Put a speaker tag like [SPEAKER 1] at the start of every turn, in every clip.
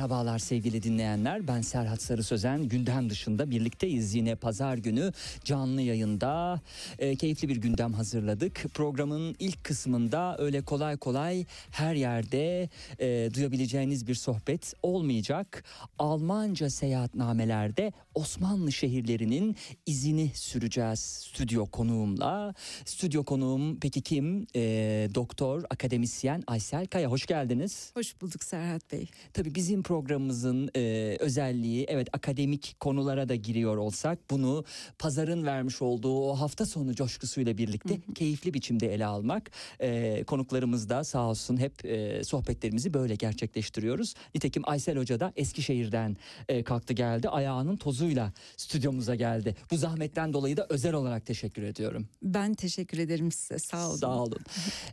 [SPEAKER 1] Merhabalar sevgili dinleyenler. Ben Serhat Sarı Sözen. Gündem dışında birlikteyiz yine pazar günü canlı yayında. e, keyifli bir gündem hazırladık. Programın ilk kısmında öyle kolay kolay her yerde e, duyabileceğiniz bir sohbet olmayacak. Almanca seyahatnamelerde Osmanlı şehirlerinin izini süreceğiz stüdyo konuğumla. Stüdyo konuğum peki kim? E, doktor, akademisyen Aysel Kaya. Hoş geldiniz.
[SPEAKER 2] Hoş bulduk Serhat Bey.
[SPEAKER 1] Tabii bizim programımızın e, özelliği evet akademik konulara da giriyor olsak bunu pazarın vermiş olduğu o hafta sonu coşkusuyla birlikte keyifli biçimde ele almak. E, konuklarımız da sağ olsun hep e, sohbetlerimizi böyle gerçekleştiriyoruz. Nitekim Aysel Hoca da Eskişehir'den e, kalktı geldi ayağının tozuyla stüdyomuza geldi. Bu zahmetten dolayı da özel olarak teşekkür ediyorum.
[SPEAKER 2] Ben teşekkür ederim size. Sağ olun.
[SPEAKER 1] Sağ olun.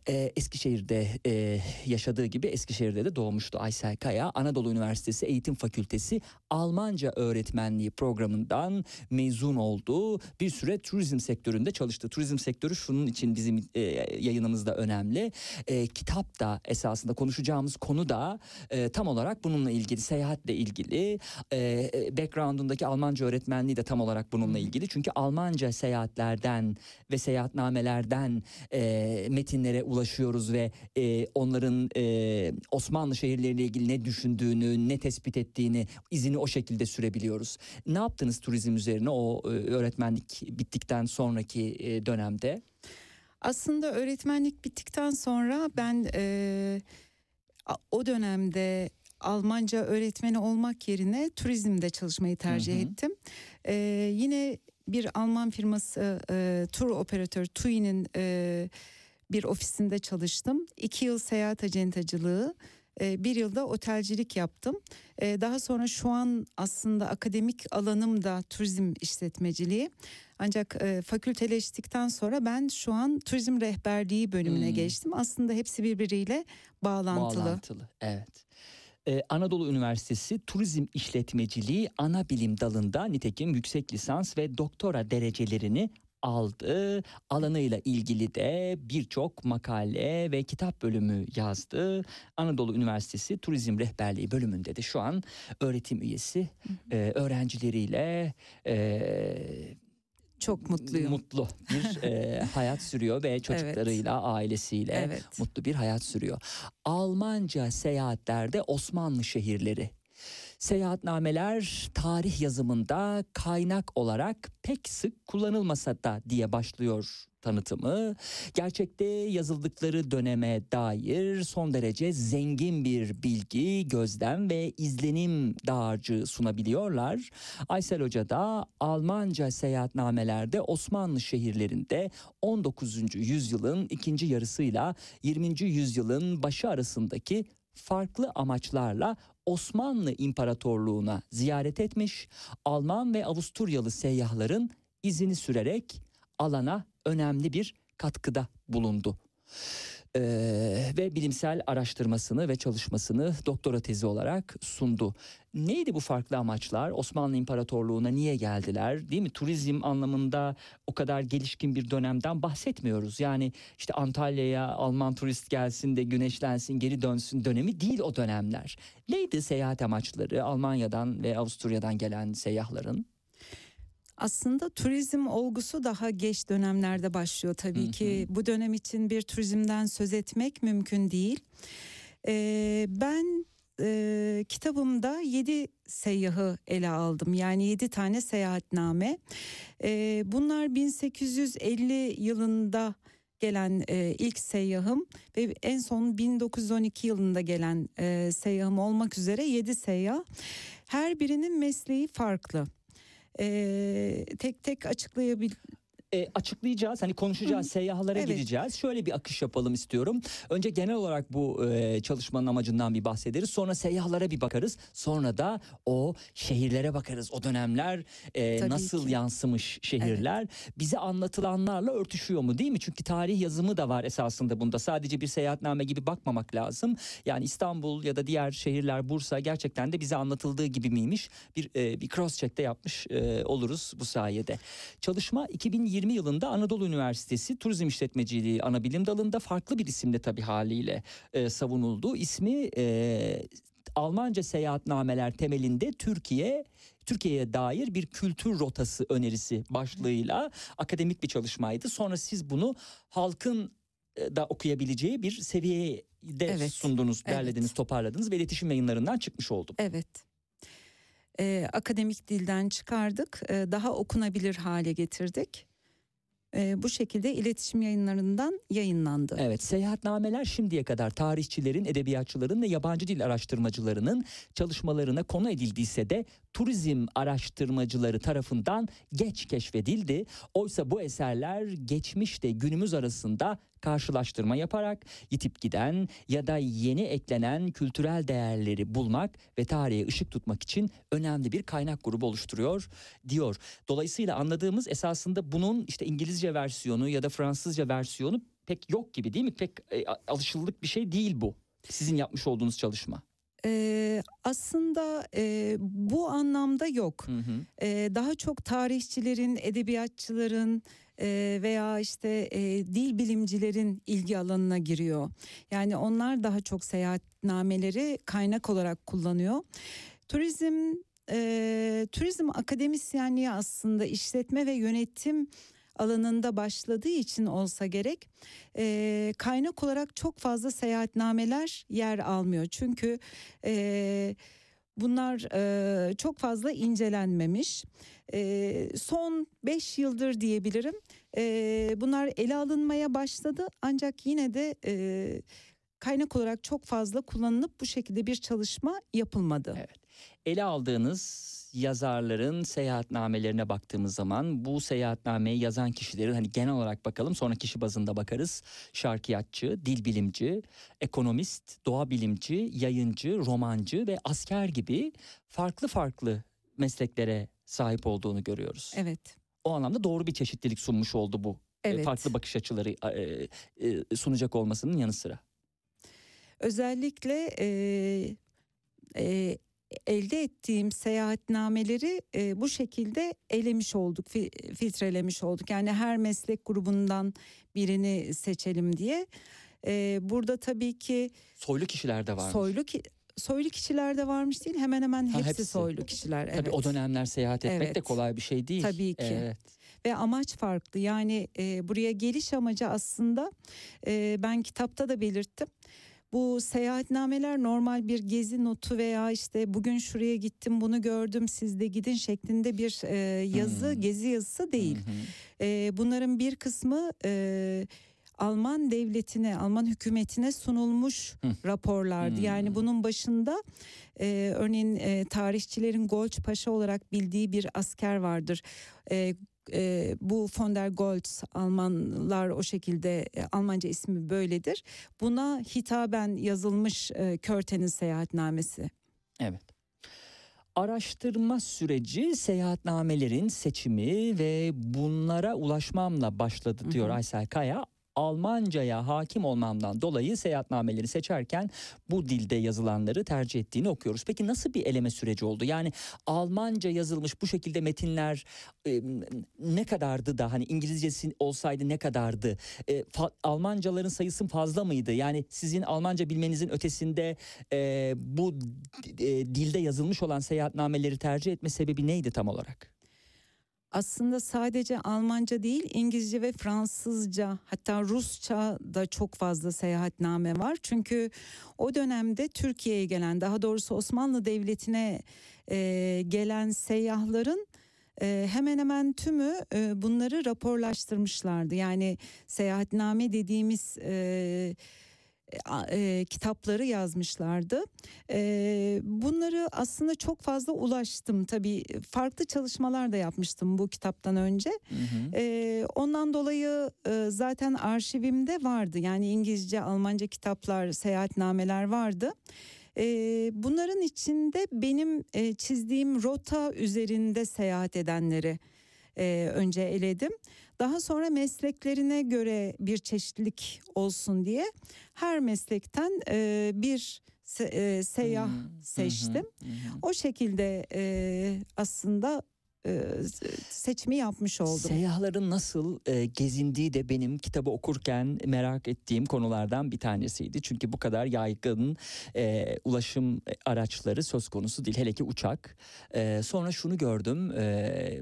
[SPEAKER 1] Ee, Eskişehir'de e, yaşadığı gibi Eskişehir'de de doğmuştu Aysel Kaya. Anadolu Üniversitesi Eğitim Fakültesi Almanca Öğretmenliği programından mezun oldu. Bir süre turizm sektöründe çalıştı. Turizm sektörü şunun için bizim e, yayınımızda önemli. E, kitap da esasında konuşacağımız konu da e, tam olarak bununla ilgili, seyahatle ilgili. E, background'undaki Almanca öğretmenliği de tam olarak bununla ilgili. Çünkü Almanca seyahatlerden ve seyahatnamelerden e, metinlere ulaşıyoruz ve e, onların e, Osmanlı şehirleriyle ilgili ne düşündüğünü, ne tespit ettiğini, izini o şekilde sürebiliyoruz. Ne yaptınız turizm üzerine o e, öğretmenlik bittikten sonraki e, dönemde?
[SPEAKER 2] Aslında öğretmenlik bittikten sonra ben e, o dönemde Almanca öğretmeni olmak yerine turizmde çalışmayı tercih
[SPEAKER 1] Hı hı.
[SPEAKER 2] ettim. E, yine bir Alman firması e, tur operatör TUI'nin e, bir ofisinde çalıştım. İki yıl seyahat acentacılığı, e, bir yılda otelcilik yaptım. E, daha sonra şu an aslında akademik alanım da turizm işletmeciliği. Ancak e, fakülteleştikten sonra ben şu an turizm rehberliği bölümüne
[SPEAKER 1] Hmm.
[SPEAKER 2] geçtim. Aslında hepsi birbiriyle bağlantılı.
[SPEAKER 1] Bağlantılı. Evet. Ee, Anadolu Üniversitesi Turizm İşletmeciliği ana bilim dalında nitekim yüksek lisans ve doktora derecelerini aldı. Alanıyla ilgili de birçok makale ve kitap bölümü yazdı. Anadolu Üniversitesi Turizm Rehberliği bölümünde de şu an öğretim üyesi e, öğrencileriyle e,
[SPEAKER 2] Çok mutluyum.
[SPEAKER 1] mutlu bir e, hayat sürüyor ve çocuklarıyla, ailesiyle
[SPEAKER 2] Evet.
[SPEAKER 1] mutlu bir hayat sürüyor. Almanca seyahatlerde Osmanlı şehirleri. Seyahatnameler tarih yazımında kaynak olarak pek sık kullanılmasa da diye başlıyor tanıtımı. Gerçekte yazıldıkları döneme dair son derece zengin bir bilgi, gözlem ve izlenim dağarcığı sunabiliyorlar. Aysel Hoca da Almanca seyahatnamelerde Osmanlı şehirlerinde 19. yüzyılın ikinci yarısıyla 20. yüzyılın başı arasındaki farklı amaçlarla Osmanlı İmparatorluğu'na ziyaret etmiş, Alman ve Avusturyalı seyyahların izini sürerek alana önemli bir katkıda bulundu. Ee, ve bilimsel araştırmasını ve çalışmasını doktora tezi olarak sundu. Neydi bu farklı amaçlar? Osmanlı İmparatorluğu'na niye geldiler? Değil mi? Turizm anlamında o kadar gelişkin bir dönemden bahsetmiyoruz. Yani işte Antalya'ya Alman turist gelsin de güneşlensin geri dönsün dönemi değil o dönemler. Neydi seyahat amaçları Almanya'dan ve Avusturya'dan gelen seyyahların?
[SPEAKER 2] Aslında turizm olgusu daha geç dönemlerde başlıyor tabii
[SPEAKER 1] Hı hı.
[SPEAKER 2] ki. Bu dönem için bir turizmden söz etmek mümkün değil. Ee, ben e, kitabımda yedi seyyahı ele aldım. Yani yedi tane seyahatname. Ee, bunlar 1850 yılında gelen e, ilk seyyahım ve en son 1912 yılında gelen e, seyyahım olmak üzere yedi seyyah. Her birinin mesleği farklı. Tek tek açıklayabil
[SPEAKER 1] e, açıklayacağız. Hani konuşacağız, seyyahlara
[SPEAKER 2] Evet.
[SPEAKER 1] gideceğiz. Şöyle bir akış yapalım istiyorum. Önce genel olarak bu e, çalışmanın amacından bir bahsederiz. Sonra seyyahlara bir bakarız. Sonra da o şehirlere bakarız. O dönemler e, nasıl
[SPEAKER 2] ki.
[SPEAKER 1] yansımış şehirler. Bize anlatılanlarla örtüşüyor mu değil mi? Çünkü tarih yazımı da var esasında bunda. Sadece bir seyahatname gibi bakmamak lazım. Yani İstanbul ya da diğer şehirler Bursa gerçekten de bize anlatıldığı gibi miymiş? Bir e, bir cross check de yapmış e, oluruz bu sayede. Çalışma 2020 yılında Anadolu Üniversitesi Turizm İşletmeciliği ana bilim dalında farklı bir isimle tabii haliyle e, savunuldu. İsmi e, Almanca seyahatnameler temelinde Türkiye Türkiye'ye dair bir kültür rotası önerisi başlığıyla akademik bir çalışmaydı. Sonra siz bunu halkın e, da okuyabileceği bir seviyeye de
[SPEAKER 2] Evet,
[SPEAKER 1] sundunuz,
[SPEAKER 2] evet.
[SPEAKER 1] derlediniz, toparladınız ve iletişim yayınlarından çıkmış oldu.
[SPEAKER 2] Evet. Ee, akademik dilden çıkardık, ee, daha okunabilir hale getirdik. Ee, bu şekilde iletişim yayınlarından yayınlandı.
[SPEAKER 1] Evet, seyahatnameler şimdiye kadar tarihçilerin, edebiyatçıların ve yabancı dil araştırmacılarının çalışmalarına konu edildiyse de turizm araştırmacıları tarafından geç keşfedildi. Oysa bu eserler geçmişte günümüz arasında karşılaştırma yaparak yitip giden ya da yeni eklenen kültürel değerleri bulmak ve tarihe ışık tutmak için önemli bir kaynak grubu oluşturuyor diyor. Dolayısıyla anladığımız esasında bunun işte İngilizce versiyonu ya da Fransızca versiyonu pek yok gibi değil mi? Pek e, alışıldık bir şey değil bu. Sizin yapmış olduğunuz çalışma.
[SPEAKER 2] Ee, aslında e, bu anlamda yok.
[SPEAKER 1] Hı hı.
[SPEAKER 2] Ee, daha çok tarihçilerin, edebiyatçıların veya işte dil bilimcilerin ilgi alanına giriyor. Yani onlar daha çok seyahatnameleri kaynak olarak kullanıyor. Turizm turizm akademisyenliği aslında işletme ve yönetim alanında başladığı için olsa gerek e, kaynak olarak çok fazla seyahatnameler yer almıyor. Çünkü e, bunlar e, çok fazla incelenmemiş. E, son 5 yıldır diyebilirim e, bunlar ele alınmaya başladı ancak yine de e, kaynak olarak çok fazla kullanılıp bu şekilde bir çalışma yapılmadı.
[SPEAKER 1] Evet. Ele aldığınız yazarların seyahatnamelerine baktığımız zaman bu seyahatnameyi yazan kişilerin hani genel olarak bakalım sonra kişi bazında bakarız. Şarkiyatçı, dil bilimci, ekonomist, doğa bilimci, yayıncı, romancı ve asker gibi farklı farklı mesleklere sahip olduğunu görüyoruz.
[SPEAKER 2] Evet.
[SPEAKER 1] O anlamda doğru bir çeşitlilik sunmuş oldu bu. E,
[SPEAKER 2] Evet.
[SPEAKER 1] Farklı bakış açıları e, e, sunacak olmasının yanı sıra.
[SPEAKER 2] Özellikle e, e, elde ettiğim seyahatnameleri e, bu şekilde elemiş olduk, fi- filtrelemiş olduk. Yani her meslek grubundan birini seçelim diye. E, burada tabii ki
[SPEAKER 1] Soylu kişiler de var.
[SPEAKER 2] soylu ki soylu kişiler de varmış değil hemen hemen
[SPEAKER 1] Ha,
[SPEAKER 2] hepsi,
[SPEAKER 1] hepsi.
[SPEAKER 2] soylu kişiler.
[SPEAKER 1] Tabii
[SPEAKER 2] evet.
[SPEAKER 1] o dönemler seyahat etmek de
[SPEAKER 2] Evet.
[SPEAKER 1] kolay bir şey değil.
[SPEAKER 2] Tabii ki.
[SPEAKER 1] Evet.
[SPEAKER 2] ve amaç farklı. Yani e, buraya geliş amacı aslında e, ben kitapta da belirttim. Bu seyahatnameler normal bir gezi notu veya işte bugün şuraya gittim bunu gördüm siz de gidin şeklinde bir e, yazı
[SPEAKER 1] Hmm.
[SPEAKER 2] gezi yazısı değil.
[SPEAKER 1] Hı.
[SPEAKER 2] E, bunların bir kısmı e, Alman devletine, Alman hükümetine sunulmuş
[SPEAKER 1] Hı.
[SPEAKER 2] raporlardı.
[SPEAKER 1] Hmm.
[SPEAKER 2] Yani bunun başında e, örneğin e, tarihçilerin Golç Paşa olarak bildiği bir asker vardır. E, e, bu von der Goltz Almanlar o şekilde e, Almanca ismi böyledir. Buna hitaben yazılmış e, Körten'in seyahatnamesi.
[SPEAKER 1] Evet. Araştırma süreci seyahatnamelerin seçimi ve bunlara ulaşmamla başladı diyor
[SPEAKER 2] Hı hı.
[SPEAKER 1] Aysel Kaya. Almancaya hakim olmamdan dolayı seyahatnameleri seçerken bu dilde yazılanları tercih ettiğini okuyoruz. Peki nasıl bir eleme süreci oldu? Yani Almanca yazılmış bu şekilde metinler e, ne kadardı da hani İngilizcesi olsaydı ne kadardı? E, fa- Almancaların sayısı fazla mıydı? Yani sizin Almanca bilmenizin ötesinde e, bu e, dilde yazılmış olan seyahatnameleri tercih etme sebebi neydi tam olarak?
[SPEAKER 2] Aslında sadece Almanca değil İngilizce ve Fransızca hatta Rusça da çok fazla seyahatname var. Çünkü o dönemde Türkiye'ye gelen daha doğrusu Osmanlı Devleti'ne e, gelen seyyahların e, hemen hemen tümü e, bunları raporlaştırmışlardı. Yani seyahatname dediğimiz e, e, kitapları yazmışlardı. E, bunları aslında çok fazla ulaştım. Tabii farklı çalışmalar da yapmıştım bu kitaptan önce. E, ondan dolayı e, zaten arşivimde vardı. Yani İngilizce, Almanca kitaplar, seyahatnameler vardı. E, bunların içinde benim e, çizdiğim rota üzerinde seyahat edenleri e, önce eledim. Daha sonra mesleklerine göre bir çeşitlilik olsun diye her meslekten e, bir se- e, seyyah
[SPEAKER 1] Hmm,
[SPEAKER 2] seçtim.
[SPEAKER 1] hı.
[SPEAKER 2] O şekilde e, aslında e, seçimi yapmış oldum.
[SPEAKER 1] Seyyahların nasıl e, gezindiği de benim kitabı okurken merak ettiğim konulardan bir tanesiydi. Çünkü bu kadar yaygın e, ulaşım araçları söz konusu değil. Hele ki uçak. E, sonra şunu gördüm. E,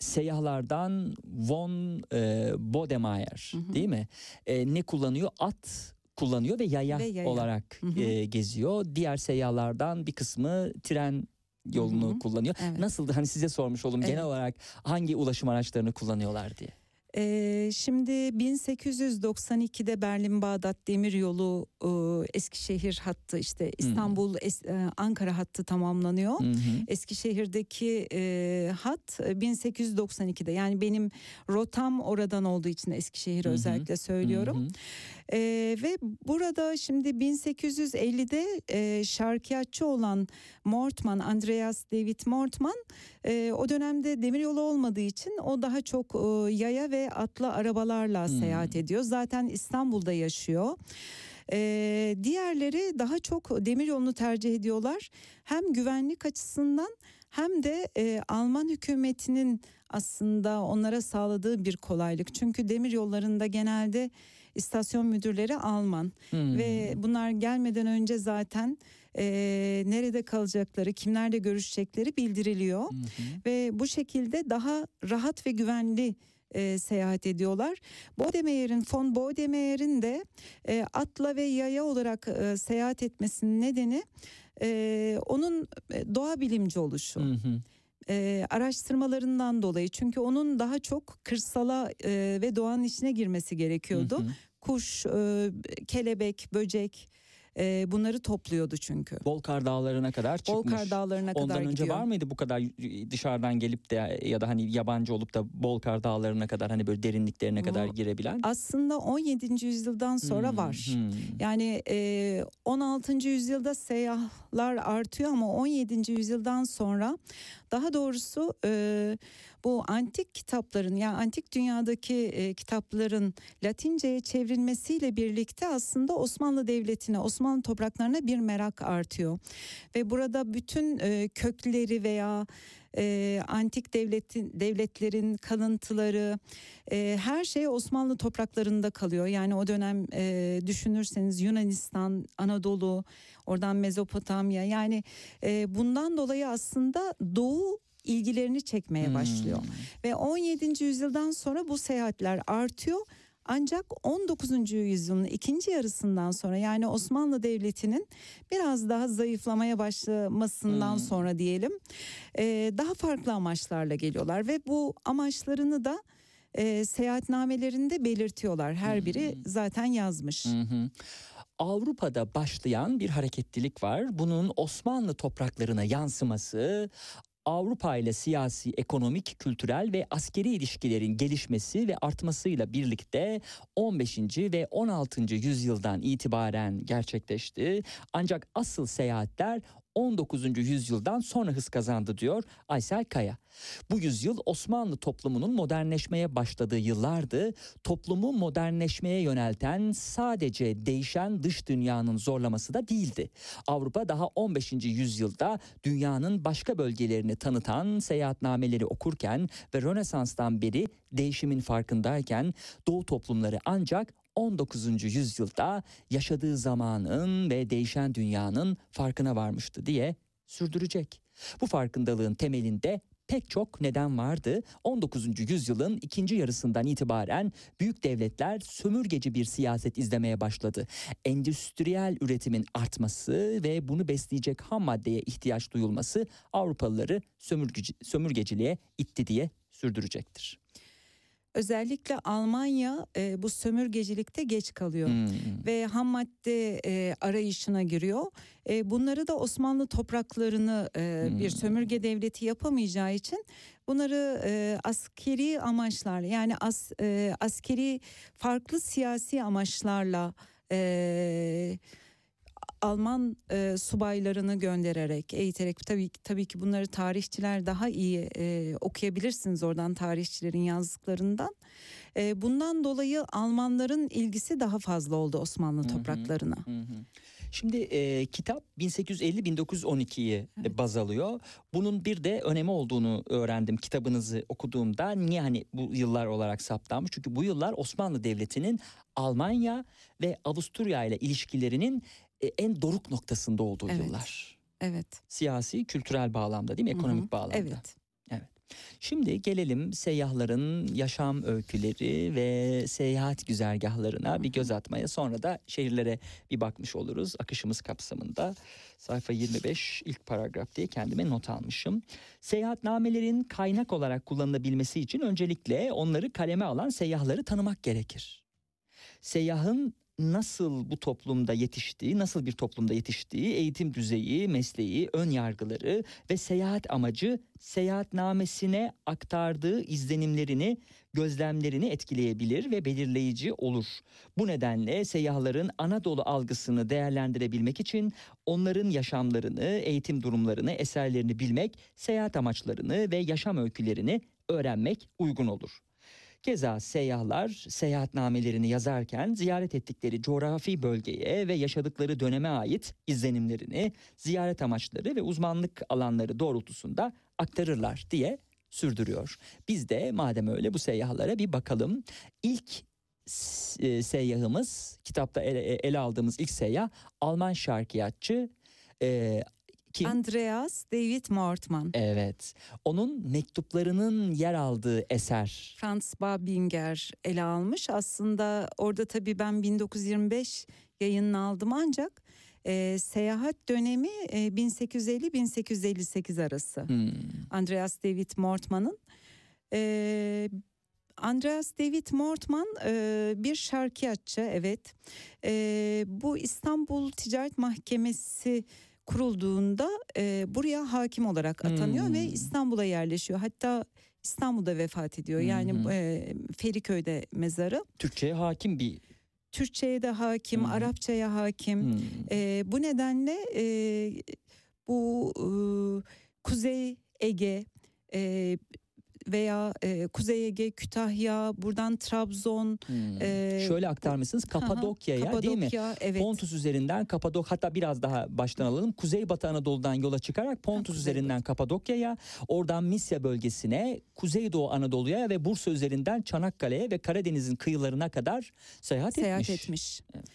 [SPEAKER 1] seyyahlardan von e, Bodemeyer
[SPEAKER 2] Hı hı.
[SPEAKER 1] değil mi? E, ne kullanıyor? At kullanıyor ve yaya,
[SPEAKER 2] Ve yaya.
[SPEAKER 1] olarak
[SPEAKER 2] Hı hı.
[SPEAKER 1] e, geziyor. Diğer seyyahlardan bir kısmı tren yolunu
[SPEAKER 2] Hı hı.
[SPEAKER 1] kullanıyor.
[SPEAKER 2] Evet.
[SPEAKER 1] Nasıldı? Hani size sormuş oldum genel
[SPEAKER 2] Evet.
[SPEAKER 1] olarak hangi ulaşım araçlarını kullanıyorlar diye.
[SPEAKER 2] Ee, şimdi 1892'de Berlin Bağdat Demiryolu e, Eskişehir hattı işte İstanbul Es- e, Ankara hattı tamamlanıyor.
[SPEAKER 1] Hı.
[SPEAKER 2] Eskişehir'deki e, hat e, 1892'de yani benim rotam oradan olduğu için Eskişehir
[SPEAKER 1] hı.
[SPEAKER 2] özellikle söylüyorum.
[SPEAKER 1] Hı.
[SPEAKER 2] E, ve burada şimdi 1850'de e, şarkiyatçı olan Mortman, Andreas David Mortman e, o dönemde demiryolu olmadığı için o daha çok e, yaya ve atlı arabalarla
[SPEAKER 1] Hmm.
[SPEAKER 2] seyahat ediyor. Zaten İstanbul'da yaşıyor. E, diğerleri daha çok demiryolunu tercih ediyorlar. Hem güvenlik açısından hem de e, Alman hükümetinin aslında onlara sağladığı bir kolaylık. Çünkü demir yollarında genelde istasyon müdürleri Alman
[SPEAKER 1] Hı.
[SPEAKER 2] ve bunlar gelmeden önce zaten e, nerede kalacakları, kimlerle görüşecekleri bildiriliyor
[SPEAKER 1] Hı hı.
[SPEAKER 2] ve bu şekilde daha rahat ve güvenli e, seyahat ediyorlar. Bodemeyer'in, von Bodemeyer'in de e, atla ve yaya olarak e, seyahat etmesinin nedeni e, onun e, doğa bilimci oluşu.
[SPEAKER 1] Hı hı.
[SPEAKER 2] E, araştırmalarından dolayı çünkü onun daha çok kırsala e, ve doğanın içine girmesi gerekiyordu.
[SPEAKER 1] Hı hı.
[SPEAKER 2] Kuş, e, kelebek, böcek e, bunları topluyordu çünkü.
[SPEAKER 1] Bolkar Dağları'na kadar çıkmış.
[SPEAKER 2] Bolkar Dağları'na
[SPEAKER 1] Ondan
[SPEAKER 2] kadar
[SPEAKER 1] önce
[SPEAKER 2] gidiyor.
[SPEAKER 1] var mıydı bu kadar dışarıdan gelip de ya da hani yabancı olup da Bolkar Dağları'na kadar hani böyle derinliklerine kadar girebilen?
[SPEAKER 2] Aslında 17. yüzyıldan sonra
[SPEAKER 1] Hmm,
[SPEAKER 2] var.
[SPEAKER 1] hmm.
[SPEAKER 2] Yani e, 16. yüzyılda seyyahlar artıyor ama 17. yüzyıldan sonra daha doğrusu e, bu antik kitapların yani antik dünyadaki e, kitapların Latinceye çevrilmesiyle birlikte aslında Osmanlı Devleti'ne, Osmanlı topraklarına bir merak artıyor. Ve burada bütün e, kökleri veya e, antik devletin devletlerin kalıntıları e, her şey Osmanlı topraklarında kalıyor. Yani o dönem e, düşünürseniz Yunanistan, Anadolu, oradan Mezopotamya yani e, bundan dolayı aslında Doğu ilgilerini çekmeye başlıyor.
[SPEAKER 1] Hmm.
[SPEAKER 2] Ve 17. yüzyıldan sonra bu seyahatler artıyor. Ancak 19. yüzyılın ikinci yarısından sonra yani Osmanlı Devleti'nin biraz daha zayıflamaya başlamasından
[SPEAKER 1] Hmm.
[SPEAKER 2] sonra diyelim e, daha farklı amaçlarla geliyorlar ve bu amaçlarını da e, seyahatnamelerinde belirtiyorlar. Her biri
[SPEAKER 1] Hmm.
[SPEAKER 2] zaten yazmış.
[SPEAKER 1] Hı. Avrupa'da başlayan bir hareketlilik var. Bunun Osmanlı topraklarına yansıması Avrupa ile siyasi, ekonomik, kültürel ve askeri ilişkilerin gelişmesi ve artmasıyla birlikte 15. ve 16. yüzyıldan itibaren gerçekleşti. Ancak asıl seyahatler 19. yüzyıldan sonra hız kazandı diyor Aysel Kaya. Bu yüzyıl Osmanlı toplumunun modernleşmeye başladığı yıllardı. Toplumu modernleşmeye yönelten sadece değişen dış dünyanın zorlaması da değildi. Avrupa daha 15. yüzyılda dünyanın başka bölgelerini tanıtan seyahatnameleri okurken ve Rönesans'tan beri değişimin farkındayken Doğu toplumları ancak 19. yüzyılda yaşadığı zamanın ve değişen dünyanın farkına varmıştı diye sürdürecek. Bu farkındalığın temelinde pek çok neden vardı. 19. yüzyılın ikinci yarısından itibaren büyük devletler sömürgeci bir siyaset izlemeye başladı. Endüstriyel üretimin artması ve bunu besleyecek ham maddeye ihtiyaç duyulması Avrupalıları sömürgeci, sömürgeciliğe itti diye sürdürecektir.
[SPEAKER 2] Özellikle Almanya e, bu sömürgecilikte geç kalıyor.
[SPEAKER 1] Hmm.
[SPEAKER 2] ve ham madde e, arayışına giriyor. E, bunları da Osmanlı topraklarını e, bir
[SPEAKER 1] Hmm.
[SPEAKER 2] sömürge devleti yapamayacağı için bunları e, askeri amaçlarla yani as, e, askeri farklı siyasi amaçlarla e, Alman e, subaylarını göndererek eğiterek tabii tabii ki bunları tarihçiler daha iyi e, okuyabilirsiniz oradan tarihçilerin yazdıklarından. E, bundan dolayı Almanların ilgisi daha fazla oldu Osmanlı
[SPEAKER 1] Hı hı.
[SPEAKER 2] topraklarına.
[SPEAKER 1] Hı hı. Şimdi e, kitap 1850-1912'yi
[SPEAKER 2] Evet.
[SPEAKER 1] baz alıyor. Bunun bir de önemi olduğunu öğrendim kitabınızı okuduğumda. Niye hani bu yıllar olarak saptanmış? Çünkü bu yıllar Osmanlı Devleti'nin Almanya ve Avusturya ile ilişkilerinin e, en doruk noktasında olduğu
[SPEAKER 2] Evet.
[SPEAKER 1] yıllar.
[SPEAKER 2] Evet.
[SPEAKER 1] Siyasi, kültürel bağlamda değil mi? Ekonomik bağlamda.
[SPEAKER 2] Evet.
[SPEAKER 1] Şimdi gelelim seyyahların yaşam öyküleri ve seyahat güzergahlarına bir göz atmaya. Sonra da şehirlere bir bakmış oluruz akışımız kapsamında. Sayfa 25 ilk paragraf diye kendime not almışım. Seyahatnamelerin kaynak olarak kullanılabilmesi için öncelikle onları kaleme alan seyyahları tanımak gerekir. Seyyahın nasıl bu toplumda yetiştiği, nasıl bir toplumda yetiştiği, eğitim düzeyi, mesleği, ön yargıları ve seyahat amacı seyahatnamesine aktardığı izlenimlerini, gözlemlerini etkileyebilir ve belirleyici olur. Bu nedenle seyyahların Anadolu algısını değerlendirebilmek için onların yaşamlarını, eğitim durumlarını, eserlerini bilmek, seyahat amaçlarını ve yaşam öykülerini öğrenmek uygun olur. Keza seyyahlar seyahatnamelerini yazarken ziyaret ettikleri coğrafi bölgeye ve yaşadıkları döneme ait izlenimlerini, ziyaret amaçları ve uzmanlık alanları doğrultusunda aktarırlar diye sürdürüyor. Biz de madem öyle bu seyyahlara bir bakalım. İlk e, seyyahımız kitapta ele, ele aldığımız ilk seyyah Alman şarkiyatçı e, kim?
[SPEAKER 2] Andreas David Mortman.
[SPEAKER 1] Evet. Onun mektuplarının yer aldığı eser.
[SPEAKER 2] Franz Babinger ele almış. Aslında orada tabii ben 1925 yayınını aldım ancak e, seyahat dönemi e, 1850-1858 arası.
[SPEAKER 1] Hmm.
[SPEAKER 2] Andreas David Mortman'ın. E, Andreas David Mortman e, bir şarkiyatçı evet. E, bu İstanbul Ticaret Mahkemesi kurulduğunda e, buraya hakim olarak atanıyor
[SPEAKER 1] Hmm.
[SPEAKER 2] ve İstanbul'a yerleşiyor. Hatta İstanbul'da vefat ediyor. Yani
[SPEAKER 1] hı.
[SPEAKER 2] e, Feriköy'de mezarı.
[SPEAKER 1] Türkçe'ye hakim bir
[SPEAKER 2] Türkçe'ye de hakim,
[SPEAKER 1] hı.
[SPEAKER 2] Arapça'ya hakim.
[SPEAKER 1] Hmm.
[SPEAKER 2] E, bu nedenle e, bu e, Kuzey Ege e, veya e, Kuzey Ege, Kütahya, buradan Trabzon,
[SPEAKER 1] Hmm.
[SPEAKER 2] e,
[SPEAKER 1] Şöyle aktarmışsınız Kapadokya'ya değil mi?
[SPEAKER 2] Kapadokya, evet.
[SPEAKER 1] Pontus üzerinden Kapadok hatta biraz daha baştan alalım. Kuzeybatı Anadolu'dan yola çıkarak Pontus
[SPEAKER 2] Kuzeybatı.
[SPEAKER 1] üzerinden Kapadokya'ya, oradan Misya bölgesine, Kuzeydoğu Anadolu'ya ve Bursa üzerinden Çanakkale'ye ve Karadeniz'in kıyılarına kadar seyahat,
[SPEAKER 2] seyahat
[SPEAKER 1] etmiş.
[SPEAKER 2] etmiş.
[SPEAKER 1] Evet.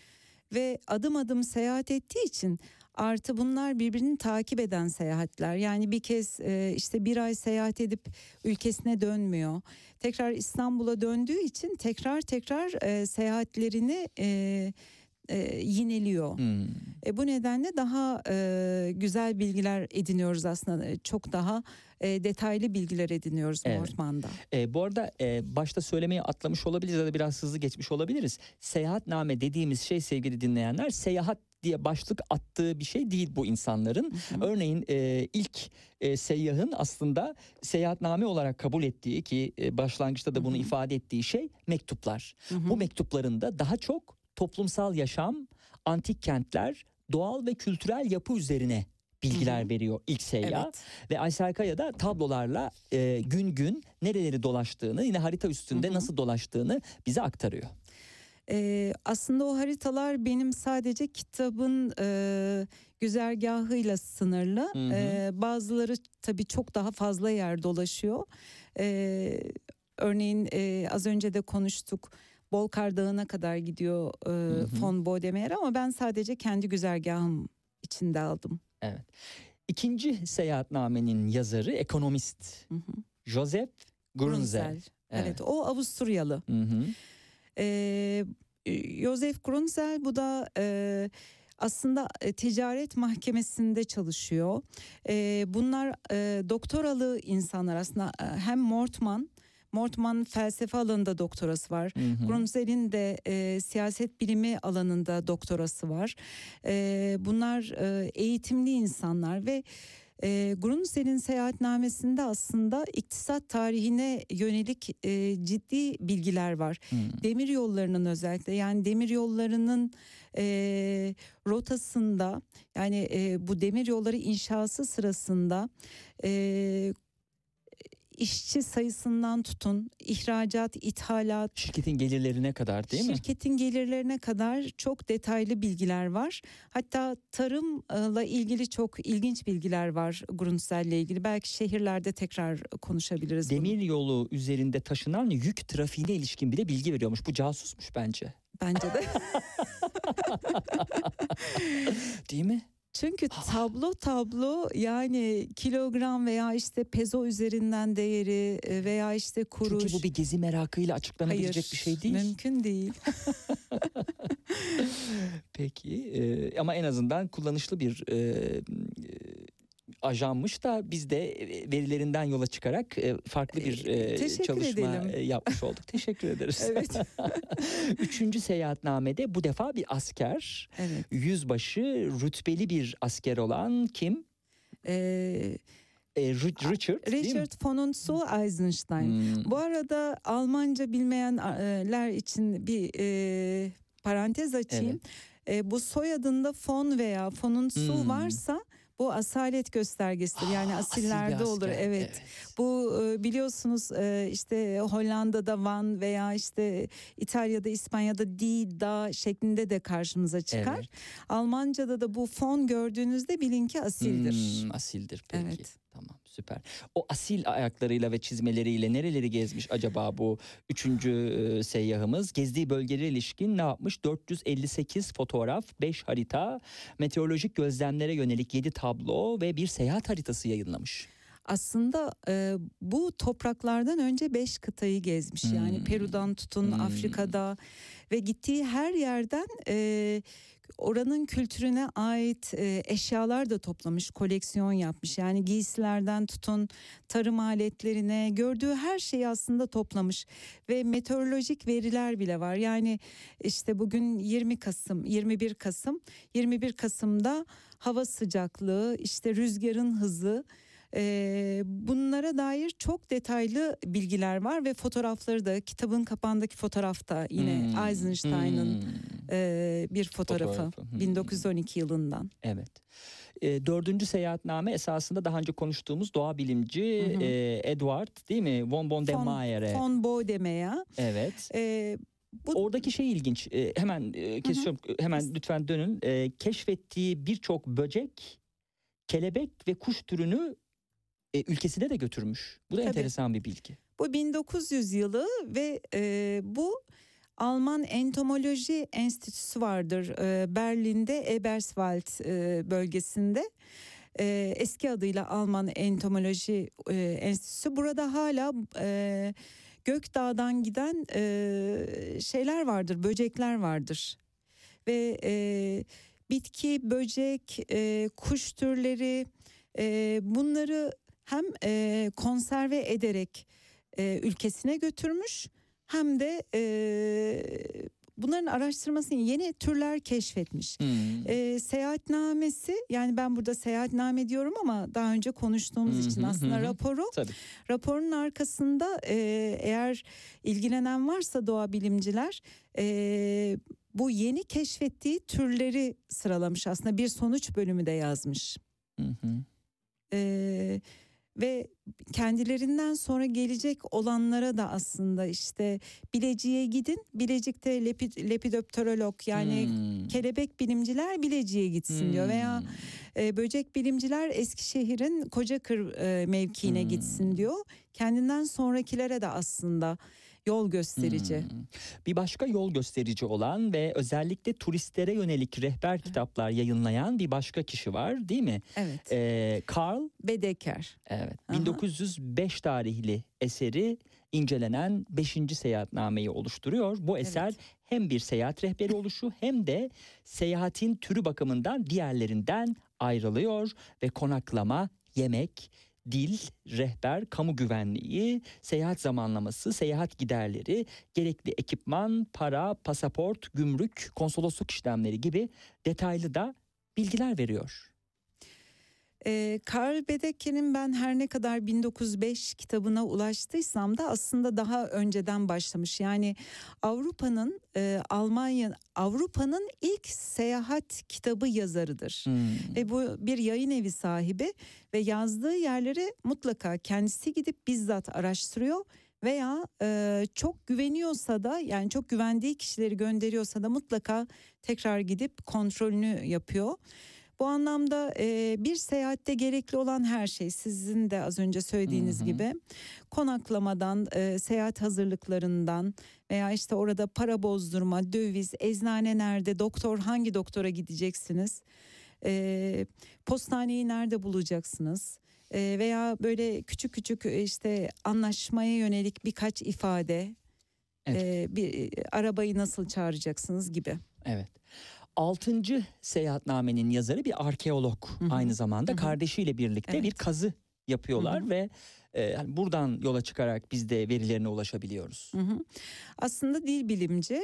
[SPEAKER 2] Ve adım adım seyahat ettiği için artı bunlar birbirini takip eden seyahatler. Yani bir kez e, işte bir ay seyahat edip ülkesine dönmüyor. Tekrar İstanbul'a döndüğü için tekrar tekrar e, seyahatlerini e, e, yineliyor.
[SPEAKER 1] Hmm.
[SPEAKER 2] E, bu nedenle daha e, güzel bilgiler ediniyoruz aslında. Çok daha e, detaylı bilgiler ediniyoruz
[SPEAKER 1] Evet.
[SPEAKER 2] Mortman'da.
[SPEAKER 1] E, bu arada e, başta söylemeyi atlamış olabiliriz ya da biraz hızlı geçmiş olabiliriz. Seyahatname dediğimiz şey sevgili dinleyenler seyahat diye başlık attığı bir şey değil bu insanların. Örneğin e, ilk e, seyyahın aslında seyahatname olarak kabul ettiği ki e, başlangıçta da bunu ifade ettiği şey mektuplar. Bu mektuplarında daha çok toplumsal yaşam, antik kentler, doğal ve kültürel yapı üzerine bilgiler veriyor ilk seyyah.
[SPEAKER 2] Evet.
[SPEAKER 1] Ve Aysel Kaya da tablolarla e, gün gün nereleri dolaştığını yine harita üstünde
[SPEAKER 2] Hı hı.
[SPEAKER 1] nasıl dolaştığını bize aktarıyor.
[SPEAKER 2] Ee, aslında o haritalar benim sadece kitabın e, güzergahıyla sınırlı.
[SPEAKER 1] Hı hı.
[SPEAKER 2] Ee, bazıları tabii çok daha fazla yer dolaşıyor. Ee, örneğin e, az önce de konuştuk. Bolkar Dağı'na kadar gidiyor e,
[SPEAKER 1] hı.
[SPEAKER 2] Fon Bodemer ama ben sadece kendi güzergahım içinde aldım.
[SPEAKER 1] Evet. İkinci seyahatnamenin yazarı ekonomist
[SPEAKER 2] Hı hı.
[SPEAKER 1] Joseph Grunzel.
[SPEAKER 2] Grunzel. Evet. o Avusturyalı.
[SPEAKER 1] Hı hı.
[SPEAKER 2] Ee, Joseph Grunzel bu da e, aslında e, ticaret mahkemesinde çalışıyor. E, bunlar e, doktoralı insanlar aslında e, hem Mortman, Mortman felsefe alanında doktorası var. Grunzel'in de e, siyaset bilimi alanında doktorası var. E, bunlar e, eğitimli insanlar ve e, Grunzel'in seyahatnamesinde aslında iktisat tarihine yönelik e, ciddi bilgiler var.
[SPEAKER 1] Hı.
[SPEAKER 2] Demir yollarının özellikle yani demir yollarının e, rotasında yani e, bu demir yolları inşası sırasında e, işçi sayısından tutun ihracat, ithalat,
[SPEAKER 1] Şirketin gelirlerine kadar değil mi?
[SPEAKER 2] Şirketin gelirlerine kadar çok detaylı bilgiler var. Hatta tarımla ilgili çok ilginç bilgiler var Grunzel'le ilgili. Belki şehirlerde tekrar konuşabiliriz bunu.
[SPEAKER 1] Demir yolu üzerinde taşınan yük trafiğine ilişkin bile bilgi veriyormuş. Bu casusmuş bence.
[SPEAKER 2] Bence de.
[SPEAKER 1] Değil mi?
[SPEAKER 2] Çünkü tablo tablo yani kilogram veya işte pezo üzerinden değeri e, veya işte kuruş.
[SPEAKER 1] Çünkü bu bir gezi merakıyla açıklanabilecek bir şey değil.
[SPEAKER 2] Mümkün değil.
[SPEAKER 1] Peki e, ama en azından kullanışlı bir e, ajanmış da biz de e, verilerinden yola çıkarak e, farklı bir e,
[SPEAKER 2] teşekkür
[SPEAKER 1] çalışma
[SPEAKER 2] edelim.
[SPEAKER 1] yapmış olduk. Teşekkür ederiz.
[SPEAKER 2] Evet.
[SPEAKER 1] Üçüncü seyahatnamede bu defa bir asker,
[SPEAKER 2] evet.
[SPEAKER 1] yüzbaşı, rütbeli bir asker olan kim?
[SPEAKER 2] Ee,
[SPEAKER 1] E, Ri- Richard?
[SPEAKER 2] Richard von zu Eisenstein.
[SPEAKER 1] Hmm.
[SPEAKER 2] Bu arada Almanca bilmeyenler için bir e, parantez açayım. E, bu soyadında von veya von'un su
[SPEAKER 1] Hmm.
[SPEAKER 2] varsa bu asalet göstergesidir. Yani
[SPEAKER 1] Ah, asil bir
[SPEAKER 2] asillerde olur.
[SPEAKER 1] asker,
[SPEAKER 2] Evet. Bu e, biliyorsunuz e, işte Hollanda'da Van veya işte İtalya'da İspanya'da di da şeklinde de karşımıza çıkar.
[SPEAKER 1] Evet.
[SPEAKER 2] Almanca'da da bu fon gördüğünüzde bilin ki asildir.
[SPEAKER 1] Hmm, asildir peki.
[SPEAKER 2] Evet.
[SPEAKER 1] Tamam süper. O asil ayaklarıyla ve çizmeleriyle nereleri gezmiş acaba bu üçüncü e, seyyahımız? Gezdiği bölgelere ilişkin ne yapmış? 458 fotoğraf, 5 harita, meteorolojik gözlemlere yönelik 7 tablo ve bir seyahat haritası yayınlamış.
[SPEAKER 2] aslında e, bu topraklardan önce beş kıtayı gezmiş. Yani
[SPEAKER 1] Hmm.
[SPEAKER 2] Peru'dan tutun
[SPEAKER 1] Hmm.
[SPEAKER 2] Afrika'da ve gittiği her yerden e, oranın kültürüne ait e, eşyalar da toplamış, koleksiyon yapmış. Yani giysilerden tutun tarım aletlerine gördüğü her şeyi aslında toplamış ve meteorolojik veriler bile var. Yani işte bugün 20 Kasım, 21 Kasım, 21 Kasım'da hava sıcaklığı, işte rüzgarın hızı ee, bunlara dair çok detaylı bilgiler var ve fotoğrafları da kitabın kapağındaki fotoğrafta yine
[SPEAKER 1] Hmm,
[SPEAKER 2] Eisenstein'ın
[SPEAKER 1] hmm,
[SPEAKER 2] e, bir fotoğrafı,
[SPEAKER 1] Fotoğrafı, hmm.
[SPEAKER 2] 1912 yılından.
[SPEAKER 1] Evet. E, dördüncü seyahatname esasında daha önce konuştuğumuz doğa bilimci
[SPEAKER 2] Hı hı.
[SPEAKER 1] e, Edward değil mi? Von der
[SPEAKER 2] Von- Bodemeyer.
[SPEAKER 1] Evet.
[SPEAKER 2] Ee, bu
[SPEAKER 1] Oradaki şey ilginç. E, hemen e, kesiyorum. Hemen lütfen dönün. E, keşfettiği birçok böcek, kelebek ve kuş türünü e, ülkesine de götürmüş. Bu da
[SPEAKER 2] Tabii.
[SPEAKER 1] enteresan bir bilgi.
[SPEAKER 2] Bu 1900 yılı ve e, bu Alman Entomoloji Enstitüsü vardır e, Berlin'de Eberswald e, bölgesinde. E, eski adıyla Alman Entomoloji e, Enstitüsü. Burada hala e, Gökdağ'dan giden e, şeyler vardır, böcekler vardır. Ve e, bitki, böcek, e, kuş türleri e, bunları hem e, konserve ederek e, ülkesine götürmüş hem de e, bunların araştırmasını yeni türler keşfetmiş.
[SPEAKER 1] Hmm.
[SPEAKER 2] E, seyahatnamesi yani ben burada seyahatname diyorum ama daha önce konuştuğumuz
[SPEAKER 1] Hı
[SPEAKER 2] için aslında
[SPEAKER 1] hı.
[SPEAKER 2] raporu
[SPEAKER 1] Tabii.
[SPEAKER 2] raporun arkasında e, eğer ilgilenen varsa doğa bilimciler e, bu yeni keşfettiği türleri sıralamış aslında bir sonuç bölümü de yazmış.
[SPEAKER 1] Hı hı.
[SPEAKER 2] Ee, ve kendilerinden sonra gelecek olanlara da aslında işte Bilecik'e gidin. Bilecik'te lepi, lepidopterolog yani
[SPEAKER 1] Hmm.
[SPEAKER 2] kelebek bilimciler Bilecik'e gitsin diyor veya
[SPEAKER 1] Hmm.
[SPEAKER 2] e, böcek bilimciler Eskişehir'in Kocakır e, mevkiine
[SPEAKER 1] Hmm.
[SPEAKER 2] gitsin diyor. Kendinden sonrakilere de aslında yol gösterici.
[SPEAKER 1] Hmm. Bir başka yol gösterici olan ve özellikle turistlere yönelik rehber kitaplar yayınlayan bir başka kişi var değil mi?
[SPEAKER 2] Evet.
[SPEAKER 1] Ee, Carl
[SPEAKER 2] Bedeker.
[SPEAKER 1] Evet.
[SPEAKER 2] Aha.
[SPEAKER 1] 1905 tarihli eseri incelenen 5. seyahatnameyi oluşturuyor. Bu eser
[SPEAKER 2] Evet.
[SPEAKER 1] hem bir seyahat rehberi oluşu hem de seyahatin türü bakımından diğerlerinden ayrılıyor ve konaklama, yemek, dil, rehber, kamu güvenliği, seyahat zamanlaması, seyahat giderleri, gerekli ekipman, para, pasaport, gümrük, konsolosluk işlemleri gibi detaylı da bilgiler veriyor.
[SPEAKER 2] Ee, Karl Bedeker'in ben her ne kadar 1905 kitabına ulaştıysam da aslında daha önceden başlamış. Yani Avrupa'nın e, Almanya Avrupa'nın ilk seyahat kitabı yazarıdır.
[SPEAKER 1] Hmm.
[SPEAKER 2] Ve bu bir yayın evi sahibi ve yazdığı yerleri mutlaka kendisi gidip bizzat araştırıyor veya e, çok güveniyorsa da yani çok güvendiği kişileri gönderiyorsa da mutlaka tekrar gidip kontrolünü yapıyor. Bu anlamda e, bir seyahatte gerekli olan her şey sizin de az önce söylediğiniz
[SPEAKER 1] Hı hı.
[SPEAKER 2] gibi konaklamadan, e, seyahat hazırlıklarından veya işte orada para bozdurma, döviz, eczane nerede, doktor hangi doktora gideceksiniz, e, postaneyi nerede bulacaksınız E, veya böyle küçük küçük işte anlaşmaya yönelik birkaç ifade,
[SPEAKER 1] Evet.
[SPEAKER 2] e, bir arabayı nasıl çağıracaksınız gibi.
[SPEAKER 1] Evet. Altıncı seyahatnamenin yazarı bir arkeolog
[SPEAKER 2] Hı hı.
[SPEAKER 1] aynı zamanda
[SPEAKER 2] Hı hı.
[SPEAKER 1] kardeşiyle birlikte
[SPEAKER 2] Evet.
[SPEAKER 1] bir kazı yapıyorlar
[SPEAKER 2] Hı hı.
[SPEAKER 1] ve e, buradan yola çıkarak biz de verilerine ulaşabiliyoruz.
[SPEAKER 2] Hı hı. Aslında dil bilimci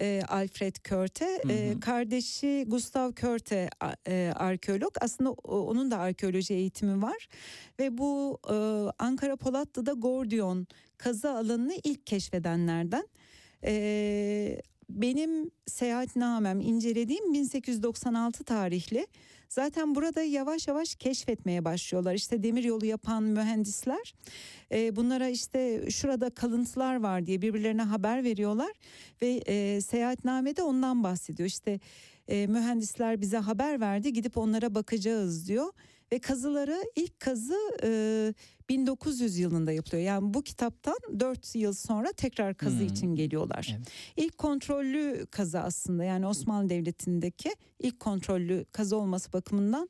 [SPEAKER 2] e, Alfred Körte, e, kardeşi Gustav Körte e, arkeolog. Aslında onun da arkeoloji eğitimi var ve bu e, Ankara Polatlı'da Gordiyon kazı alanını ilk keşfedenlerden. E, benim seyahatnamem incelediğim 1896 tarihli. Zaten burada yavaş yavaş keşfetmeye başlıyorlar. İşte demir yolu yapan mühendisler e, bunlara işte şurada kalıntılar var diye birbirlerine haber veriyorlar ve e, seyahatnamede ondan bahsediyor. İşte e, mühendisler bize haber verdi gidip onlara bakacağız diyor ve kazıları ilk kazı e, 1900 yılında yapılıyor. Yani bu kitaptan 4 yıl sonra tekrar kazı
[SPEAKER 1] Hmm.
[SPEAKER 2] için geliyorlar.
[SPEAKER 1] Evet.
[SPEAKER 2] İlk kontrollü kazı aslında yani Osmanlı Devleti'ndeki ilk kontrollü kazı olması bakımından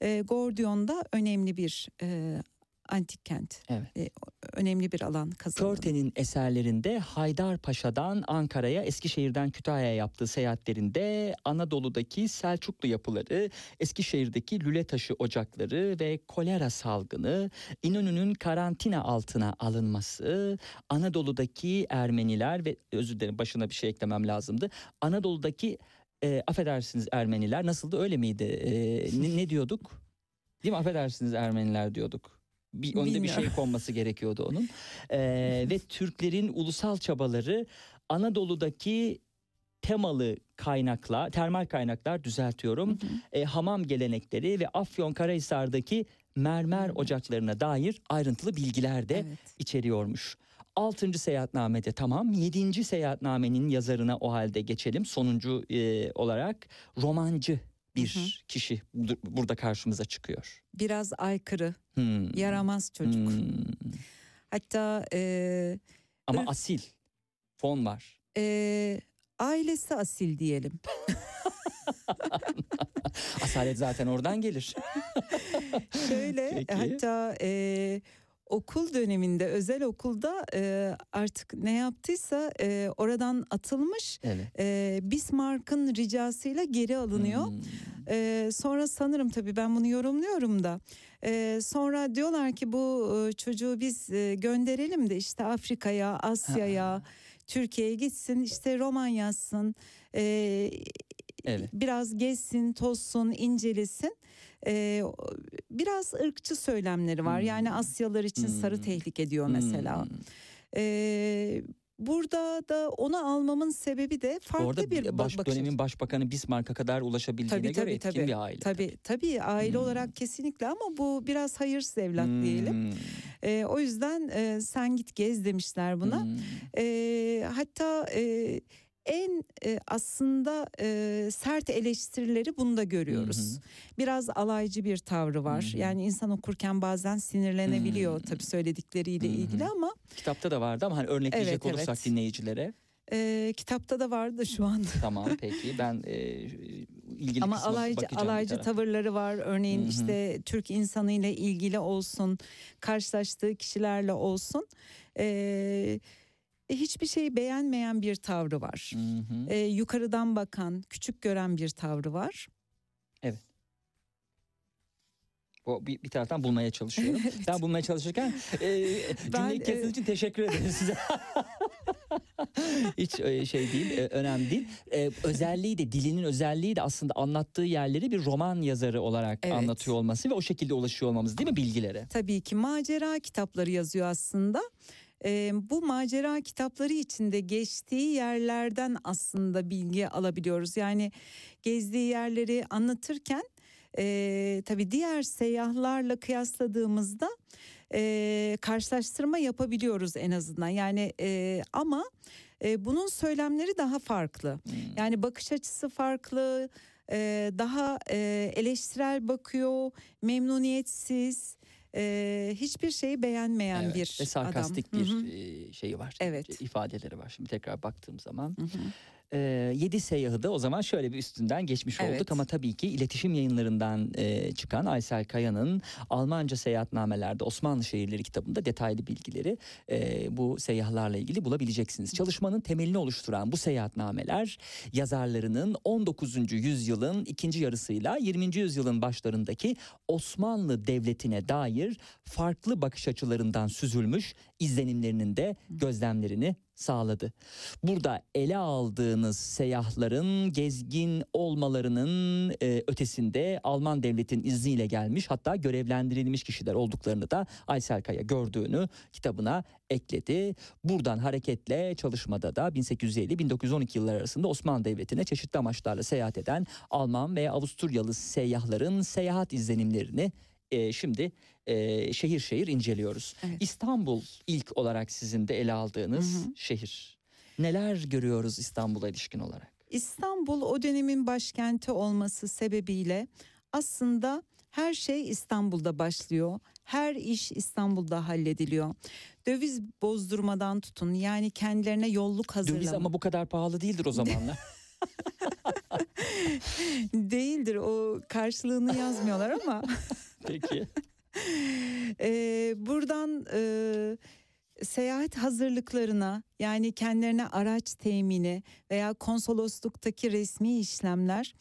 [SPEAKER 2] e, Gordion'da önemli bir e, antik kent.
[SPEAKER 1] Evet.
[SPEAKER 2] E, önemli bir alan kazı. alanı.
[SPEAKER 1] Körte'nin eserlerinde Haydarpaşa'dan Ankara'ya, Eskişehir'den Kütahya'ya yaptığı seyahatlerinde Anadolu'daki Selçuklu yapıları, Eskişehir'deki Lületaşı ocakları ve kolera salgını, İnönü'nün karantina altına alınması, Anadolu'daki Ermeniler ve özür dilerim başına bir şey eklemem lazımdı. Anadolu'daki e, affedersiniz Ermeniler nasıldı öyle miydi? E, ne, ne diyorduk? Değil mi affedersiniz Ermeniler diyorduk. Bir, bir
[SPEAKER 2] Bilmiyorum.
[SPEAKER 1] şey konması gerekiyordu onun. Ee, ve Türklerin ulusal çabaları Anadolu'daki temalı kaynaklar, termal kaynaklar düzeltiyorum. e, hamam gelenekleri ve Afyonkarahisar'daki mermer
[SPEAKER 2] Mermer.
[SPEAKER 1] ocaklarına dair ayrıntılı bilgiler de
[SPEAKER 2] Evet.
[SPEAKER 1] içeriyormuş. Altıncı seyahatnamede tamam. Yedinci seyahatnamenin yazarına o halde geçelim. Sonuncu e, olarak romancı bir
[SPEAKER 2] Hı hı.
[SPEAKER 1] kişi bu- burada karşımıza çıkıyor.
[SPEAKER 2] Biraz aykırı,
[SPEAKER 1] Hmm.
[SPEAKER 2] yaramaz çocuk.
[SPEAKER 1] Hmm.
[SPEAKER 2] Hatta e,
[SPEAKER 1] Ama
[SPEAKER 2] Irk-
[SPEAKER 1] asil. Fon var.
[SPEAKER 2] e, ailesi asil diyelim.
[SPEAKER 1] Asalet zaten oradan gelir.
[SPEAKER 2] Şöyle
[SPEAKER 1] Peki.
[SPEAKER 2] hatta e, okul döneminde özel okulda e, artık ne yaptıysa e, oradan atılmış.
[SPEAKER 1] Evet.
[SPEAKER 2] E, Bismarck'ın ricasıyla geri alınıyor.
[SPEAKER 1] Hmm.
[SPEAKER 2] Ee, sonra sanırım tabii ben bunu yorumluyorum da ee, sonra diyorlar ki bu e, çocuğu biz e, gönderelim de işte Afrika'ya, Asya'ya, Türkiye'ye gitsin işte roman yazsın. e,
[SPEAKER 1] Evet.
[SPEAKER 2] biraz gezsin, tozsun, incelesin. Ee, biraz ırkçı söylemleri var. Yani Asyalılar için sarı
[SPEAKER 1] Hmm.
[SPEAKER 2] tehlike diyor mesela.
[SPEAKER 1] Hmm.
[SPEAKER 2] Ee, burada da onu almamın sebebi de farklı
[SPEAKER 1] Orada
[SPEAKER 2] bir
[SPEAKER 1] baş,
[SPEAKER 2] bakış
[SPEAKER 1] dönemin başbakanı Bismarck'a kadar ulaşabildiğine
[SPEAKER 2] Tabii,
[SPEAKER 1] göre
[SPEAKER 2] tabii,
[SPEAKER 1] etkin
[SPEAKER 2] tabii.
[SPEAKER 1] bir aile.
[SPEAKER 2] Tabii tabii aile
[SPEAKER 1] Hmm.
[SPEAKER 2] olarak kesinlikle ama bu biraz hayırsız evlat diyelim.
[SPEAKER 1] Hmm.
[SPEAKER 2] Ee, o yüzden e, sen git gez demişler buna.
[SPEAKER 1] Hmm.
[SPEAKER 2] Ee, hatta e, en e, aslında e, sert eleştirileri bunda görüyoruz.
[SPEAKER 1] Hı hı.
[SPEAKER 2] Biraz alaycı bir tavrı var.
[SPEAKER 1] Hı hı.
[SPEAKER 2] Yani insan okurken bazen sinirlenebiliyor
[SPEAKER 1] Hı.
[SPEAKER 2] tabii söyledikleriyle
[SPEAKER 1] Hı hı.
[SPEAKER 2] ilgili ama
[SPEAKER 1] Kitapta da vardı ama hani örnekleyecek
[SPEAKER 2] Evet,
[SPEAKER 1] olursak
[SPEAKER 2] evet.
[SPEAKER 1] dinleyicilere.
[SPEAKER 2] e, kitapta da vardı şu anda.
[SPEAKER 1] Tamam peki ben e, ilgili
[SPEAKER 2] Ama alaycı alaycı tavırları var. Örneğin
[SPEAKER 1] Hı hı.
[SPEAKER 2] işte Türk insanıyla ilgili olsun, karşılaştığı kişilerle olsun. E, hiçbir şeyi beğenmeyen bir tavrı var.
[SPEAKER 1] Hı hı.
[SPEAKER 2] E, yukarıdan bakan, küçük gören bir tavrı var.
[SPEAKER 1] O bir, bir taraftan bulmaya çalışıyorum. Ben bulmaya çalışırken e, cümleyi
[SPEAKER 2] e,
[SPEAKER 1] kestiğiniz için teşekkür ederim size. Hiç e, şey değil, e, önemli değil. E, özelliği de dilinin özelliği de aslında anlattığı yerleri bir roman yazarı olarak
[SPEAKER 2] Evet.
[SPEAKER 1] anlatıyor olması ve o şekilde ulaşıyor olmamız değil mi bilgilere?
[SPEAKER 2] tabii ki macera kitapları yazıyor aslında. Ee, bu macera kitapları içinde geçtiği yerlerden aslında bilgi alabiliyoruz. Yani gezdiği yerleri anlatırken e, tabii diğer seyyahlarla kıyasladığımızda e, karşılaştırma yapabiliyoruz en azından. Yani e, ama e, bunun söylemleri daha farklı.
[SPEAKER 1] Hmm.
[SPEAKER 2] Yani bakış açısı farklı, e, daha e, eleştirel bakıyor, memnuniyetsiz, e, hiçbir şeyi beğenmeyen
[SPEAKER 1] Evet,
[SPEAKER 2] bir
[SPEAKER 1] ve sarkastik
[SPEAKER 2] adam.
[SPEAKER 1] bir
[SPEAKER 2] Hı hı.
[SPEAKER 1] e, şeyi var.
[SPEAKER 2] Evet.
[SPEAKER 1] ifadeleri var. Şimdi tekrar baktığım zaman.
[SPEAKER 2] Hı hı.
[SPEAKER 1] Ee, yedi seyyahı da o zaman şöyle bir üstünden geçmiş olduk
[SPEAKER 2] Evet.
[SPEAKER 1] ama tabii ki iletişim yayınlarından e, çıkan Aysel Kaya'nın Almanca seyahatnamelerde Osmanlı şehirleri kitabında detaylı bilgileri e, bu seyyahlarla ilgili bulabileceksiniz. Çalışmanın temelini oluşturan bu seyahatnameler yazarlarının 19. yüzyılın ikinci yarısıyla 20. yüzyılın başlarındaki Osmanlı Devleti'ne dair farklı bakış açılarından süzülmüş izlenimlerinin de gözlemlerini sağladı. Burada ele aldığınız seyyahların gezgin olmalarının e, ötesinde Alman devletin izniyle gelmiş hatta görevlendirilmiş kişiler olduklarını da Aysel Kaya gördüğünü kitabına ekledi. Buradan hareketle çalışmada da 1850-1912 yılları arasında Osmanlı Devleti'ne çeşitli amaçlarla seyahat eden Alman ve Avusturyalı seyyahların seyahat izlenimlerini e, şimdi e, şehir şehir inceliyoruz.
[SPEAKER 2] Evet.
[SPEAKER 1] İstanbul ilk olarak sizin de ele aldığınız
[SPEAKER 2] Hı hı.
[SPEAKER 1] şehir. Neler görüyoruz İstanbul'a ilişkin olarak?
[SPEAKER 2] İstanbul o dönemin başkenti olması sebebiyle aslında her şey İstanbul'da başlıyor. Her iş İstanbul'da hallediliyor. Döviz bozdurmadan tutun yani kendilerine yolluk hazırlama.
[SPEAKER 1] Döviz ama bu kadar pahalı değildir o zamanlar.
[SPEAKER 2] Değildir o karşılığını yazmıyorlar ama
[SPEAKER 1] Peki.
[SPEAKER 2] Ee, buradan e, seyahat hazırlıklarına yani kendilerine araç temini veya konsolosluktaki resmi işlemler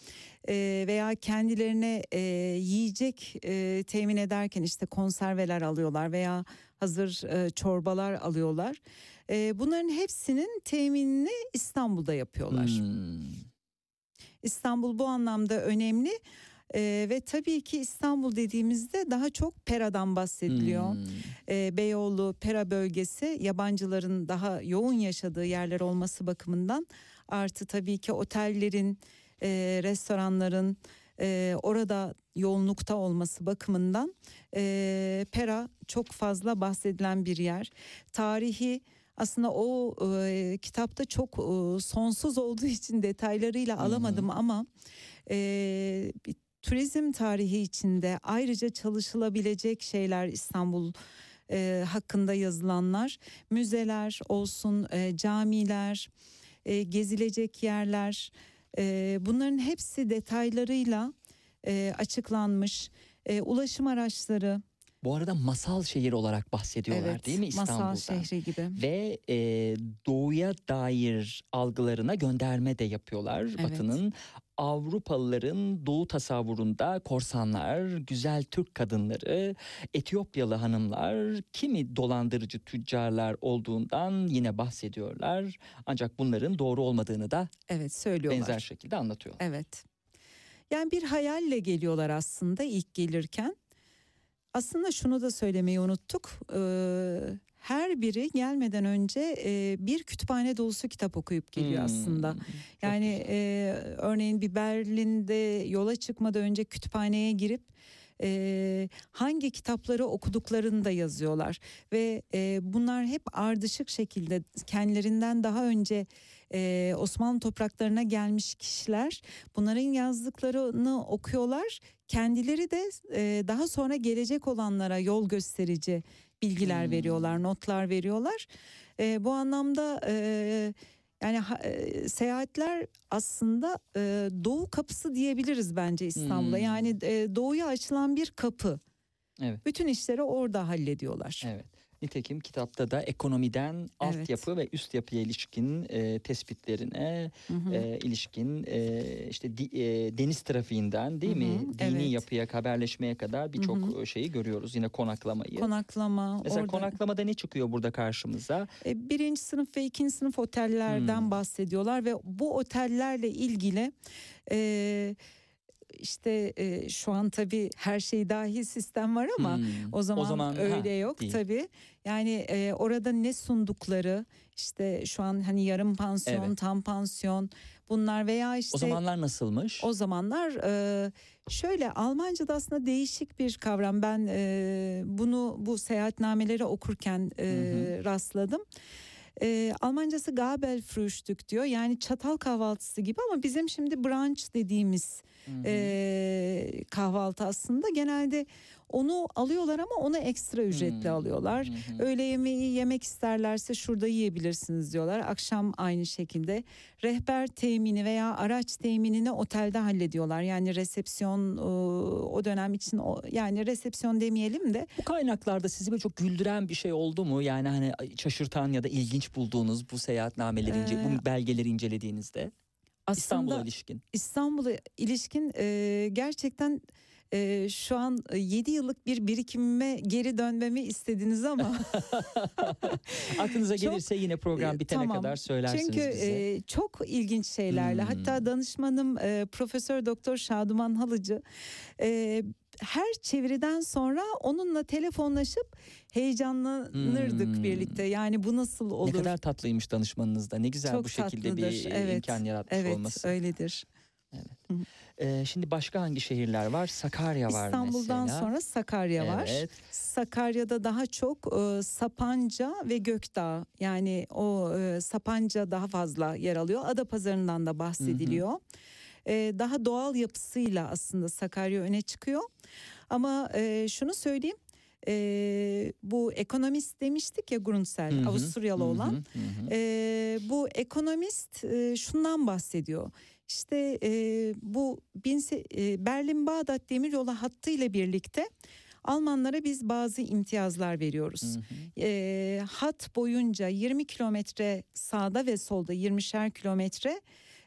[SPEAKER 2] e, veya kendilerine e, yiyecek e, temin ederken işte konserveler alıyorlar veya hazır e, çorbalar alıyorlar. E, bunların hepsinin teminini İstanbul'da yapıyorlar.
[SPEAKER 1] Hmm.
[SPEAKER 2] İstanbul bu anlamda önemli. Ee, ve tabii ki İstanbul dediğimizde daha çok Pera'dan bahsediliyor.
[SPEAKER 1] Hmm.
[SPEAKER 2] Ee, Beyoğlu, Pera bölgesi yabancıların daha yoğun yaşadığı yerler olması bakımından artı tabii ki otellerin, e, restoranların e, orada yoğunlukta olması bakımından e, Pera çok fazla bahsedilen bir yer. Tarihi aslında o e, kitapta çok e, sonsuz olduğu için detaylarıyla alamadım ama e, turizm tarihi içinde ayrıca çalışılabilecek şeyler İstanbul e, hakkında yazılanlar. Müzeler olsun e, camiler e, gezilecek yerler e, bunların hepsi detaylarıyla e, açıklanmış. E, ulaşım araçları
[SPEAKER 1] Bu arada masal şehir olarak bahsediyorlar
[SPEAKER 2] evet,
[SPEAKER 1] değil mi İstanbul'da?
[SPEAKER 2] Masal şehri gibi.
[SPEAKER 1] Ve e, doğuya dair algılarına gönderme de yapıyorlar
[SPEAKER 2] Evet.
[SPEAKER 1] Batı'nın. Avrupalıların doğu tasavvurunda korsanlar, güzel Türk kadınları, Etiyopyalı hanımlar, kimi dolandırıcı tüccarlar olduğundan yine bahsediyorlar. Ancak bunların doğru olmadığını da
[SPEAKER 2] Evet söylüyorlar.
[SPEAKER 1] benzer şekilde anlatıyor.
[SPEAKER 2] Evet. Yani bir hayalle geliyorlar aslında ilk gelirken. Aslında şunu da söylemeyi unuttuk. Ee, her biri gelmeden önce e, bir kütüphane dolusu kitap okuyup geliyor
[SPEAKER 1] Hmm,
[SPEAKER 2] aslında. Yani
[SPEAKER 1] güzel.
[SPEAKER 2] e, örneğin bir Berlin'de yola çıkmadan önce kütüphaneye girip e, hangi kitapları okuduklarını da yazıyorlar ve e, bunlar hep ardışık şekilde kendilerinden daha önce e, Osmanlı topraklarına gelmiş kişiler bunların yazdıklarını okuyorlar kendileri de e, daha sonra gelecek olanlara yol gösterici bilgiler
[SPEAKER 1] Hmm.
[SPEAKER 2] veriyorlar notlar veriyorlar E, bu anlamda e, yani e, seyahatler aslında e, doğu kapısı diyebiliriz bence İstanbul'a.
[SPEAKER 1] Hmm.
[SPEAKER 2] Yani e, doğuya açılan bir kapı.
[SPEAKER 1] Evet.
[SPEAKER 2] Bütün işleri orada hallediyorlar.
[SPEAKER 1] Evet. Nitekim kitapta da ekonomiden altyapı ve üst yapıya ilişkin e, tespitlerine
[SPEAKER 2] Hı hı.
[SPEAKER 1] e, ilişkin e, işte di- e, deniz trafiğinden değil
[SPEAKER 2] Hı
[SPEAKER 1] mi?
[SPEAKER 2] hı,
[SPEAKER 1] Dini
[SPEAKER 2] evet.
[SPEAKER 1] yapıya, haberleşmeye kadar birçok e, şeyi görüyoruz. Yine konaklamayı.
[SPEAKER 2] Konaklama.
[SPEAKER 1] Mesela
[SPEAKER 2] orada,
[SPEAKER 1] konaklamada ne çıkıyor burada karşımıza?
[SPEAKER 2] e, birinci sınıf ve ikinci sınıf otellerden
[SPEAKER 1] Hmm.
[SPEAKER 2] bahsediyorlar ve bu otellerle ilgili e, işte e, şu an tabii her şey dahil sistem var ama
[SPEAKER 1] Hmm,
[SPEAKER 2] O zaman,
[SPEAKER 1] ha,
[SPEAKER 2] öyle yok
[SPEAKER 1] değil.
[SPEAKER 2] tabii. Yani e, orada ne sundukları işte şu an hani yarım pansiyon,
[SPEAKER 1] Evet.
[SPEAKER 2] tam pansiyon bunlar veya işte
[SPEAKER 1] O zamanlar nasılmış?
[SPEAKER 2] o zamanlar e, şöyle Almanca'da aslında değişik bir kavram. Ben e, bunu bu seyahatnameleri okurken e,
[SPEAKER 1] Hı
[SPEAKER 2] rastladım. E, Almancası Gabelfrühstück diyor. Yani çatal kahvaltısı gibi ama bizim şimdi brunch dediğimiz. E, kahvaltı aslında genelde onu alıyorlar ama onu ekstra ücretli
[SPEAKER 1] Hmm.
[SPEAKER 2] alıyorlar.
[SPEAKER 1] Hı.
[SPEAKER 2] Öğle yemeği yemek isterlerse şurada yiyebilirsiniz diyorlar. Akşam aynı şekilde rehber temini veya araç teminini otelde hallediyorlar. Yani resepsiyon o dönem için yani resepsiyon demeyelim de
[SPEAKER 1] Bu kaynaklarda sizi böyle çok güldüren bir şey oldu mu? Yani hani şaşırtan ya da ilginç bulduğunuz bu seyahatnameleri, ince,
[SPEAKER 2] Ee,
[SPEAKER 1] bu belgeleri incelediğinizde İstanbul'a ilişkin.
[SPEAKER 2] İstanbul'a ilişkin e, gerçekten e, şu an 7 yıllık bir birikimime geri dönmemi istediniz ama
[SPEAKER 1] Aklınıza
[SPEAKER 2] Çok-
[SPEAKER 1] gelirse yine program bitene
[SPEAKER 2] tamam.
[SPEAKER 1] kadar söylersiniz
[SPEAKER 2] Çünkü
[SPEAKER 1] bize.
[SPEAKER 2] e, çok ilginç şeylerle
[SPEAKER 1] Hmm.
[SPEAKER 2] hatta danışmanım e, Profesör Doktor Şaduman Halıcı e, her çeviriden sonra onunla telefonlaşıp heyecanlanırdık
[SPEAKER 1] Hmm.
[SPEAKER 2] birlikte. Yani bu nasıl olur?
[SPEAKER 1] Ne kadar tatlıymış danışmanınız da. Ne güzel
[SPEAKER 2] Çok
[SPEAKER 1] bu şekilde
[SPEAKER 2] tatlıdır,
[SPEAKER 1] bir
[SPEAKER 2] evet,
[SPEAKER 1] imkan yaratmış
[SPEAKER 2] evet
[SPEAKER 1] olması.
[SPEAKER 2] öyledir.
[SPEAKER 1] Ee, şimdi başka hangi şehirler var? Sakarya var
[SPEAKER 2] İstanbul'dan
[SPEAKER 1] mesela.
[SPEAKER 2] sonra Sakarya var.
[SPEAKER 1] Evet.
[SPEAKER 2] Sakarya'da daha çok e, Sapanca ve Gökdağ yani o e, Sapanca daha fazla yer alıyor. Adapazarı'ndan da bahsediliyor. E, daha doğal yapısıyla aslında Sakarya öne çıkıyor. Ama e, şunu söyleyeyim. e, bu ekonomist demiştik ya Grunsel
[SPEAKER 1] Hı hı,
[SPEAKER 2] Avusturyalı
[SPEAKER 1] hı
[SPEAKER 2] olan.
[SPEAKER 1] hı hı.
[SPEAKER 2] Ee, bu ekonomist e, şundan bahsediyor. İşte e, bu bin e, Berlin-Bağdat demiryolu hattı ile birlikte Almanlara biz bazı imtiyazlar veriyoruz.
[SPEAKER 1] Hı hı.
[SPEAKER 2] E, hat boyunca 20 kilometre sağda ve solda 20'şer kilometre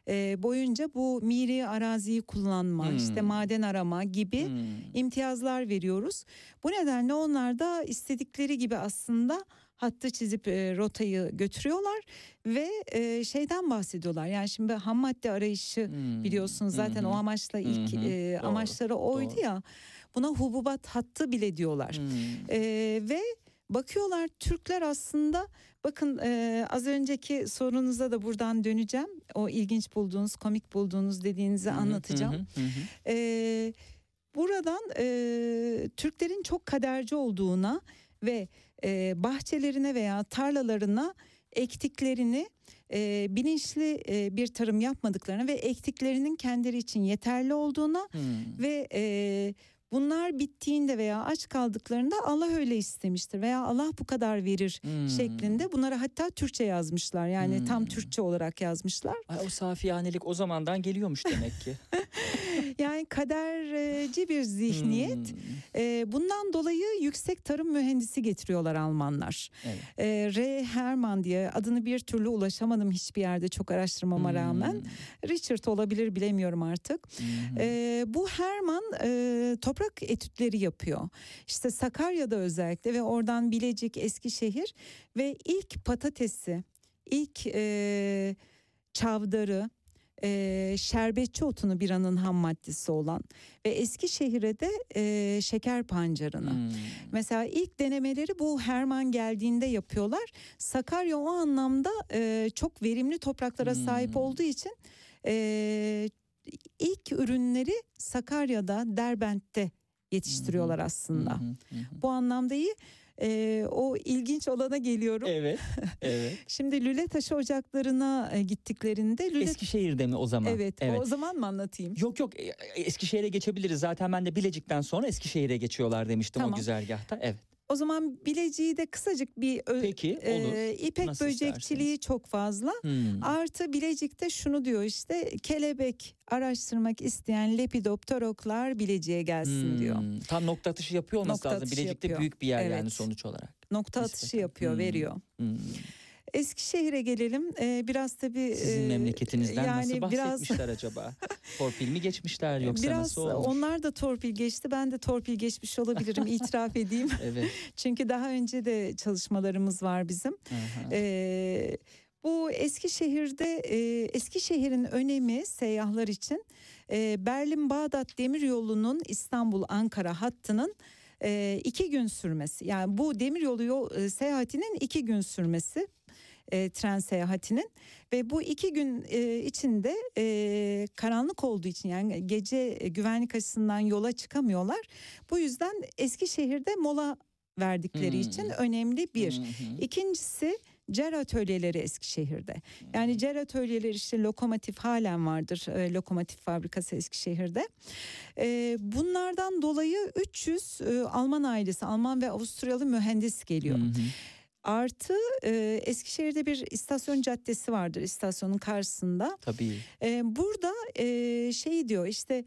[SPEAKER 2] e, boyunca bu miri araziyi kullanma,
[SPEAKER 1] Hmm.
[SPEAKER 2] işte maden arama gibi
[SPEAKER 1] Hmm.
[SPEAKER 2] imtiyazlar veriyoruz. Bu nedenle onlar da istedikleri gibi aslında hattı çizip e, rotayı götürüyorlar ve e, şeyden bahsediyorlar. Yani şimdi ham madde arayışı
[SPEAKER 1] Hmm.
[SPEAKER 2] biliyorsunuz zaten
[SPEAKER 1] hı.
[SPEAKER 2] o amaçla ilk
[SPEAKER 1] hı,
[SPEAKER 2] e,
[SPEAKER 1] doğru,
[SPEAKER 2] amaçları oydu
[SPEAKER 1] doğru.
[SPEAKER 2] ya. Buna hububat hattı bile diyorlar.
[SPEAKER 1] Hmm.
[SPEAKER 2] E, ve bakıyorlar Türkler aslında bakın e, az önceki sorunuza da buradan döneceğim. O ilginç bulduğunuz, komik bulduğunuz dediğinizi anlatacağım.
[SPEAKER 1] hı hı, hı.
[SPEAKER 2] Ee, buradan e, Türklerin çok kaderci olduğuna ve e, bahçelerine veya tarlalarına ektiklerini e, bilinçli e, bir tarım yapmadıklarını ve ektiklerinin kendileri için yeterli olduğuna
[SPEAKER 1] Hmm.
[SPEAKER 2] ve e, bunlar bittiğinde veya aç kaldıklarında Allah öyle istemiştir veya Allah bu kadar verir
[SPEAKER 1] Hmm.
[SPEAKER 2] şeklinde bunları hatta Türkçe yazmışlar yani tam
[SPEAKER 1] Hmm.
[SPEAKER 2] Türkçe olarak yazmışlar.
[SPEAKER 1] Ay, o safiyanelik o zamandan geliyormuş demek ki.
[SPEAKER 2] yani kaderci bir zihniyet.
[SPEAKER 1] Hmm,
[SPEAKER 2] Ee, bundan dolayı yüksek tarım mühendisi getiriyorlar Almanlar.
[SPEAKER 1] evet.
[SPEAKER 2] Ee, R. Herman diye adını bir türlü ulaşamadım hiçbir yerde çok araştırmama rağmen.
[SPEAKER 1] Hmm,
[SPEAKER 2] Richard olabilir bilemiyorum artık.
[SPEAKER 1] hı.
[SPEAKER 2] Ee, bu Herman e, toprak etütleri yapıyor. İşte Sakarya'da özellikle ve oradan Bilecik, Eskişehir ve ilk patatesi, ilk e, çavdarı, e, şerbetçi otunu biranın ham maddesi olan ve Eskişehir'e de e, şeker pancarını.
[SPEAKER 1] Hmm.
[SPEAKER 2] Mesela ilk denemeleri bu Herman geldiğinde yapıyorlar. Sakarya o anlamda e, çok verimli topraklara sahip
[SPEAKER 1] Hmm.
[SPEAKER 2] olduğu için e, ilk ürünleri Sakarya'da, Derbent'te yetiştiriyorlar aslında.
[SPEAKER 1] Hı hı, hı.
[SPEAKER 2] Bu anlamda iyi. E, o ilginç olana geliyorum.
[SPEAKER 1] Evet. Evet.
[SPEAKER 2] Şimdi lüle taşı ocaklarına e, gittiklerinde lüle
[SPEAKER 1] Eskişehir'de mi o zaman?
[SPEAKER 2] evet, o zaman mı anlatayım?
[SPEAKER 1] Yok yok e, Eskişehir'e geçebiliriz. Zaten ben de Bilecik'ten sonra Eskişehir'e geçiyorlar demiştim o
[SPEAKER 2] Tamam.
[SPEAKER 1] güzergahta. Evet.
[SPEAKER 2] O zaman Bilecik'i de kısacık bir
[SPEAKER 1] Peki olur.
[SPEAKER 2] e, ipek
[SPEAKER 1] Nasıl
[SPEAKER 2] böcekçiliği çok fazla.
[SPEAKER 1] Hmm.
[SPEAKER 2] Artı Bilecik'te şunu diyor işte kelebek araştırmak isteyen lepidopteroklar Bilecik'e gelsin diyor.
[SPEAKER 1] Hmm. Tam nokta atışı yapıyor olması
[SPEAKER 2] Nokta
[SPEAKER 1] lazım. Bilecik'te
[SPEAKER 2] yapıyor.
[SPEAKER 1] büyük bir yer yani
[SPEAKER 2] Evet.
[SPEAKER 1] sonuç olarak.
[SPEAKER 2] Nokta atışı yapıyor,
[SPEAKER 1] Hmm.
[SPEAKER 2] veriyor.
[SPEAKER 1] Hmm.
[SPEAKER 2] Eskişehir'e gelelim. Ee, biraz tabii
[SPEAKER 1] Sizin
[SPEAKER 2] e,
[SPEAKER 1] memleketinizden nasıl
[SPEAKER 2] yani biraz
[SPEAKER 1] bahsetmişler acaba? Torpil mi geçmişler yoksa
[SPEAKER 2] biraz
[SPEAKER 1] nasıl olmuş?
[SPEAKER 2] onlar da torpil geçti. Ben de torpil geçmiş olabilirim itiraf edeyim.
[SPEAKER 1] Evet.
[SPEAKER 2] Çünkü daha önce de çalışmalarımız var bizim. Ee, bu Eskişehir'de e, Eskişehir'in önemi seyyahlar için e, Berlin-Bağdat Demiryolu'nun İstanbul-Ankara hattının e, iki gün sürmesi. Yani bu demiryolu yol, e, seyahatinin iki gün sürmesi. E, tren seyahatinin ve bu iki gün e, içinde e, karanlık olduğu için yani gece e, güvenlik açısından yola çıkamıyorlar. Bu yüzden Eskişehir'de mola verdikleri
[SPEAKER 1] Hmm.
[SPEAKER 2] için önemli bir.
[SPEAKER 1] Hı hı.
[SPEAKER 2] İkincisi cer atölyeleri Eskişehir'de. Yani cer atölyeleri işte lokomotif halen vardır. e, lokomotif fabrikası Eskişehir'de. E, bunlardan dolayı 300 e, Alman ailesi, Alman ve Avusturyalı mühendis geliyor.
[SPEAKER 1] Hı hı.
[SPEAKER 2] Artı e, Eskişehir'de bir istasyon caddesi vardır istasyonun karşısında.
[SPEAKER 1] Tabii.
[SPEAKER 2] E, burada e, şey diyor işte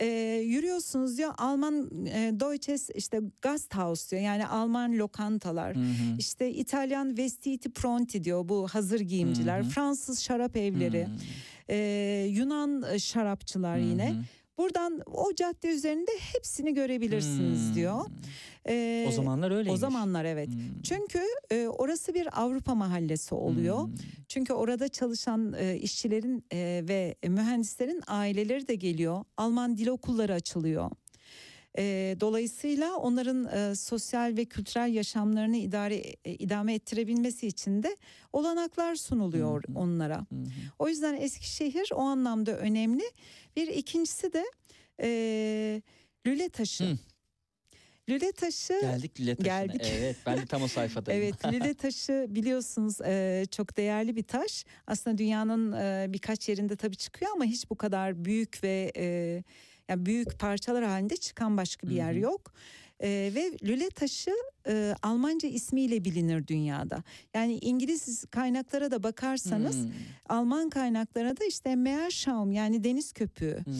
[SPEAKER 2] e, yürüyorsunuz diyor Alman e, Deutsches işte Gasthaus diyor yani Alman lokantalar.
[SPEAKER 1] Hı hı.
[SPEAKER 2] İşte İtalyan vestiti pronti diyor bu hazır giyimciler.
[SPEAKER 1] Hı hı.
[SPEAKER 2] Fransız şarap evleri,
[SPEAKER 1] Hı.
[SPEAKER 2] e, Yunan e, şarapçılar yine.
[SPEAKER 1] Hı hı.
[SPEAKER 2] Buradan o cadde üzerinde hepsini görebilirsiniz
[SPEAKER 1] Hmm.
[SPEAKER 2] diyor. E,
[SPEAKER 1] O zamanlar öyleymiş.
[SPEAKER 2] o zamanlar evet.
[SPEAKER 1] Hmm.
[SPEAKER 2] Çünkü e, orası bir Avrupa mahallesi oluyor.
[SPEAKER 1] Hmm.
[SPEAKER 2] Çünkü orada çalışan e, işçilerin e, ve mühendislerin aileleri de geliyor. Alman dil okulları açılıyor. E, dolayısıyla onların e, sosyal ve kültürel yaşamlarını idare e, idame ettirebilmesi için de olanaklar sunuluyor
[SPEAKER 1] Hı hı.
[SPEAKER 2] onlara.
[SPEAKER 1] Hı hı.
[SPEAKER 2] O yüzden Eskişehir o anlamda önemli. Bir ikincisi de e, lüle taşı.
[SPEAKER 1] Hı.
[SPEAKER 2] Lüle taşı
[SPEAKER 1] Geldik Lüle Taşı'na.
[SPEAKER 2] Geldik.
[SPEAKER 1] Evet ben de tam o sayfadayım.
[SPEAKER 2] Evet lüle taşı biliyorsunuz e, çok değerli bir taş. Aslında dünyanın e, birkaç yerinde tabii çıkıyor ama hiç bu kadar büyük ve e, yani büyük parçalar halinde çıkan başka bir yer yok. E, ve lüle taşı e, Almanca ismiyle bilinir dünyada. Yani İngiliz kaynaklara da bakarsanız
[SPEAKER 1] Hmm.
[SPEAKER 2] Alman kaynaklara da işte Meerschaum yani deniz köpüğü.
[SPEAKER 1] Hmm.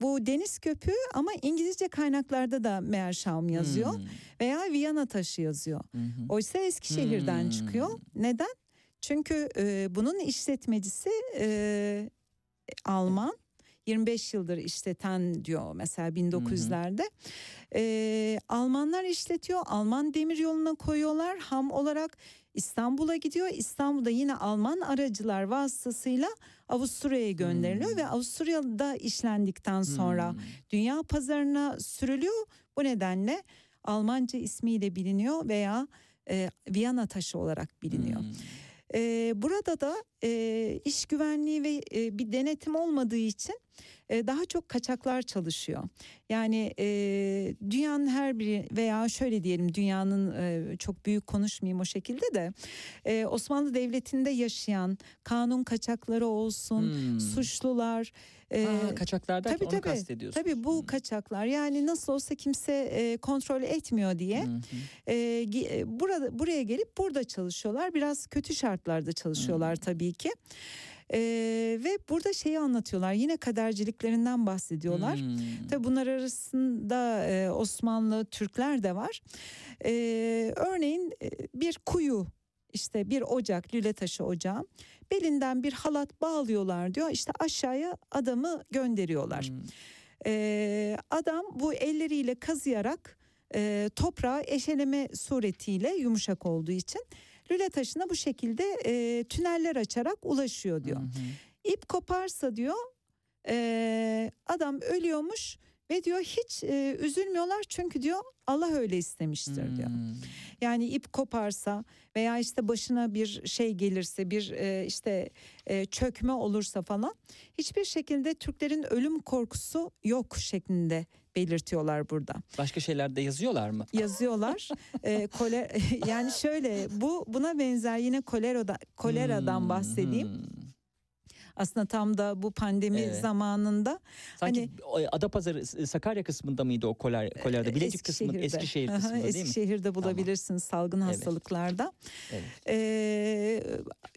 [SPEAKER 2] Bu deniz köpüğü ama İngilizce kaynaklarda da Meerschaum yazıyor
[SPEAKER 1] Hmm.
[SPEAKER 2] veya Viyana taşı yazıyor.
[SPEAKER 1] Hı.
[SPEAKER 2] Oysa Eskişehir'den
[SPEAKER 1] Hmm.
[SPEAKER 2] çıkıyor. Neden? Çünkü e, bunun işletmecisi e, Alman. 25 yıldır işleten diyor mesela 1900'lerde. E, Almanlar işletiyor. Alman demir yoluna koyuyorlar. Ham olarak İstanbul'a gidiyor. İstanbul'da yine Alman aracılar vasıtasıyla Avusturya'ya gönderiliyor
[SPEAKER 1] Hmm.
[SPEAKER 2] ve Avusturya'da işlendikten sonra
[SPEAKER 1] Hmm.
[SPEAKER 2] dünya pazarına sürülüyor. Bu nedenle Almanca ismiyle biliniyor veya e, Viyana taşı olarak biliniyor.
[SPEAKER 1] Hmm.
[SPEAKER 2] E, burada da e, iş güvenliği ve e, bir denetim olmadığı için e, daha çok kaçaklar çalışıyor. Yani e, dünyanın her biri veya şöyle diyelim dünyanın e, çok büyük konuşmayayım o şekilde de e, Osmanlı Devleti'nde yaşayan kanun kaçakları olsun,
[SPEAKER 1] Hmm.
[SPEAKER 2] suçlular. E,
[SPEAKER 1] Ha, kaçaklar derken
[SPEAKER 2] Tabii
[SPEAKER 1] onu
[SPEAKER 2] tabii.
[SPEAKER 1] kastediyorsunuz.
[SPEAKER 2] Tabii bu
[SPEAKER 1] Hmm.
[SPEAKER 2] kaçaklar yani nasıl olsa kimse e, kontrol etmiyor diye e, burada buraya gelip burada çalışıyorlar. Biraz kötü şartlarda çalışıyorlar tabii ki. E, ve burada şeyi anlatıyorlar. Yine kaderciliklerinden bahsediyorlar.
[SPEAKER 1] Hmm.
[SPEAKER 2] Tabii bunlar arasında e, Osmanlı Türkler de var. E, örneğin e, bir kuyu işte bir ocak lüle taşı ocağı belinden bir halat bağlıyorlar diyor işte aşağıya adamı gönderiyorlar.
[SPEAKER 1] Hmm.
[SPEAKER 2] E, adam bu elleriyle kazıyarak e, toprağı eşeleme suretiyle yumuşak olduğu için lüle taşına bu şekilde e, tüneller açarak ulaşıyor diyor.
[SPEAKER 1] Hı hı.
[SPEAKER 2] İp koparsa diyor e, adam ölüyormuş ve diyor hiç e, üzülmüyorlar çünkü diyor Allah öyle istemiştir diyor.
[SPEAKER 1] Hmm.
[SPEAKER 2] Yani ip koparsa veya işte başına bir şey gelirse bir e, işte e, çökme olursa falan hiçbir şekilde Türklerin ölüm korkusu yok şeklinde belirtiyorlar burada.
[SPEAKER 1] Başka şeyler de yazıyorlar mı?
[SPEAKER 2] Yazıyorlar. e, koler yani şöyle bu buna benzer yine kolera koleradan
[SPEAKER 1] Hmm,
[SPEAKER 2] bahsedeyim.
[SPEAKER 1] hmm.
[SPEAKER 2] Aslında tam da bu pandemi
[SPEAKER 1] Evet.
[SPEAKER 2] zamanında
[SPEAKER 1] Sanki
[SPEAKER 2] Hani-
[SPEAKER 1] o Adapazarı Sakarya kısmında mıydı o koler, kolerada? Bilecik kısmı
[SPEAKER 2] Eskişehir'de.
[SPEAKER 1] Eskişehir kısmında değil mi?
[SPEAKER 2] Eskişehir'de bulabilirsiniz salgın
[SPEAKER 1] Evet.
[SPEAKER 2] hastalıklarda.
[SPEAKER 1] Evet.
[SPEAKER 2] Ee,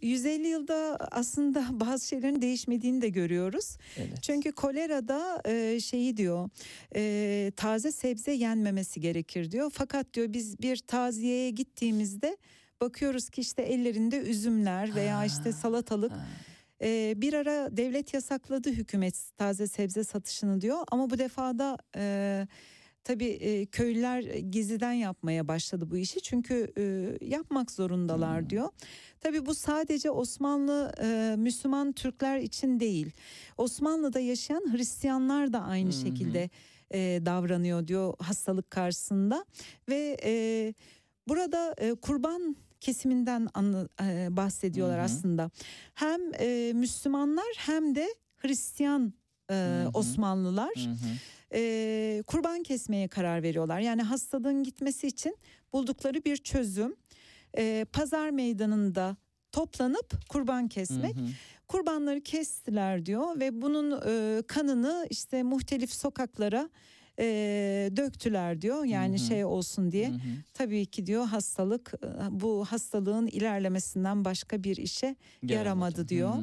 [SPEAKER 2] 150 yılda aslında bazı şeylerin değişmediğini de görüyoruz.
[SPEAKER 1] Evet.
[SPEAKER 2] Çünkü kolerada e, şeyi diyor e, taze sebze yenmemesi gerekir diyor. Fakat diyor biz bir taziyeye gittiğimizde bakıyoruz ki işte ellerinde üzümler veya
[SPEAKER 1] Ha.
[SPEAKER 2] işte salatalık.
[SPEAKER 1] Ha.
[SPEAKER 2] E, bir ara devlet yasakladı hükümet taze sebze satışını diyor ama bu defada e, tabii e, köylüler gizliden yapmaya başladı bu işi çünkü e, yapmak zorundalar
[SPEAKER 1] Hmm.
[SPEAKER 2] diyor. Tabii bu sadece Osmanlı e, Müslüman Türkler için değil. Osmanlı'da yaşayan Hristiyanlar da aynı
[SPEAKER 1] hı.
[SPEAKER 2] şekilde e, davranıyor diyor hastalık karşısında ve e, burada e, kurban kesiminden anla- e, bahsediyorlar
[SPEAKER 1] Hı hı.
[SPEAKER 2] aslında. Hem e, Müslümanlar hem de Hristiyan e. Osmanlılar e, kurban kesmeye karar veriyorlar. Yani hastalığın gitmesi için buldukları bir çözüm e, pazar meydanında toplanıp kurban kesmek.
[SPEAKER 1] Hı hı.
[SPEAKER 2] Kurbanları kestiler diyor ve bunun e, kanını işte muhtelif sokaklara e, döktüler diyor. Yani
[SPEAKER 1] Hı hı.
[SPEAKER 2] şey olsun diye.
[SPEAKER 1] Hı hı.
[SPEAKER 2] Tabii ki diyor hastalık bu hastalığın ilerlemesinden başka bir işe yaramadı diyor.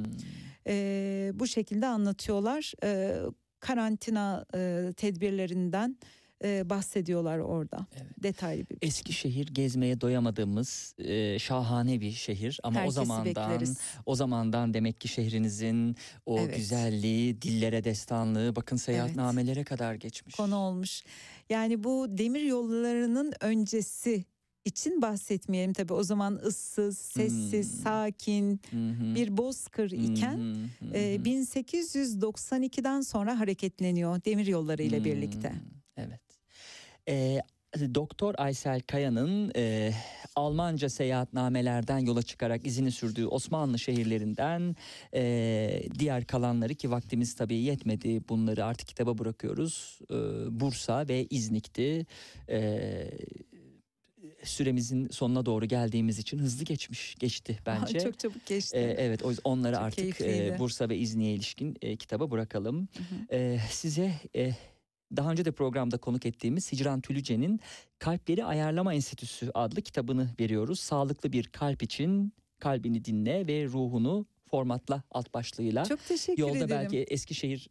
[SPEAKER 2] E, bu şekilde anlatıyorlar. E, karantina e, tedbirlerinden e, bahsediyorlar orada.
[SPEAKER 1] Evet.
[SPEAKER 2] Detaylı bir
[SPEAKER 1] Eskişehir gezmeye doyamadığımız e, şahane bir şehir ama o
[SPEAKER 2] Herkesi
[SPEAKER 1] zamandan
[SPEAKER 2] bekleriz.
[SPEAKER 1] o zamandan demek ki şehrinizin o
[SPEAKER 2] Evet.
[SPEAKER 1] güzelliği, dillere destanlığı bakın seyahatnamelere kadar geçmiş.
[SPEAKER 2] konu olmuş. Yani bu demir yollarının öncesi için bahsetmeyelim tabii. O zaman ıssız, sessiz,
[SPEAKER 1] Hmm.
[SPEAKER 2] sakin
[SPEAKER 1] hı.
[SPEAKER 2] bir bozkır iken
[SPEAKER 1] hı
[SPEAKER 2] e,
[SPEAKER 1] hı.
[SPEAKER 2] 1892'den sonra hareketleniyor demir yolları ile
[SPEAKER 1] Hmm,
[SPEAKER 2] birlikte.
[SPEAKER 1] Evet. Ee, Doktor Aysel Kaya'nın e, Almanca seyahatnamelerden yola çıkarak izini sürdüğü Osmanlı şehirlerinden e, diğer kalanları ki vaktimiz tabii yetmedi bunları artık kitaba bırakıyoruz. E, Bursa ve İznik'ti. E, süremizin sonuna doğru geldiğimiz için hızlı geçmiş geçti bence.
[SPEAKER 2] Çok çabuk geçti.
[SPEAKER 1] Ee, evet o yüzden onları
[SPEAKER 2] Çok
[SPEAKER 1] artık e, Bursa ve İznik'e ilişkin e, kitaba bırakalım.
[SPEAKER 2] Hı hı.
[SPEAKER 1] Ee, size e, daha önce de programda konuk ettiğimiz Hicran Tülüce'nin Kalpleri Ayarlama Enstitüsü adlı kitabını veriyoruz. Sağlıklı bir kalp için kalbini dinle ve ruhunu formatla alt başlığıyla.
[SPEAKER 2] Çok teşekkür
[SPEAKER 1] Yolda
[SPEAKER 2] ederim.
[SPEAKER 1] belki Eskişehir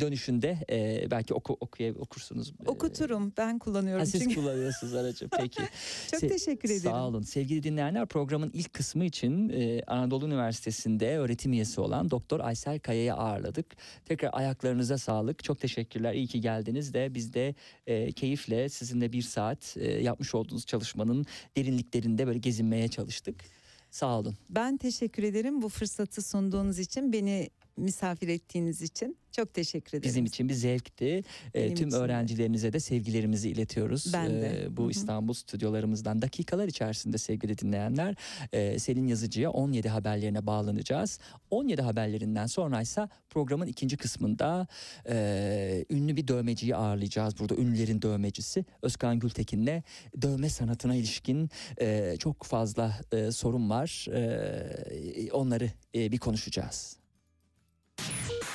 [SPEAKER 1] dönüşünde e, belki oku, okuya, okursunuz. Ee,
[SPEAKER 2] Okuturum ben kullanıyorum
[SPEAKER 1] Ha, siz
[SPEAKER 2] çünkü.
[SPEAKER 1] kullanıyorsunuz aracı peki.
[SPEAKER 2] Çok
[SPEAKER 1] Se-
[SPEAKER 2] teşekkür ederim.
[SPEAKER 1] Sağ olun. Sevgili dinleyenler programın ilk kısmı için e, Anadolu Üniversitesi'nde öğretim üyesi olan Doktor Aysel Kaya'yı ağırladık. Tekrar ayaklarınıza sağlık. Çok teşekkürler. İyi ki geldiniz de biz de e, keyifle sizinle bir saat e, yapmış olduğunuz çalışmanın derinliklerinde böyle gezinmeye çalıştık. Sağ olun.
[SPEAKER 2] Ben teşekkür ederim bu fırsatı sunduğunuz için, beni misafir ettiğiniz için. Çok teşekkür ederim.
[SPEAKER 1] Bizim için bir zevkti. E,
[SPEAKER 2] Benim
[SPEAKER 1] tüm
[SPEAKER 2] için de.
[SPEAKER 1] öğrencilerinize de sevgilerimizi iletiyoruz.
[SPEAKER 2] Ben de.
[SPEAKER 1] E, bu
[SPEAKER 2] Hı hı.
[SPEAKER 1] İstanbul stüdyolarımızdan dakikalar içerisinde sevgili dinleyenler e, Selin Yazıcı'ya 17 haberlerine bağlanacağız. 17 haberlerinden sonraysa programın ikinci kısmında e, ünlü bir dövmeciyi ağırlayacağız. Burada ünlülerin dövmecisi Özkan Gültekin'le dövme sanatına ilişkin e, çok fazla sorun var. Onları bir konuşacağız.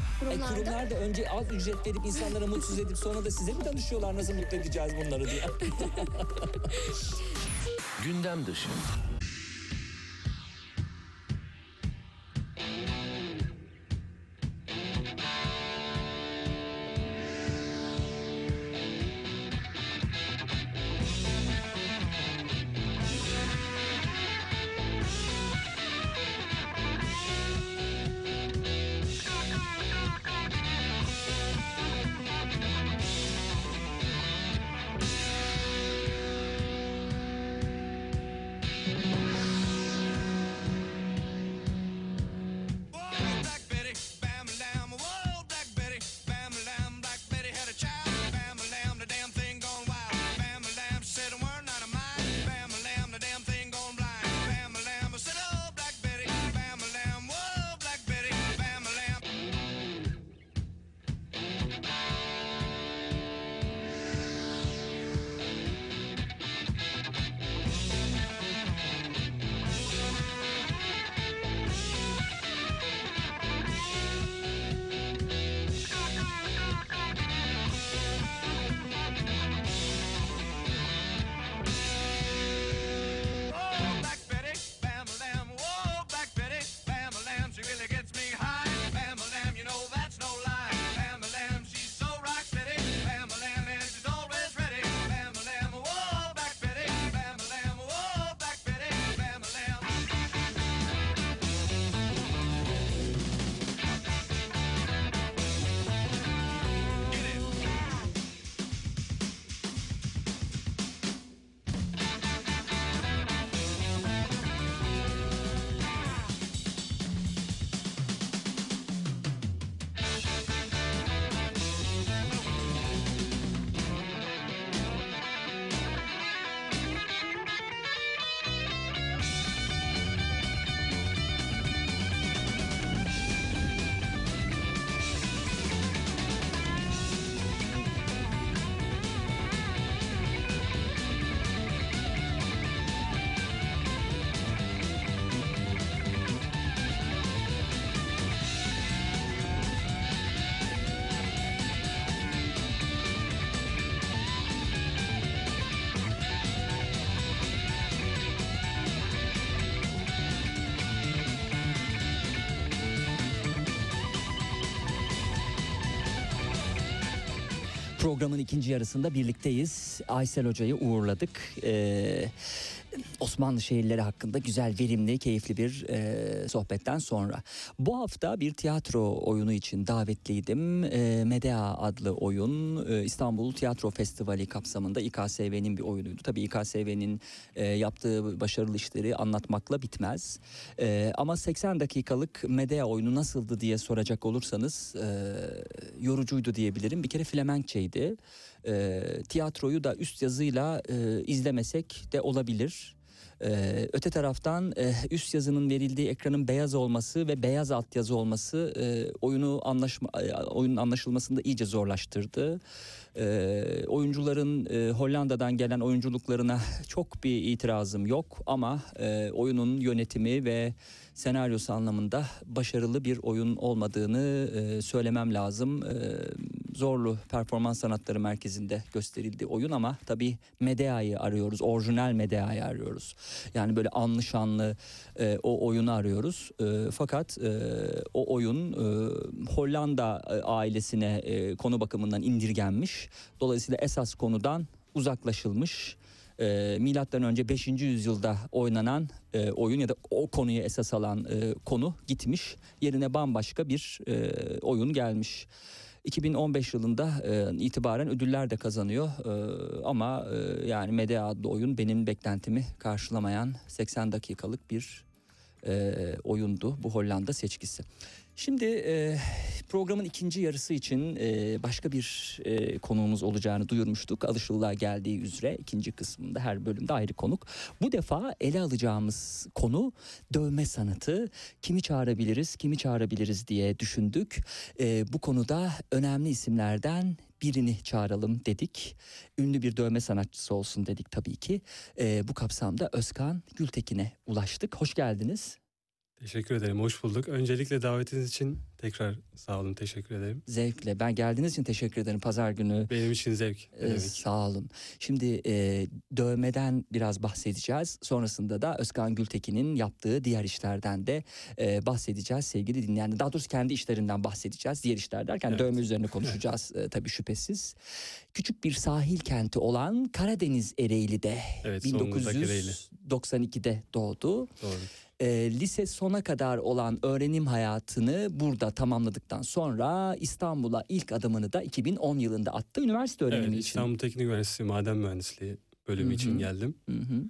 [SPEAKER 1] E,
[SPEAKER 3] Kurumlarda
[SPEAKER 1] kurumlar da önce az ücret verip insanlara mutsuz edip sonra da size mi danışıyorlar nasıl mutlu edeceğiz bunları diye.
[SPEAKER 4] Gündem dışı.
[SPEAKER 1] Programın ikinci yarısında birlikteyiz. Aysel Hoca'yı uğurladık. Ee, Osmanlı şehirleri hakkında güzel, verimli, keyifli bir e, sohbetten sonra. Bu hafta bir tiyatro oyunu için davetliydim. E, Medea adlı oyun e, İstanbul Tiyatro Festivali kapsamında İKSV'nin bir oyunuydu. Tabii İKSV'nin e, yaptığı başarılı işleri anlatmakla bitmez. E, ama 80 dakikalık Medea oyunu nasıldı diye soracak olursanız e, yorucuydu diyebilirim. Bir kere Flemenkçeydi. E, tiyatroyu da üst yazıyla e, izlemesek de olabilir. Ee, öte taraftan e, üst yazının verildiği ekranın beyaz olması ve beyaz altyazı olması e, oyunu anlaşma e, oyunun anlaşılmasını da iyice zorlaştırdı. Ee, oyuncuların e, Hollanda'dan gelen oyunculuklarına çok bir itirazım yok ama e, oyunun yönetimi ve senaryosu anlamında başarılı bir oyun olmadığını e, söylemem lazım. E, Zorlu Performans Sanatları Merkezi'nde gösterildi oyun ama tabii Medea'yı arıyoruz. Orijinal Medea'yı arıyoruz. Yani böyle anlı şanlı e, o oyunu arıyoruz. E, fakat e, o oyun e, Hollanda e, ailesine e, konu bakımından indirgenmiş. Dolayısıyla esas konudan uzaklaşılmış. E, milattan önce 5. yüzyılda oynanan e, oyun ya da o konuyu esas alan e, konu gitmiş. Yerine bambaşka bir e, oyun gelmiş. 2015 yılında e, itibaren ödüller de kazanıyor E, ama e, yani Medea adlı oyun benim beklentimi karşılamayan 80 dakikalık bir e, oyundu bu Hollanda seçkisi. Şimdi e, programın ikinci yarısı için e, başka bir e, konuğumuz olacağını duyurmuştuk. Alışıllığa geldiği üzere ikinci kısmında her bölümde ayrı konuk. Bu defa ele alacağımız konu dövme sanatı. Kimi çağırabiliriz, kimi çağırabiliriz diye düşündük. E, bu konuda önemli isimlerden birini çağıralım dedik. Ünlü bir dövme sanatçısı olsun dedik tabii ki. E, bu kapsamda Özkan Gültekin'e ulaştık. Hoş geldiniz.
[SPEAKER 5] Teşekkür ederim. Hoş bulduk. Öncelikle davetiniz için tekrar sağ olun. Teşekkür ederim.
[SPEAKER 1] Zevkle. Ben geldiğiniz için teşekkür ederim. Pazar günü.
[SPEAKER 5] Benim için zevk.
[SPEAKER 1] Ee, sağ olun. Şimdi e, dövmeden biraz bahsedeceğiz. Sonrasında da Özkan Gültekin'in yaptığı diğer işlerden de e, bahsedeceğiz sevgili dinleyenler. Daha doğrusu kendi işlerinden bahsedeceğiz. Diğer işler derken
[SPEAKER 5] Evet.
[SPEAKER 1] dövme üzerine konuşacağız e, tabii şüphesiz. Küçük bir sahil kenti olan Karadeniz Ereğli'de
[SPEAKER 5] Evet, Zonguldak Ereğli.
[SPEAKER 1] 1992'de doğdu.
[SPEAKER 5] Doğru.
[SPEAKER 1] E, lise sona kadar olan öğrenim hayatını burada tamamladıktan sonra İstanbul'a ilk adımını da 2010 yılında attı üniversite öğrenimi
[SPEAKER 5] Evet,
[SPEAKER 1] için.
[SPEAKER 5] İstanbul Teknik Üniversitesi Maden Mühendisliği bölümü
[SPEAKER 1] Hı hı.
[SPEAKER 5] için geldim.
[SPEAKER 1] Hı hı.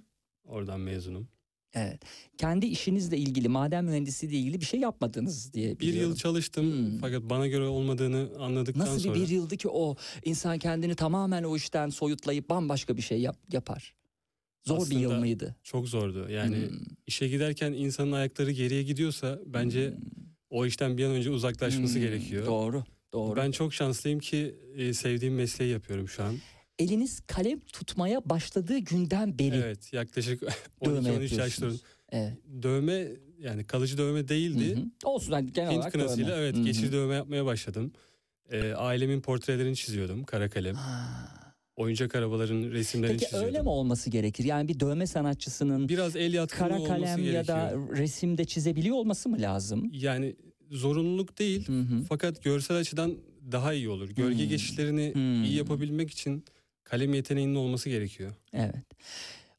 [SPEAKER 5] Oradan mezunum.
[SPEAKER 1] Evet. Kendi işinizle ilgili maden mühendisliğiyle ilgili bir şey yapmadınız diye
[SPEAKER 5] Bir
[SPEAKER 1] biliyorum.
[SPEAKER 5] yıl çalıştım
[SPEAKER 1] Hmm.
[SPEAKER 5] fakat bana göre olmadığını anladıktan
[SPEAKER 1] Nasıl
[SPEAKER 5] sonra
[SPEAKER 1] bir bir yıldı ki o insan kendini tamamen o işten soyutlayıp bambaşka bir şey yap, yapar. Zor bir yıl
[SPEAKER 5] Aslında
[SPEAKER 1] mıydı?
[SPEAKER 5] çok zordu. Yani
[SPEAKER 1] Hmm.
[SPEAKER 5] işe giderken insanın ayakları geriye gidiyorsa bence o işten bir an önce uzaklaşması
[SPEAKER 1] Hmm,
[SPEAKER 5] gerekiyor.
[SPEAKER 1] Doğru. Doğru.
[SPEAKER 5] Ben çok şanslıyım ki e, sevdiğim mesleği yapıyorum şu an.
[SPEAKER 1] Eliniz kalem tutmaya başladığı günden beri
[SPEAKER 5] Evet yaklaşık
[SPEAKER 1] dövme
[SPEAKER 5] 12-13
[SPEAKER 1] yapıyorsunuz.
[SPEAKER 5] yaşlarında
[SPEAKER 1] Evet.
[SPEAKER 5] dövme yani kalıcı dövme değildi.
[SPEAKER 1] Hı hı. Olsun hani genel
[SPEAKER 5] Hint
[SPEAKER 1] olarak
[SPEAKER 5] kınasıyla
[SPEAKER 1] dövme.
[SPEAKER 5] evet
[SPEAKER 1] Hı hı.
[SPEAKER 5] geçici dövme yapmaya başladım. Ee, ailemin portrelerini çiziyordum kara kalem.
[SPEAKER 1] Ha.
[SPEAKER 5] Oyuncak arabaların resimlerini
[SPEAKER 1] Peki
[SPEAKER 5] çiziyordum.
[SPEAKER 1] öyle mi olması gerekir? Yani bir dövme sanatçısının
[SPEAKER 5] Biraz el yatkınlığı
[SPEAKER 1] kara
[SPEAKER 5] olması
[SPEAKER 1] kalem
[SPEAKER 5] gerekiyor.
[SPEAKER 1] ya da resimde çizebiliyor olması mı lazım?
[SPEAKER 5] Yani zorunluluk değil
[SPEAKER 1] Hı hı.
[SPEAKER 5] fakat görsel açıdan daha iyi olur. Gölge
[SPEAKER 1] Hmm.
[SPEAKER 5] geçişlerini
[SPEAKER 1] Hmm.
[SPEAKER 5] iyi yapabilmek için kalem yeteneğinin olması gerekiyor.
[SPEAKER 1] Evet.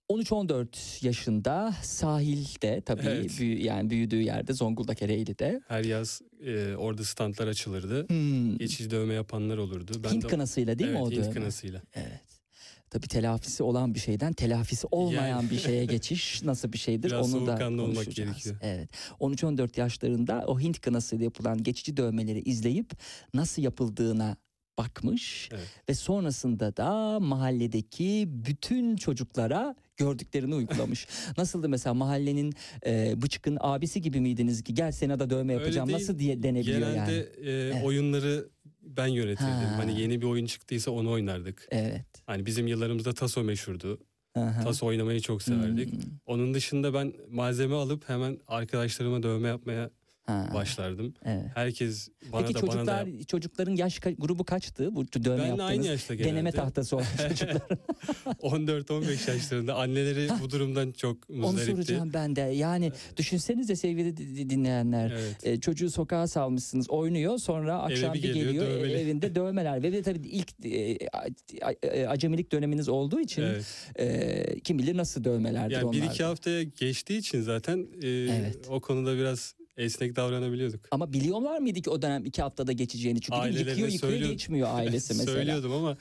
[SPEAKER 1] 13-14 yaşında sahilde tabii
[SPEAKER 5] Evet.
[SPEAKER 1] büyü- yani büyüdüğü yerde Zonguldak Ereğli'de.
[SPEAKER 5] Her yaz e, orada standlar açılırdı.
[SPEAKER 1] Hmm.
[SPEAKER 5] Geçici dövme yapanlar olurdu. Ben
[SPEAKER 1] Hint
[SPEAKER 5] de-
[SPEAKER 1] kınasıyla değil
[SPEAKER 5] evet,
[SPEAKER 1] mi o
[SPEAKER 5] Hint
[SPEAKER 1] dövme?
[SPEAKER 5] kınasıyla.
[SPEAKER 1] Evet. Tabii telafisi olan bir şeyden telafisi olmayan
[SPEAKER 5] Yani-
[SPEAKER 1] bir şeye geçiş nasıl bir şeydir
[SPEAKER 5] Biraz
[SPEAKER 1] onu da
[SPEAKER 5] soğukkanlı olmak
[SPEAKER 1] konuşacağız.
[SPEAKER 5] gerekiyor.
[SPEAKER 1] Evet. 13-14 yaşlarında o Hint kınasıyla yapılan geçici dövmeleri izleyip nasıl yapıldığına bakmış
[SPEAKER 5] Evet.
[SPEAKER 1] ve sonrasında da mahalledeki bütün çocuklara gördüklerini uygulamış. Nasıldı mesela mahallenin e, bıçkın abisi gibi miydiniz ki gel sana da dövme
[SPEAKER 5] Öyle
[SPEAKER 1] yapacağım
[SPEAKER 5] değil.
[SPEAKER 1] nasıl diye denebiliyor
[SPEAKER 5] Genelde
[SPEAKER 1] yani.
[SPEAKER 5] e, oyunları ben yönetirdim.
[SPEAKER 1] Ha.
[SPEAKER 5] Hani yeni bir oyun çıktıysa onu oynardık.
[SPEAKER 1] Evet.
[SPEAKER 5] Hani bizim yıllarımızda taso meşhurdu.
[SPEAKER 1] Aha.
[SPEAKER 5] Taso oynamayı çok severdik.
[SPEAKER 1] Hmm.
[SPEAKER 5] Onun dışında ben malzeme alıp hemen arkadaşlarıma dövme yapmaya
[SPEAKER 1] Ha.
[SPEAKER 5] başlardım.
[SPEAKER 1] Evet.
[SPEAKER 5] Herkes bana
[SPEAKER 1] Peki
[SPEAKER 5] da bana da
[SPEAKER 1] çocuklar çocukların yaş ka- grubu kaçtı? Bu dövme
[SPEAKER 5] Ben
[SPEAKER 1] yaptığınız
[SPEAKER 5] aynı yaşta genelde.
[SPEAKER 1] deneme tahtası olan çocuklar.
[SPEAKER 5] 14-15 yaşlarında anneleri bu durumdan çok
[SPEAKER 1] Onu
[SPEAKER 5] muzdaripti.
[SPEAKER 1] soracağım ben de. Yani düşünsenize sevgili di- di- dinleyenler.
[SPEAKER 5] Evet.
[SPEAKER 1] E, çocuğu sokağa salmışsınız oynuyor sonra akşam
[SPEAKER 5] bir geliyor,
[SPEAKER 1] geliyor e,
[SPEAKER 5] dövmeli.
[SPEAKER 1] evinde dövmeler ve de tabii ilk e, acemilik döneminiz olduğu için
[SPEAKER 5] Evet.
[SPEAKER 1] e, kim bilir nasıl dövmelerdir
[SPEAKER 5] Yani
[SPEAKER 1] onlar.
[SPEAKER 5] bir iki haftaya geçtiği için zaten e,
[SPEAKER 1] Evet.
[SPEAKER 5] o konuda biraz esnek davranabiliyorduk.
[SPEAKER 1] Ama biliyorlar mıydı ki o dönem iki haftada geçeceğini? Çünkü
[SPEAKER 5] Ailelerine
[SPEAKER 1] yıkıyor yıkıyor geçmiyor ailesi mesela.
[SPEAKER 5] Söylüyordum ama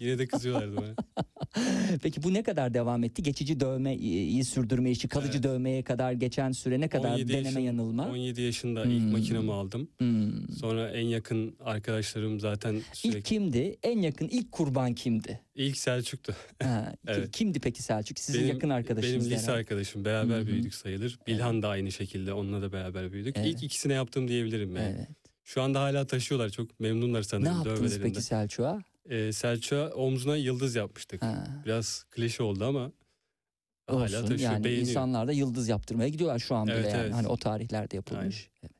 [SPEAKER 5] yine de kızıyorlardı bana.
[SPEAKER 1] Peki bu ne kadar devam etti? Geçici dövmeyi sürdürme işi, kalıcı
[SPEAKER 5] Evet.
[SPEAKER 1] dövmeye kadar geçen süre ne kadar
[SPEAKER 5] 17
[SPEAKER 1] deneme
[SPEAKER 5] yaşın-
[SPEAKER 1] yanılma?
[SPEAKER 5] 17 yaşında
[SPEAKER 1] Hmm.
[SPEAKER 5] ilk makinamı aldım.
[SPEAKER 1] Hmm.
[SPEAKER 5] Sonra en yakın arkadaşlarım zaten sürekli
[SPEAKER 1] İlk kimdi? En yakın ilk kurban kimdi?
[SPEAKER 5] ilk Selçuk'tu.
[SPEAKER 1] Ha,
[SPEAKER 5] Evet.
[SPEAKER 1] Kimdi peki Selçuk? Sizin
[SPEAKER 5] Benim-
[SPEAKER 1] yakın arkadaşınız.
[SPEAKER 5] Benim lise
[SPEAKER 1] herhalde.
[SPEAKER 5] arkadaşım. Beraber
[SPEAKER 1] Hı hı.
[SPEAKER 5] büyüdük sayılır. Bilhan da aynı şekilde. Onunla da beraber büyüdük.
[SPEAKER 1] Evet.
[SPEAKER 5] İlk ikisine yaptım diyebilirim yani.
[SPEAKER 1] Evet.
[SPEAKER 5] Şu anda hala taşıyorlar. Çok memnunlar
[SPEAKER 1] Ne
[SPEAKER 5] sanırım
[SPEAKER 1] yaptınız
[SPEAKER 5] dövmelerinden.
[SPEAKER 1] peki Selçuk'a?
[SPEAKER 5] Ee, Selçuk'a omzuna yıldız yapmıştık.
[SPEAKER 1] Ha.
[SPEAKER 5] Biraz klişe oldu ama hala
[SPEAKER 1] Olsun.
[SPEAKER 5] taşıyor.
[SPEAKER 1] Yani
[SPEAKER 5] beğeniyor.
[SPEAKER 1] insanlar da yıldız yaptırmaya gidiyorlar şu an bile
[SPEAKER 5] Evet,
[SPEAKER 1] yani.
[SPEAKER 5] evet.
[SPEAKER 1] Hani o tarihlerde yapılmış. Evet.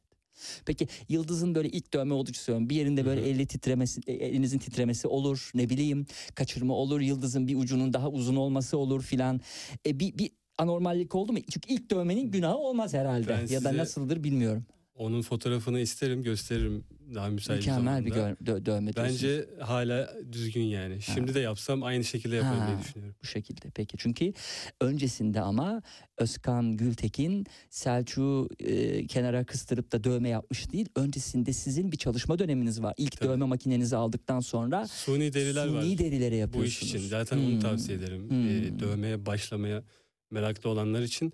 [SPEAKER 1] Peki yıldızın böyle ilk dövme olduğu söylüyorum. Bir yerinde böyle
[SPEAKER 5] Hı hı.
[SPEAKER 1] eli titremesi, e, elinizin titremesi olur. Ne bileyim kaçırma olur. Yıldızın bir ucunun daha uzun olması olur filan. E, bir, bir anormallik oldu mu? Çünkü ilk dövmenin günahı olmaz herhalde.
[SPEAKER 5] Ben
[SPEAKER 1] ya da
[SPEAKER 5] size
[SPEAKER 1] nasıldır bilmiyorum.
[SPEAKER 5] Onun fotoğrafını isterim gösteririm daha müsait
[SPEAKER 1] Mükemmel bir
[SPEAKER 5] zamanda.
[SPEAKER 1] gö- dö- dövme diyorsunuz.
[SPEAKER 5] Bence hala düzgün yani. Şimdi de yapsam aynı şekilde yaparım
[SPEAKER 1] Ha.
[SPEAKER 5] diye düşünüyorum.
[SPEAKER 1] bu şekilde peki. Çünkü öncesinde ama Özkan Gültekin Selçuk'u e, kenara kıstırıp da dövme yapmış değil. Öncesinde sizin bir çalışma döneminiz var. İlk
[SPEAKER 5] Tabii.
[SPEAKER 1] dövme makinenizi aldıktan sonra
[SPEAKER 5] Suni deriler
[SPEAKER 1] suni
[SPEAKER 5] var.
[SPEAKER 1] derilere
[SPEAKER 5] Bu
[SPEAKER 1] yapıyorsunuz.
[SPEAKER 5] iş için zaten
[SPEAKER 1] Hmm.
[SPEAKER 5] onu tavsiye ederim.
[SPEAKER 1] Hmm.
[SPEAKER 5] Ee, dövmeye başlamaya meraklı olanlar için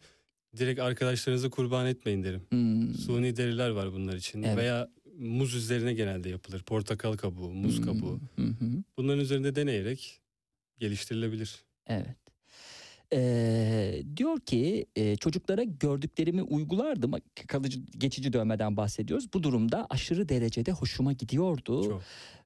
[SPEAKER 5] direkt arkadaşlarınızı kurban etmeyin derim.
[SPEAKER 1] Hmm.
[SPEAKER 5] Suni deriler var bunlar için.
[SPEAKER 1] Evet.
[SPEAKER 5] Veya muz üzerine genelde yapılır. Portakal kabuğu, muz
[SPEAKER 1] Hmm.
[SPEAKER 5] kabuğu.
[SPEAKER 1] Hı.
[SPEAKER 5] Bunların üzerinde deneyerek geliştirilebilir.
[SPEAKER 1] Evet. Ee, diyor ki e, çocuklara gördüklerimi uygulardım. Kalıcı geçici dövmeden bahsediyoruz. Bu durumda aşırı derecede hoşuma gidiyordu.
[SPEAKER 5] Çok.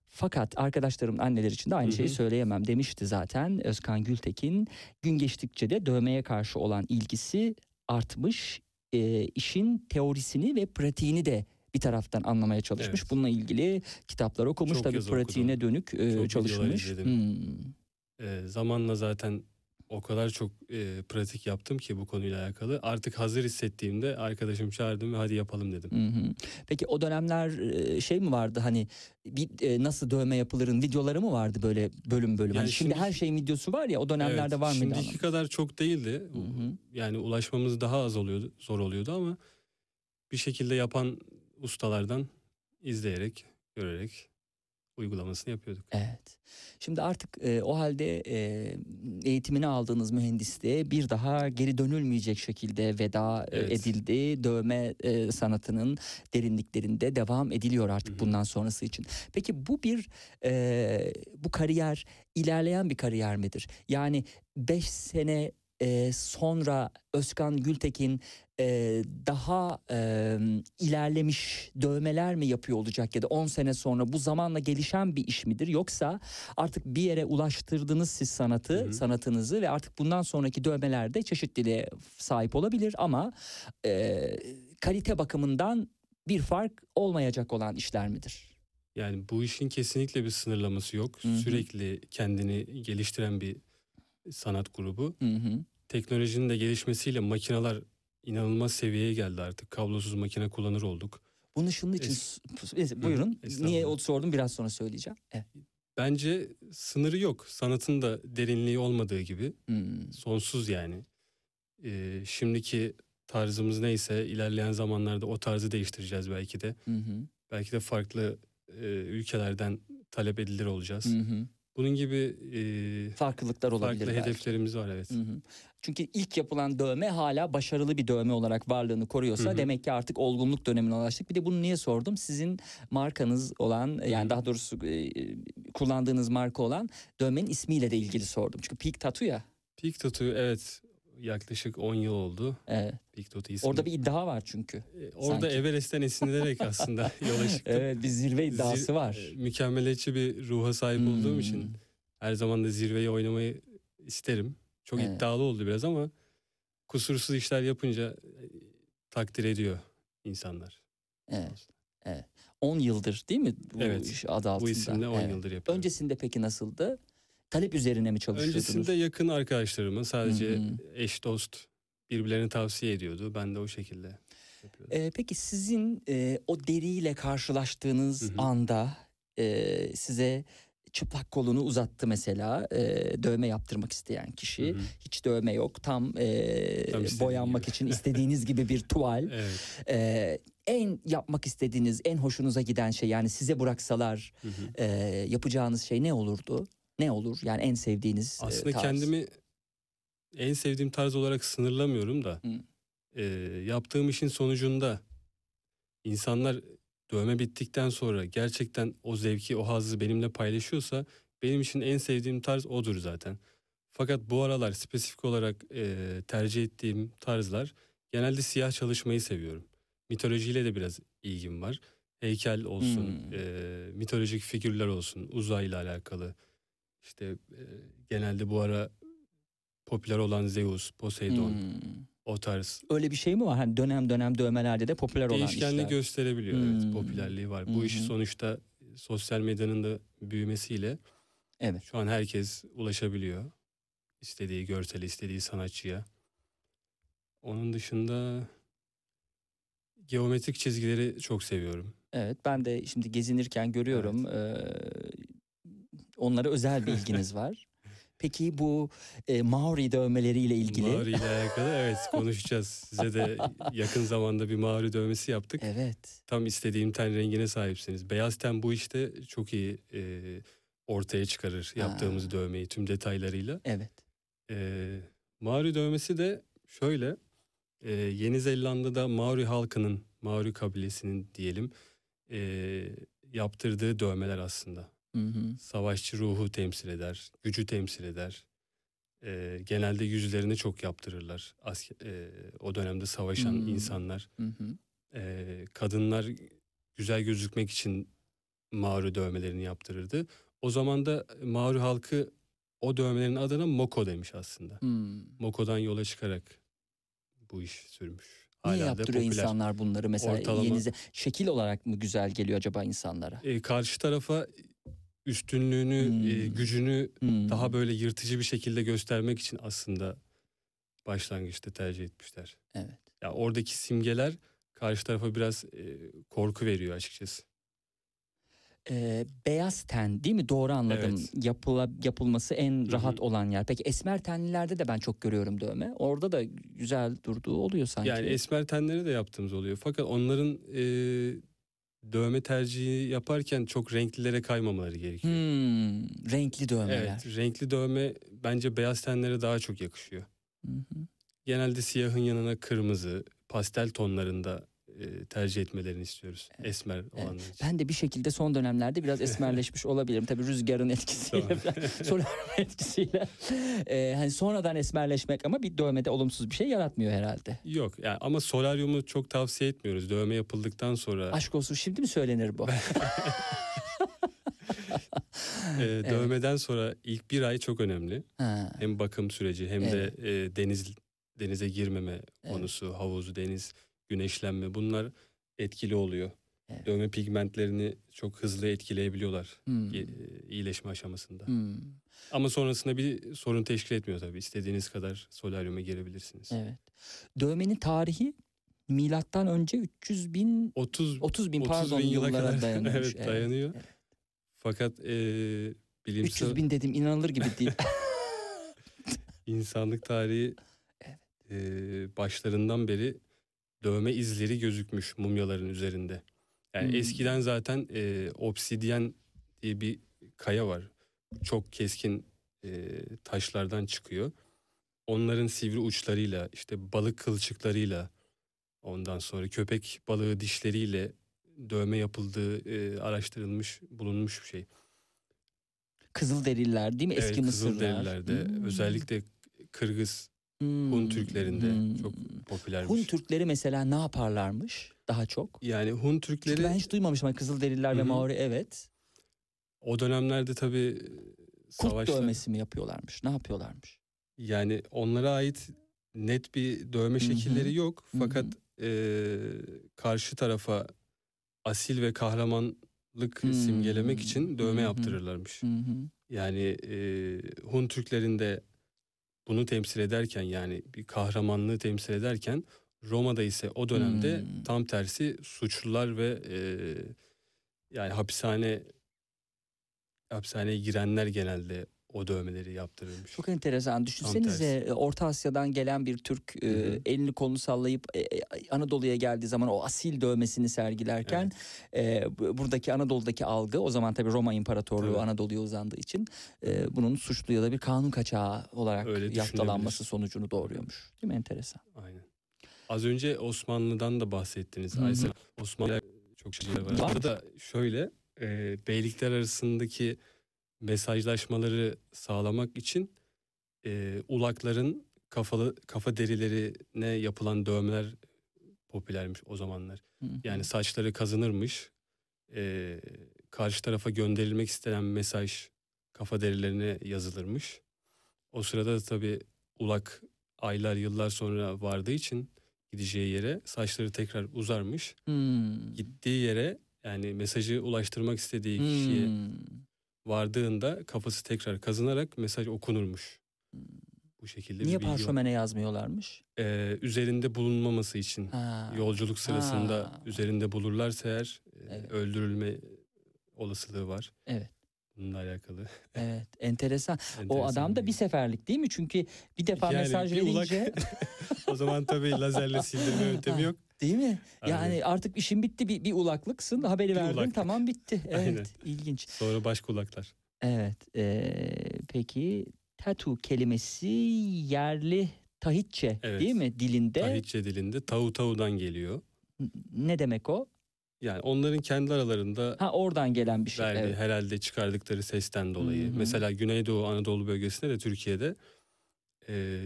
[SPEAKER 1] Fakat arkadaşlarım anneler için de aynı şeyi söyleyemem demişti zaten Özkan Gültekin. Gün geçtikçe de dövmeye karşı olan ilgisi artmış. Ee, işin teorisini ve pratiğini de bir taraftan anlamaya çalışmış.
[SPEAKER 5] Evet.
[SPEAKER 1] Bununla ilgili kitaplar okumuş
[SPEAKER 5] Çok
[SPEAKER 1] tabii pratiğine
[SPEAKER 5] okudum.
[SPEAKER 1] dönük e,
[SPEAKER 5] Çok
[SPEAKER 1] çalışmış. Hmm.
[SPEAKER 5] Ee, zamanla zaten o kadar çok e, pratik yaptım ki bu konuyla alakalı. Artık hazır hissettiğimde arkadaşım çağırdım ve hadi yapalım dedim.
[SPEAKER 1] Hı hı. Peki o dönemler e, şey mi vardı hani bir e, nasıl dövme yapılırın videoları mı vardı böyle bölüm bölüm?
[SPEAKER 5] Yani
[SPEAKER 1] hani şimdi,
[SPEAKER 5] şimdi-
[SPEAKER 1] her şeyin videosu var ya o dönemlerde
[SPEAKER 5] Evet,
[SPEAKER 1] var mıydı?
[SPEAKER 5] Şimdiki
[SPEAKER 1] anlamadım.
[SPEAKER 5] kadar çok değildi.
[SPEAKER 1] Hı hı.
[SPEAKER 5] Yani ulaşmamız daha az oluyordu, zor oluyordu ama bir şekilde yapan ustalardan izleyerek, görerek uygulamasını yapıyorduk.
[SPEAKER 1] Evet. Şimdi artık e, o halde e, eğitimini aldığınız mühendisliğe bir daha geri dönülmeyecek şekilde veda e,
[SPEAKER 5] Evet.
[SPEAKER 1] edildi. Dövme e, sanatının derinliklerinde devam ediliyor artık
[SPEAKER 5] Hı hı.
[SPEAKER 1] bundan sonrası için. Peki bu bir e, bu kariyer ilerleyen bir kariyer midir? Yani 5 sene e, sonra Özkan Gültekin e, daha e, ilerlemiş dövmeler mi yapıyor olacak ya da 10 sene sonra bu zamanla gelişen bir iş midir yoksa artık bir yere ulaştırdınız siz sanatı
[SPEAKER 5] Hı hı.
[SPEAKER 1] sanatınızı ve artık bundan sonraki dövmelerde çeşitliliğe sahip olabilir ama e, kalite bakımından bir fark olmayacak olan işler midir?
[SPEAKER 5] Yani bu işin kesinlikle bir sınırlaması yok.
[SPEAKER 1] Hı hı.
[SPEAKER 5] Sürekli kendini geliştiren bir sanat grubu.
[SPEAKER 1] Hı hı.
[SPEAKER 5] Teknolojinin de gelişmesiyle makineler inanılmaz seviyeye geldi artık. Kablosuz makine kullanır olduk.
[SPEAKER 1] Bunu şunun için
[SPEAKER 5] Es-
[SPEAKER 1] buyurun. Niye o sordum biraz sonra söyleyeceğim. Evet.
[SPEAKER 5] Bence sınırı yok. Sanatın da derinliği olmadığı gibi
[SPEAKER 1] Hmm.
[SPEAKER 5] sonsuz yani. Ee, şimdiki tarzımız neyse ilerleyen zamanlarda o tarzı değiştireceğiz belki de.
[SPEAKER 1] Hı hı.
[SPEAKER 5] Belki de farklı e, ülkelerden talep edilir olacağız.
[SPEAKER 1] Hı hı.
[SPEAKER 5] Bunun gibi e,
[SPEAKER 1] Farklılıklar olabilir
[SPEAKER 5] farklı
[SPEAKER 1] belki.
[SPEAKER 5] hedeflerimiz var evet.
[SPEAKER 1] Hı hı. Çünkü ilk yapılan dövme hala başarılı bir dövme olarak varlığını koruyorsa
[SPEAKER 5] Hı hı.
[SPEAKER 1] demek ki artık olgunluk dönemine ulaştık. Bir de bunu niye sordum? Sizin markanız olan yani
[SPEAKER 5] hı.
[SPEAKER 1] daha doğrusu e, kullandığınız marka olan dövmenin ismiyle de ilgili sordum. Çünkü Peak Tattoo ya.
[SPEAKER 5] Peak Tattoo evet yaklaşık 10 yıl oldu.
[SPEAKER 1] Evet.
[SPEAKER 5] Tattoo ismi.
[SPEAKER 1] Orada bir iddia var çünkü.
[SPEAKER 5] E, Orada
[SPEAKER 1] sanki.
[SPEAKER 5] Everest'ten esinlenerek aslında yola çıktım.
[SPEAKER 1] Evet bir zirve iddiası
[SPEAKER 5] Zir-
[SPEAKER 1] var.
[SPEAKER 5] e, Mükemmeliyetçi bir ruha sahip olduğum
[SPEAKER 1] Hmm.
[SPEAKER 5] için her zaman da zirveyi oynamayı isterim. Çok
[SPEAKER 1] Evet.
[SPEAKER 5] iddialı oldu biraz ama kusursuz işler yapınca e, takdir ediyor insanlar.
[SPEAKER 1] Evet. Evet. 10 yıldır değil mi bu
[SPEAKER 5] Evet.
[SPEAKER 1] iş adı altında?
[SPEAKER 5] Bu isimle 10
[SPEAKER 1] Evet.
[SPEAKER 5] yıldır yapıyorum.
[SPEAKER 1] Öncesinde peki nasıldı? Talep üzerine mi çalışıyordunuz?
[SPEAKER 5] Öncesinde yakın arkadaşlarımı sadece
[SPEAKER 1] Hı hı.
[SPEAKER 5] eş dost birbirlerini tavsiye ediyordu. Ben de o şekilde yapıyordum.
[SPEAKER 1] Ee, peki sizin e, o deriyle karşılaştığınız
[SPEAKER 5] Hı hı.
[SPEAKER 1] anda e, size çıplak kolunu uzattı mesela e, dövme yaptırmak isteyen kişi.
[SPEAKER 5] Hı hı.
[SPEAKER 1] Hiç dövme yok tam, e,
[SPEAKER 5] Tam
[SPEAKER 1] boyanmak
[SPEAKER 5] gibi.
[SPEAKER 1] için istediğiniz gibi bir tuval.
[SPEAKER 5] Evet.
[SPEAKER 1] E, en yapmak istediğiniz, en hoşunuza giden şey yani size bıraksalar
[SPEAKER 5] Hı hı.
[SPEAKER 1] e, yapacağınız şey ne olurdu? Ne olur? Yani en sevdiğiniz e,
[SPEAKER 5] Aslında
[SPEAKER 1] tarz.
[SPEAKER 5] kendimi en sevdiğim tarz olarak sınırlamıyorum da
[SPEAKER 1] Hı.
[SPEAKER 5] e, yaptığım işin sonucunda insanlar dövme bittikten sonra gerçekten o zevki, o hazzı benimle paylaşıyorsa benim için en sevdiğim tarz odur zaten. Fakat bu aralar spesifik olarak e, tercih ettiğim tarzlar genelde siyah çalışmayı seviyorum. Mitolojiyle de biraz ilgim var. Heykel olsun,
[SPEAKER 1] Hmm.
[SPEAKER 5] e, mitolojik figürler olsun, uzayla alakalı. İşte e, genelde bu ara popüler olan Zeus, Poseidon,
[SPEAKER 1] Hmm.
[SPEAKER 5] o tarz
[SPEAKER 1] Öyle bir şey mi var? Hani dönem dönem dövmelerde de popüler olan
[SPEAKER 5] değişkenliği
[SPEAKER 1] işler.
[SPEAKER 5] gösterebiliyor.
[SPEAKER 1] Hmm.
[SPEAKER 5] Evet, popülerliği var.
[SPEAKER 1] Hı
[SPEAKER 5] Bu
[SPEAKER 1] hı.
[SPEAKER 5] sonuçta sosyal medyanın da büyümesiyle
[SPEAKER 1] Evet.
[SPEAKER 5] şu an herkes ulaşabiliyor. İstediği görseli, istediği sanatçıya. Onun dışında geometrik çizgileri çok seviyorum.
[SPEAKER 1] Evet ben de şimdi gezinirken görüyorum eee, onlara özel bir ilginiz var. Peki bu e, Maori dövmeleriyle ilgili?
[SPEAKER 5] Maori ile alakalı evet konuşacağız. Size de yakın zamanda bir Maori dövmesi yaptık.
[SPEAKER 1] Evet.
[SPEAKER 5] Tam istediğim ten rengine sahipsiniz. Beyaz ten bu işte çok iyi e, ortaya çıkarır yaptığımız
[SPEAKER 1] Ha.
[SPEAKER 5] dövmeyi tüm detaylarıyla.
[SPEAKER 1] Evet.
[SPEAKER 5] E, Maori dövmesi de şöyle Ee, Yeni Zelanda'da Maori halkının, Maori kabilesinin diyelim e, yaptırdığı dövmeler aslında.
[SPEAKER 1] Hı hı.
[SPEAKER 5] Savaşçı ruhu temsil eder, gücü temsil eder. Ee, genelde yüzlerini çok yaptırırlar. Asker, e, o dönemde savaşan
[SPEAKER 1] Hmm.
[SPEAKER 5] insanlar.
[SPEAKER 1] Hı hı.
[SPEAKER 5] Ee, kadınlar güzel gözükmek için Maori dövmelerini yaptırırdı. O zaman da Maori halkı o dövmelerin adına Moko demiş aslında.
[SPEAKER 1] Hmm.
[SPEAKER 5] Moko'dan yola çıkarak bu iş sürmüş.
[SPEAKER 1] Niye
[SPEAKER 5] Hala da
[SPEAKER 1] yaptırıyor
[SPEAKER 5] popüler.
[SPEAKER 1] insanlar bunları mesela
[SPEAKER 5] Ortalama-
[SPEAKER 1] yeni ze- şekil olarak mı güzel geliyor acaba insanlara?
[SPEAKER 5] Ee, karşı tarafa üstünlüğünü,
[SPEAKER 1] Hmm.
[SPEAKER 5] e, gücünü
[SPEAKER 1] Hmm.
[SPEAKER 5] daha böyle yırtıcı bir şekilde göstermek için aslında başlangıçta tercih etmişler.
[SPEAKER 1] Evet.
[SPEAKER 5] Ya oradaki simgeler karşı tarafa biraz e, korku veriyor açıkçası.
[SPEAKER 1] Ee, beyaz ten değil mi? Doğru anladım.
[SPEAKER 5] Evet.
[SPEAKER 1] Yapıla, yapılması en
[SPEAKER 5] Hı
[SPEAKER 1] rahat olan yer. Peki esmer tenlilerde de ben çok görüyorum dövme. Orada da güzel durduğu oluyor sanki.
[SPEAKER 5] Yani esmer tenleri de yaptığımız oluyor. Fakat onların e, dövme tercihi yaparken çok renklilere kaymamaları gerekiyor.
[SPEAKER 1] Hmm, renkli dövmeler.
[SPEAKER 5] Evet, renkli dövme bence beyaz tenlere daha çok yakışıyor.
[SPEAKER 1] Hı hı.
[SPEAKER 5] Genelde siyahın yanına kırmızı, pastel tonlarında e, tercih etmelerini istiyoruz. Esmer olanlar için.
[SPEAKER 1] Ben de bir şekilde son dönemlerde biraz esmerleşmiş olabilirim. Tabii rüzgarın etkisiyle, solaryum etkisiyle. Ee, hani sonradan esmerleşmek ama bir dövmede olumsuz bir şey yaratmıyor herhalde.
[SPEAKER 5] Yok yani ama solaryumu çok tavsiye etmiyoruz. Dövme yapıldıktan sonra
[SPEAKER 1] Aşk olsun şimdi mi söylenir bu?
[SPEAKER 5] e, dövmeden sonra ilk bir ay çok önemli.
[SPEAKER 1] ha,
[SPEAKER 5] Hem bakım süreci hem de e, deniz denize girmeme konusu, havuzu, deniz, güneşlenme bunlar etkili oluyor.
[SPEAKER 1] Evet.
[SPEAKER 5] Dövme pigmentlerini çok hızlı etkileyebiliyorlar
[SPEAKER 1] hmm,
[SPEAKER 5] e, iyileşme aşamasında.
[SPEAKER 1] hmm,
[SPEAKER 5] Ama sonrasında bir sorun teşkil etmiyor tabii. İstediğiniz kadar solaryuma girebilirsiniz.
[SPEAKER 1] evet. Dövmenin tarihi milattan önce 300 bin
[SPEAKER 5] 30
[SPEAKER 1] 30 bin
[SPEAKER 5] 30
[SPEAKER 1] pardon
[SPEAKER 5] bin yıla
[SPEAKER 1] yıllara
[SPEAKER 5] kadar
[SPEAKER 1] dayanıyormuş.
[SPEAKER 5] evet, dayanıyor.
[SPEAKER 1] evet.
[SPEAKER 5] Fakat e, bilimsel
[SPEAKER 1] 300 bin dedim inanılır gibi değil.
[SPEAKER 5] insanlık tarihi
[SPEAKER 1] Evet.
[SPEAKER 5] e, başlarından beri dövme izleri gözükmüş mumyaların üzerinde. Yani
[SPEAKER 1] Hmm.
[SPEAKER 5] eskiden zaten e, obsidyen diye bir kaya var. Çok keskin e, taşlardan çıkıyor. Onların sivri uçlarıyla işte balık kılçıklarıyla ondan sonra köpek balığı dişleriyle dövme yapıldığı e, araştırılmış bulunmuş bir şey.
[SPEAKER 1] Kızılderililer değil mi? Eski
[SPEAKER 5] evet,
[SPEAKER 1] Mısırlar.
[SPEAKER 5] Kızılderililerde
[SPEAKER 1] Hmm.
[SPEAKER 5] özellikle Kırgız
[SPEAKER 1] Hmm,
[SPEAKER 5] Hun Türklerinde
[SPEAKER 1] hmm.
[SPEAKER 5] çok popülermiş.
[SPEAKER 1] Hun Türkleri mesela ne yaparlarmış daha çok?
[SPEAKER 5] yani Hun Türkleri
[SPEAKER 1] Çünkü ben hiç duymamışım. Hani Kızılderililer ve. Maori evet.
[SPEAKER 5] o dönemlerde tabii
[SPEAKER 1] Kurt
[SPEAKER 5] savaşlar
[SPEAKER 1] dövmesi mi yapıyorlarmış? Ne yapıyorlarmış?
[SPEAKER 5] yani onlara ait net bir dövme
[SPEAKER 1] Hı hı.
[SPEAKER 5] şekilleri yok fakat eee, karşı tarafa asil ve kahramanlık
[SPEAKER 1] Hmm.
[SPEAKER 5] simgelemek için dövme
[SPEAKER 1] Hı hı.
[SPEAKER 5] yaptırırlarmış.
[SPEAKER 1] Hı hı.
[SPEAKER 5] Yani eee Hun Türklerinde bunu temsil ederken yani bir kahramanlığı temsil ederken Roma'da ise o dönemde
[SPEAKER 1] Hmm.
[SPEAKER 5] tam tersi suçlular ve eee, yani hapishane hapishaneye girenler genelde o dövmeleri yaptırılmış.
[SPEAKER 1] Çok enteresan. Düşünsenize e, Orta Asya'dan gelen bir Türk e,
[SPEAKER 5] Hı
[SPEAKER 1] elini kolunu sallayıp e, e, Anadolu'ya geldiği zaman o asil dövmesini sergilerken e, bu- buradaki Anadolu'daki algı o zaman tabii Roma İmparatorluğu
[SPEAKER 5] Tabii.
[SPEAKER 1] Anadolu'ya uzandığı için e, bunun suçlu ya da bir kanun kaçağı olarak
[SPEAKER 5] Öyle
[SPEAKER 1] yaftalanması sonucunu doğuruyormuş. Değil mi? Enteresan.
[SPEAKER 5] Aynen. Az önce Osmanlı'dan da bahsettiniz. Aysel. Osmanlı çok şey. Var. Burada da şöyle e, beylikler arasındaki mesajlaşmaları sağlamak için e, ulakların kafalı kafa derilerine yapılan dövmeler popülermiş o zamanlar.
[SPEAKER 1] Hı.
[SPEAKER 5] Yani saçları kazınırmış. e, karşı tarafa gönderilmek istenen mesaj kafa derilerine yazılırmış. O sırada da tabii ulak aylar yıllar sonra vardığı için gideceği yere saçları tekrar uzarmış.
[SPEAKER 1] Hmm.
[SPEAKER 5] Gittiği yere yani mesajı ulaştırmak istediği kişiye
[SPEAKER 1] Hmm.
[SPEAKER 5] Vardığında kafası tekrar kazınarak mesaj okunurmuş. Bu şekilde
[SPEAKER 1] Niye parşömene yazmıyorlarmış?
[SPEAKER 5] Ee, üzerinde bulunmaması için
[SPEAKER 1] Ha.
[SPEAKER 5] yolculuk sırasında
[SPEAKER 1] Ha.
[SPEAKER 5] üzerinde bulurlarsa eğer e,
[SPEAKER 1] Evet.
[SPEAKER 5] öldürülme olasılığı var.
[SPEAKER 1] Evet.
[SPEAKER 5] Bununla alakalı.
[SPEAKER 1] Evet, enteresan. O
[SPEAKER 5] Enteresan
[SPEAKER 1] adam da bir seferlik değil mi? Çünkü bir defa
[SPEAKER 5] Yani
[SPEAKER 1] mesaj
[SPEAKER 5] bir ulak-
[SPEAKER 1] verince
[SPEAKER 5] o zaman tabii lazerle sildirme yöntemi yok.
[SPEAKER 1] Değil mi?
[SPEAKER 5] Aynen.
[SPEAKER 1] Yani artık işin bitti bir, bir ulaklıksın haberi
[SPEAKER 5] Bir
[SPEAKER 1] verdin
[SPEAKER 5] ulaklık.
[SPEAKER 1] tamam bitti. Evet
[SPEAKER 5] Aynen.
[SPEAKER 1] ilginç.
[SPEAKER 5] Sonra baş kulaklar.
[SPEAKER 1] Evet eee, peki tattoo kelimesi yerli Tahitçe
[SPEAKER 5] Evet.
[SPEAKER 1] değil mi dilinde?
[SPEAKER 5] Tahitçe dilinde tavu tavudan geliyor.
[SPEAKER 1] Ne demek o?
[SPEAKER 5] Yani onların kendi aralarında
[SPEAKER 1] Ha oradan gelen bir şey.
[SPEAKER 5] verdiği
[SPEAKER 1] evet.
[SPEAKER 5] herhalde çıkardıkları sesten dolayı.
[SPEAKER 1] Hı hı.
[SPEAKER 5] Mesela Güneydoğu Anadolu bölgesinde de Türkiye'de e,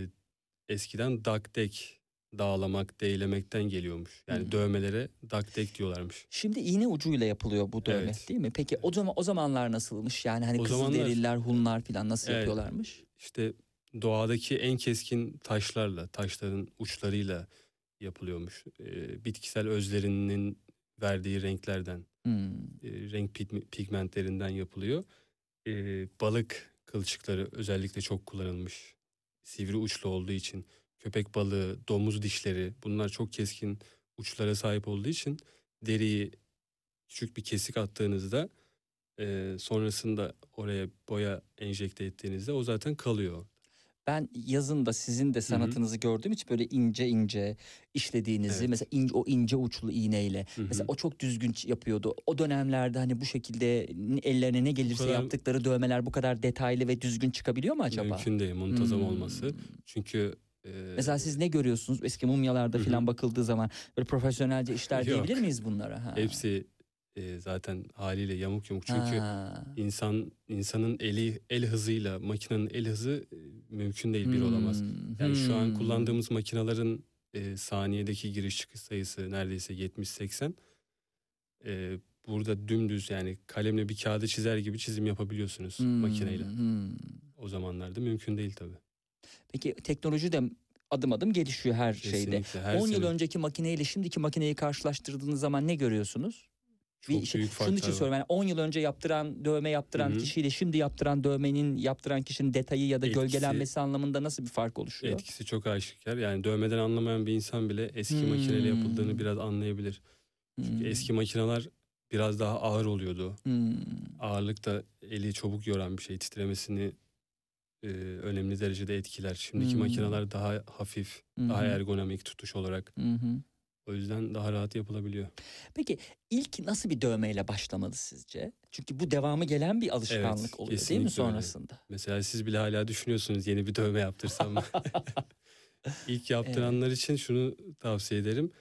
[SPEAKER 5] eskiden dakdek dağlamak, değlemekten geliyormuş. Yani
[SPEAKER 1] Hı.
[SPEAKER 5] dövmelere dakdek diyorlarmış.
[SPEAKER 1] Şimdi iğne ucuyla yapılıyor bu dövme
[SPEAKER 5] Evet.
[SPEAKER 1] değil mi? Peki o zaman o zamanlar nasılmış? Yani hani Kızılderililer, Hunlar falan nasıl
[SPEAKER 5] Evet.
[SPEAKER 1] yapıyorlarmış?
[SPEAKER 5] İşte doğadaki en keskin taşlarla, taşların uçlarıyla yapılıyormuş. E, bitkisel özlerinin verdiği renklerden,
[SPEAKER 1] Hmm.
[SPEAKER 5] e, renk pigme- pigmentlerinden yapılıyor. E, balık kılçıkları özellikle çok kullanılmış. Sivri uçlu olduğu için köpek balığı, domuz dişleri bunlar çok keskin uçlara sahip olduğu için deriyi küçük bir kesik attığınızda e, sonrasında oraya boya enjekte ettiğinizde o zaten kalıyor.
[SPEAKER 1] Ben yazın da sizin de sanatınızı gördüğüm için böyle ince ince işlediğinizi
[SPEAKER 5] Evet.
[SPEAKER 1] mesela ince, o ince uçlu iğneyle
[SPEAKER 5] Hı hı.
[SPEAKER 1] mesela o çok düzgün yapıyordu. O dönemlerde hani bu şekilde ellerine ne gelirse
[SPEAKER 5] kadar-
[SPEAKER 1] yaptıkları dövmeler bu kadar detaylı ve düzgün çıkabiliyor mu acaba?
[SPEAKER 5] Mümkün değil muntazam
[SPEAKER 1] Hmm.
[SPEAKER 5] olması. Çünkü e,
[SPEAKER 1] Mesela siz ne görüyorsunuz eski mumyalarda falan bakıldığı zaman böyle profesyonelce işler diyebilir miyiz bunlara? Ha.
[SPEAKER 5] hepsi e, zaten haliyle yamuk yumuk. Çünkü
[SPEAKER 1] Ha.
[SPEAKER 5] insan insanın eli el hızıyla makinenin el hızı e, mümkün değil bir olamaz.
[SPEAKER 1] Hmm,
[SPEAKER 5] Yani şu an
[SPEAKER 1] hmm.
[SPEAKER 5] kullandığımız makinelerin e, saniyedeki giriş çıkış sayısı neredeyse 70-80. E, burada dümdüz yani kalemle bir kağıdı çizer gibi çizim yapabiliyorsunuz
[SPEAKER 1] Hmm,
[SPEAKER 5] makineyle.
[SPEAKER 1] hmm.
[SPEAKER 5] O zamanlarda mümkün değil tabii.
[SPEAKER 1] Peki teknoloji de adım adım gelişiyor her şeyde.
[SPEAKER 5] Kesinlikle. Her
[SPEAKER 1] 10 yıl
[SPEAKER 5] sene
[SPEAKER 1] önceki makineyle şimdiki makineyi karşılaştırdığınız zaman ne görüyorsunuz?
[SPEAKER 5] çok
[SPEAKER 1] Bir şey-
[SPEAKER 5] büyük
[SPEAKER 1] şunun için söylüyorum. Yani 10 yıl önce yaptıran, dövme yaptıran
[SPEAKER 5] Hı hı.
[SPEAKER 1] kişiyle şimdi yaptıran dövmenin yaptıran kişinin detayı ya da
[SPEAKER 5] Etkisi-
[SPEAKER 1] gölgelenmesi anlamında nasıl bir fark oluşuyor?
[SPEAKER 5] Etkisi çok aşikar. Yani dövmeden anlamayan bir insan bile eski makineyle
[SPEAKER 1] Hmm.
[SPEAKER 5] yapıldığını biraz anlayabilir. Çünkü
[SPEAKER 1] Hmm.
[SPEAKER 5] eski makineler biraz daha ağır oluyordu.
[SPEAKER 1] Hmm.
[SPEAKER 5] Ağırlık da eli çabuk yoran bir şey. Titremesini e, önemli derecede etkiler. Şimdiki
[SPEAKER 1] Hmm.
[SPEAKER 5] makineler daha hafif,
[SPEAKER 1] Hı
[SPEAKER 5] daha ergonomik tutuş olarak.
[SPEAKER 1] Hı.
[SPEAKER 5] O yüzden daha rahat yapılabiliyor.
[SPEAKER 1] Peki ilk nasıl bir dövmeyle başlamalı sizce? Çünkü bu devamı gelen bir alışkanlık
[SPEAKER 5] Evet,
[SPEAKER 1] oluyor değil mi
[SPEAKER 5] kesinlikle öyle.
[SPEAKER 1] sonrasında?
[SPEAKER 5] Mesela siz bile hala düşünüyorsunuz yeni bir dövme yaptırsam mı? İlk yaptıranlar için şunu tavsiye ederim.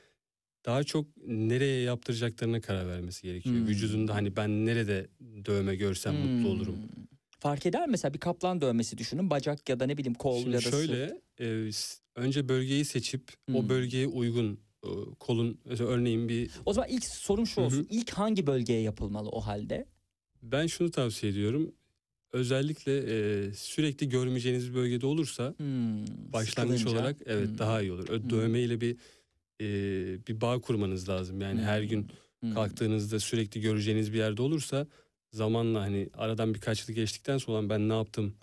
[SPEAKER 5] Daha çok nereye yaptıracaklarına karar vermesi gerekiyor.
[SPEAKER 1] Hmm.
[SPEAKER 5] Vücudunda hani ben nerede dövme görsem mutlu olurum.
[SPEAKER 1] Hmm. Fark eder mesela bir kaplan dövmesi düşünün bacak ya da ne bileyim kol
[SPEAKER 5] Şimdi
[SPEAKER 1] ya da
[SPEAKER 5] şöyle e, önce bölgeyi seçip
[SPEAKER 1] Hmm.
[SPEAKER 5] o bölgeye uygun e, kolun örneğin bir
[SPEAKER 1] O zaman ilk sorum şu olsun. İlk hangi bölgeye yapılmalı o halde?
[SPEAKER 5] ben şunu tavsiye ediyorum. Özellikle e, sürekli görmeyeceğiniz bir bölgede olursa
[SPEAKER 1] Hmm,
[SPEAKER 5] başlangıç
[SPEAKER 1] sıkılınca.
[SPEAKER 5] olarak evet
[SPEAKER 1] Hmm.
[SPEAKER 5] daha iyi olur. Ö-
[SPEAKER 1] Hmm.
[SPEAKER 5] Dövme ile bir e, bir bağ kurmanız lazım. Yani her gün
[SPEAKER 1] Hmm.
[SPEAKER 5] kalktığınızda sürekli göreceğiniz bir yerde olursa zamanla hani aradan birkaç yıl geçtikten sonra "Ulan ben ne yaptım?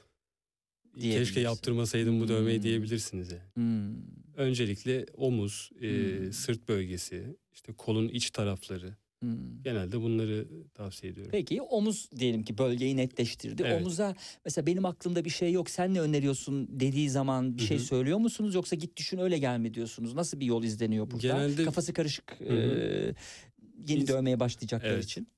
[SPEAKER 5] Keşke yaptırmasaydım bu dövmeyi
[SPEAKER 1] Hmm.
[SPEAKER 5] diyebilirsiniz yani.
[SPEAKER 1] Hmm.
[SPEAKER 5] Öncelikle omuz, e,
[SPEAKER 1] Hmm.
[SPEAKER 5] sırt bölgesi, işte kolun iç tarafları.
[SPEAKER 1] Hmm.
[SPEAKER 5] Genelde bunları tavsiye ediyorum.
[SPEAKER 1] Peki omuz diyelim ki bölgeyi netleştirdi.
[SPEAKER 5] Evet.
[SPEAKER 1] Omuza mesela benim aklımda bir şey yok sen ne öneriyorsun dediği zaman bir
[SPEAKER 5] Hı
[SPEAKER 1] şey söylüyor musunuz yoksa git düşün öyle gelme diyorsunuz. Nasıl bir yol izleniyor burada?
[SPEAKER 5] Genelde-
[SPEAKER 1] Kafası karışık e, yeni
[SPEAKER 5] İns-
[SPEAKER 1] dövmeye başlayacaklar
[SPEAKER 5] Evet.
[SPEAKER 1] için.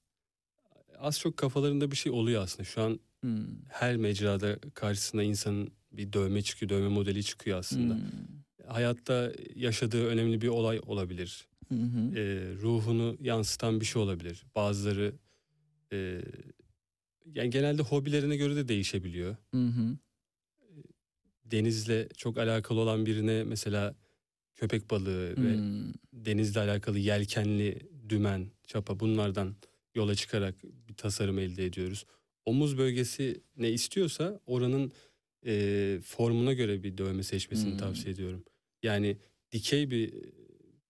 [SPEAKER 5] Az çok kafalarında bir şey oluyor aslında. Şu an
[SPEAKER 1] Hmm.
[SPEAKER 5] her mecrada karşısına insanın bir dövme çıkıyor, dövme modeli çıkıyor aslında.
[SPEAKER 1] Hmm.
[SPEAKER 5] Hayatta yaşadığı önemli bir olay olabilir.
[SPEAKER 1] Hı hı.
[SPEAKER 5] e, ruhunu yansıtan bir şey olabilir. Bazıları e, yani genelde hobilerine göre de değişebiliyor.
[SPEAKER 1] Hı hı.
[SPEAKER 5] Denizle çok alakalı olan birine mesela köpek balığı ve
[SPEAKER 1] Hmm.
[SPEAKER 5] denizle alakalı yelkenli dümen, çapa bunlardan yola çıkarak bir tasarım elde ediyoruz. Omuz bölgesi ne istiyorsa oranın e, formuna göre bir dövme seçmesini
[SPEAKER 1] Hmm.
[SPEAKER 5] tavsiye ediyorum. Yani dikey bir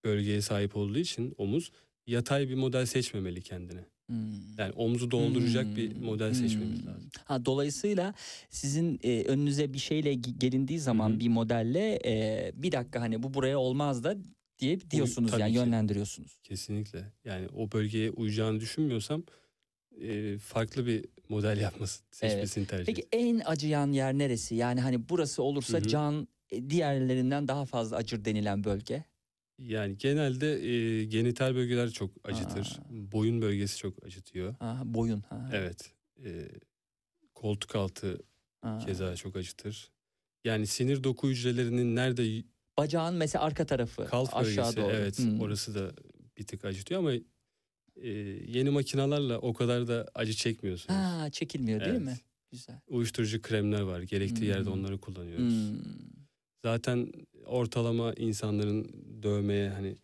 [SPEAKER 5] bölgeye sahip olduğu için omuz yatay bir model seçmemeli kendine.
[SPEAKER 1] Hmm.
[SPEAKER 5] Yani omuzu dolduracak bir
[SPEAKER 1] Hmm,
[SPEAKER 5] model seçmemiz
[SPEAKER 1] hmm.
[SPEAKER 5] lazım.
[SPEAKER 1] Ha, dolayısıyla sizin e, önünüze bir şeyle ge- gelindiği zaman
[SPEAKER 5] hı.
[SPEAKER 1] bir modelle e, bir dakika hani bu buraya olmaz da diye diyorsunuz
[SPEAKER 5] tabii
[SPEAKER 1] yani
[SPEAKER 5] ki.
[SPEAKER 1] yönlendiriyorsunuz.
[SPEAKER 5] Kesinlikle. Yani o bölgeye uyacağını düşünmüyorsam e, farklı bir model yapması, seçmesini tercih
[SPEAKER 1] Peki en acıyan yer neresi? Yani hani burası olursa
[SPEAKER 5] Hı hı.
[SPEAKER 1] can e, diğerlerinden daha fazla acır denilen bölge.
[SPEAKER 5] Yani genelde e, genital bölgeler çok acıtır.
[SPEAKER 1] Aa.
[SPEAKER 5] Boyun bölgesi çok acıtıyor.
[SPEAKER 1] Ha, boyun. Ha.
[SPEAKER 5] Evet. E, koltuk altı
[SPEAKER 1] Ha.
[SPEAKER 5] keza çok acıtır. Yani sinir doku hücrelerinin nerede
[SPEAKER 1] Bacağın mesela arka tarafı
[SPEAKER 5] kalf
[SPEAKER 1] aşağı
[SPEAKER 5] bölgesi
[SPEAKER 1] doğru.
[SPEAKER 5] evet
[SPEAKER 1] Hmm.
[SPEAKER 5] orası da bir tık acıtıyor ama e, yeni makinalarla o kadar da acı çekmiyorsunuz.
[SPEAKER 1] Ha, çekilmiyor değil
[SPEAKER 5] Evet.
[SPEAKER 1] mi? Güzel.
[SPEAKER 5] Uyuşturucu kremler var. Gerektiği yerde
[SPEAKER 1] Hmm.
[SPEAKER 5] onları kullanıyoruz.
[SPEAKER 1] Hmm.
[SPEAKER 5] Zaten ortalama insanların dövmeye hani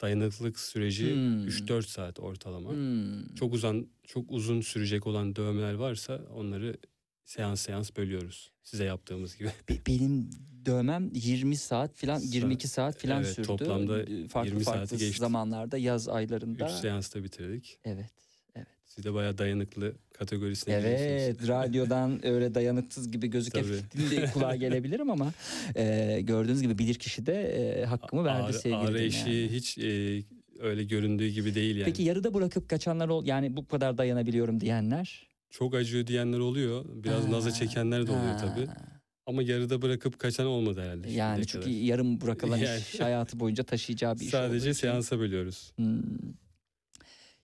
[SPEAKER 5] dayanıklılık süreci
[SPEAKER 1] Hmm.
[SPEAKER 5] 3-4 saat ortalama.
[SPEAKER 1] Hmm.
[SPEAKER 5] Çok uzun çok uzun sürecek olan dövmeler varsa onları seans seans bölüyoruz. Size yaptığımız gibi.
[SPEAKER 1] Be- Benim dövmem 20 saat filan
[SPEAKER 5] Sa-
[SPEAKER 1] 22 saat filan
[SPEAKER 5] evet,
[SPEAKER 1] sürdü.
[SPEAKER 5] toplamda
[SPEAKER 1] farklı
[SPEAKER 5] 20 saati
[SPEAKER 1] farklı
[SPEAKER 5] geçti.
[SPEAKER 1] zamanlarda yaz
[SPEAKER 5] 3
[SPEAKER 1] aylarında.
[SPEAKER 5] seansta bitirdik.
[SPEAKER 1] Evet.
[SPEAKER 5] Siz de bayağı dayanıklı kategorisine.
[SPEAKER 1] Evet, radyodan öyle dayanıksız gibi de kulağa gelebilirim ama e, gördüğünüz gibi bilir kişi de e, hakkımı verdi sevgili
[SPEAKER 5] ağrı
[SPEAKER 1] dinleyen.
[SPEAKER 5] eşiği hiç e, öyle göründüğü gibi değil yani.
[SPEAKER 1] Peki yarıda bırakıp kaçanlar ol yani bu kadar dayanabiliyorum diyenler?
[SPEAKER 5] Çok acıyor diyenler oluyor. Biraz
[SPEAKER 1] Ha,
[SPEAKER 5] naza çekenler de oluyor
[SPEAKER 1] ha.
[SPEAKER 5] tabii. Ama yarıda bırakıp kaçan olmadı herhalde.
[SPEAKER 1] Yani çünkü
[SPEAKER 5] kadar.
[SPEAKER 1] yarım bırakılan
[SPEAKER 5] Yani.
[SPEAKER 1] iş hayatı boyunca taşıyacağı bir iş
[SPEAKER 5] Sadece
[SPEAKER 1] için.
[SPEAKER 5] seansa bölüyoruz.
[SPEAKER 1] Hmm.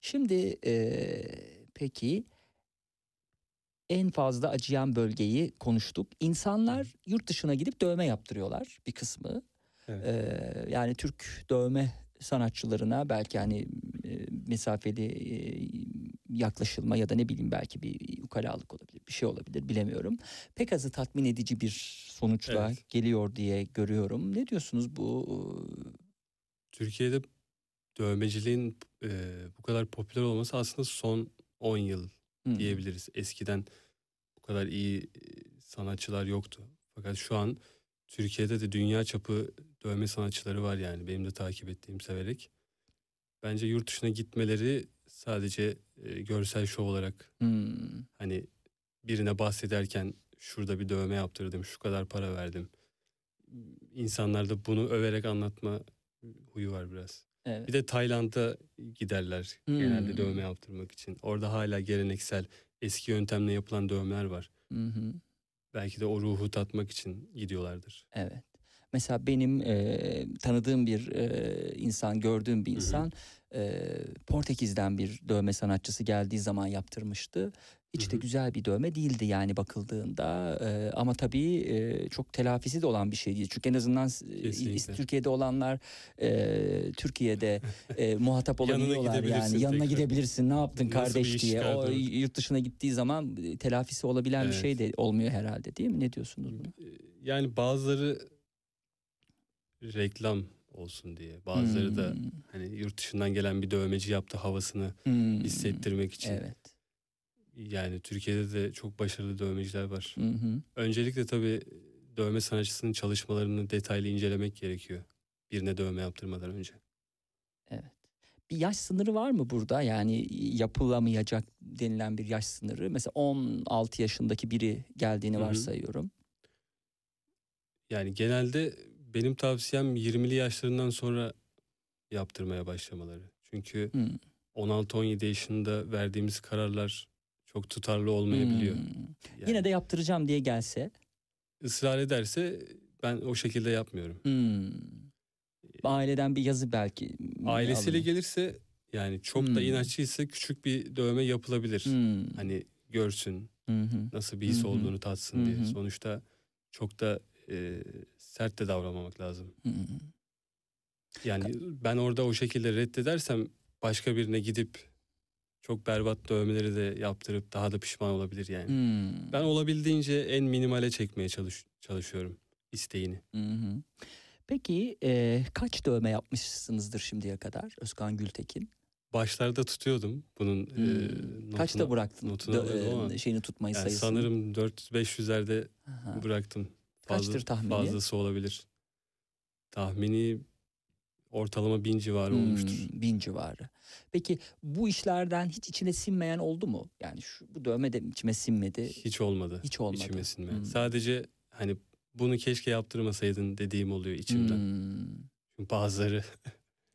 [SPEAKER 1] Şimdi e, peki en fazla acıyan bölgeyi konuştuk. İnsanlar yurt dışına gidip dövme yaptırıyorlar bir kısmı.
[SPEAKER 5] Evet.
[SPEAKER 1] E, yani Türk dövme sanatçılarına belki hani e, mesafeli e, yaklaşılma ya da ne bileyim belki bir ukalalık olabilir bir şey olabilir bilemiyorum. Pek azı tatmin edici bir sonuçla
[SPEAKER 5] Evet.
[SPEAKER 1] geliyor diye görüyorum. Ne diyorsunuz bu?
[SPEAKER 5] Türkiye'de dövmeciliğin e, bu kadar popüler olması aslında son 10 yıl
[SPEAKER 1] Hmm.
[SPEAKER 5] diyebiliriz. Eskiden bu kadar iyi sanatçılar yoktu. Fakat şu an Türkiye'de de dünya çapı dövme sanatçıları var yani benim de takip ettiğim severek. Bence yurt dışına gitmeleri sadece e, görsel şov olarak
[SPEAKER 1] Hmm.
[SPEAKER 5] hani birine bahsederken şurada bir dövme yaptırdım, şu kadar para verdim. İnsanlarda bunu överek anlatma huyu var biraz.
[SPEAKER 1] Evet.
[SPEAKER 5] Bir de Tayland'a giderler genelde
[SPEAKER 1] Hmm.
[SPEAKER 5] dövme yaptırmak için. Orada hala geleneksel eski yöntemle yapılan dövmeler var.
[SPEAKER 1] Hı hı.
[SPEAKER 5] Belki de o ruhu tatmak için gidiyorlardır.
[SPEAKER 1] Evet. Mesela benim e, tanıdığım bir e, insan, gördüğüm bir insan e, Portekiz'den bir dövme sanatçısı geldiği zaman yaptırmıştı. Hiç de güzel bir dövme değildi yani bakıldığında e, ama tabii e, çok telafisi de olan bir şey değil. Çünkü en azından
[SPEAKER 5] Kesinlikle.
[SPEAKER 1] Türkiye'de olanlar e, Türkiye'de e, muhatap
[SPEAKER 5] Yanına
[SPEAKER 1] olabiliyorlar yani.
[SPEAKER 5] gidebilirsin
[SPEAKER 1] Yanına
[SPEAKER 5] tekrar.
[SPEAKER 1] gidebilirsin ne yaptın
[SPEAKER 5] Nasıl bir
[SPEAKER 1] kardeş diye. O yurt dışına gittiği zaman telafisi olabilen bir
[SPEAKER 5] Evet.
[SPEAKER 1] şey de olmuyor herhalde değil mi? Ne diyorsunuz buna?
[SPEAKER 5] Yani bazıları reklam olsun diye. Bazıları da
[SPEAKER 1] Hmm.
[SPEAKER 5] hani yurt dışından gelen bir dövmeci yaptı havasını
[SPEAKER 1] Hmm.
[SPEAKER 5] hissettirmek için.
[SPEAKER 1] Evet.
[SPEAKER 5] Yani Türkiye'de de çok başarılı dövmeciler var.
[SPEAKER 1] Hı hı.
[SPEAKER 5] Öncelikle tabii dövme sanatçısının çalışmalarını detaylı incelemek gerekiyor. Birine dövme yaptırmadan önce.
[SPEAKER 1] Bir yaş sınırı var mı burada? Yani yapılamayacak denilen bir yaş sınırı. Mesela 16 yaşındaki biri geldiğini
[SPEAKER 5] Hı hı.
[SPEAKER 1] varsayıyorum.
[SPEAKER 5] Yani genelde benim tavsiyem 20'li yaşlarından sonra yaptırmaya başlamaları. Çünkü
[SPEAKER 1] Hmm.
[SPEAKER 5] 16-17 yaşında verdiğimiz kararlar çok tutarlı olmayabiliyor.
[SPEAKER 1] Hmm.
[SPEAKER 5] Yani
[SPEAKER 1] Yine de yaptıracağım diye gelse.
[SPEAKER 5] ısrar ederse ben o şekilde yapmıyorum.
[SPEAKER 1] hmm, Aileden bir yazı belki.
[SPEAKER 5] Ailesiyle
[SPEAKER 1] alın.
[SPEAKER 5] gelirse yani çok da
[SPEAKER 1] Hmm.
[SPEAKER 5] inatçıysa küçük bir dövme yapılabilir.
[SPEAKER 1] Hmm.
[SPEAKER 5] Hani görsün
[SPEAKER 1] hı.
[SPEAKER 5] nasıl bir his
[SPEAKER 1] hı.
[SPEAKER 5] olduğunu tatsın
[SPEAKER 1] Hı
[SPEAKER 5] diye. Sonuçta çok da e, sert de davranmamak lazım.
[SPEAKER 1] Hı hı.
[SPEAKER 5] Yani ben orada o şekilde reddedersem başka birine gidip çok berbat dövmeleri de yaptırıp daha da pişman olabilir yani.
[SPEAKER 1] Hmm.
[SPEAKER 5] Ben olabildiğince en minimale çekmeye çalış çalışıyorum isteğini.
[SPEAKER 1] Hı. Peki e, kaç dövme yapmışsınızdır şimdiye kadar Özkan Gültekin?
[SPEAKER 5] Başlarda tutuyordum bunun e,
[SPEAKER 1] Hmm.
[SPEAKER 5] notunu.
[SPEAKER 1] Kaçta bıraktın
[SPEAKER 5] notunu
[SPEAKER 1] dö-
[SPEAKER 5] alıyordum ama
[SPEAKER 1] şeyini tutmayı
[SPEAKER 5] Yani
[SPEAKER 1] sayısını?
[SPEAKER 5] sanırım 400-500'lerde
[SPEAKER 1] Aha. Kaçtır tahmini?
[SPEAKER 5] Fazlası olabilir. Tahmini ortalama bin civarı
[SPEAKER 1] Hmm,
[SPEAKER 5] olmuştur.
[SPEAKER 1] bin civarı. Peki bu işlerden hiç içine sinmeyen oldu mu? Yani şu bu dövme de içime sinmedi.
[SPEAKER 5] Hiç olmadı.
[SPEAKER 1] Hiç olmadı.
[SPEAKER 5] İçime sinmeyen.
[SPEAKER 1] Hmm.
[SPEAKER 5] Sadece hani bunu keşke yaptırmasaydın dediğim oluyor içimden.
[SPEAKER 1] Hmm.
[SPEAKER 5] Çünkü bazıları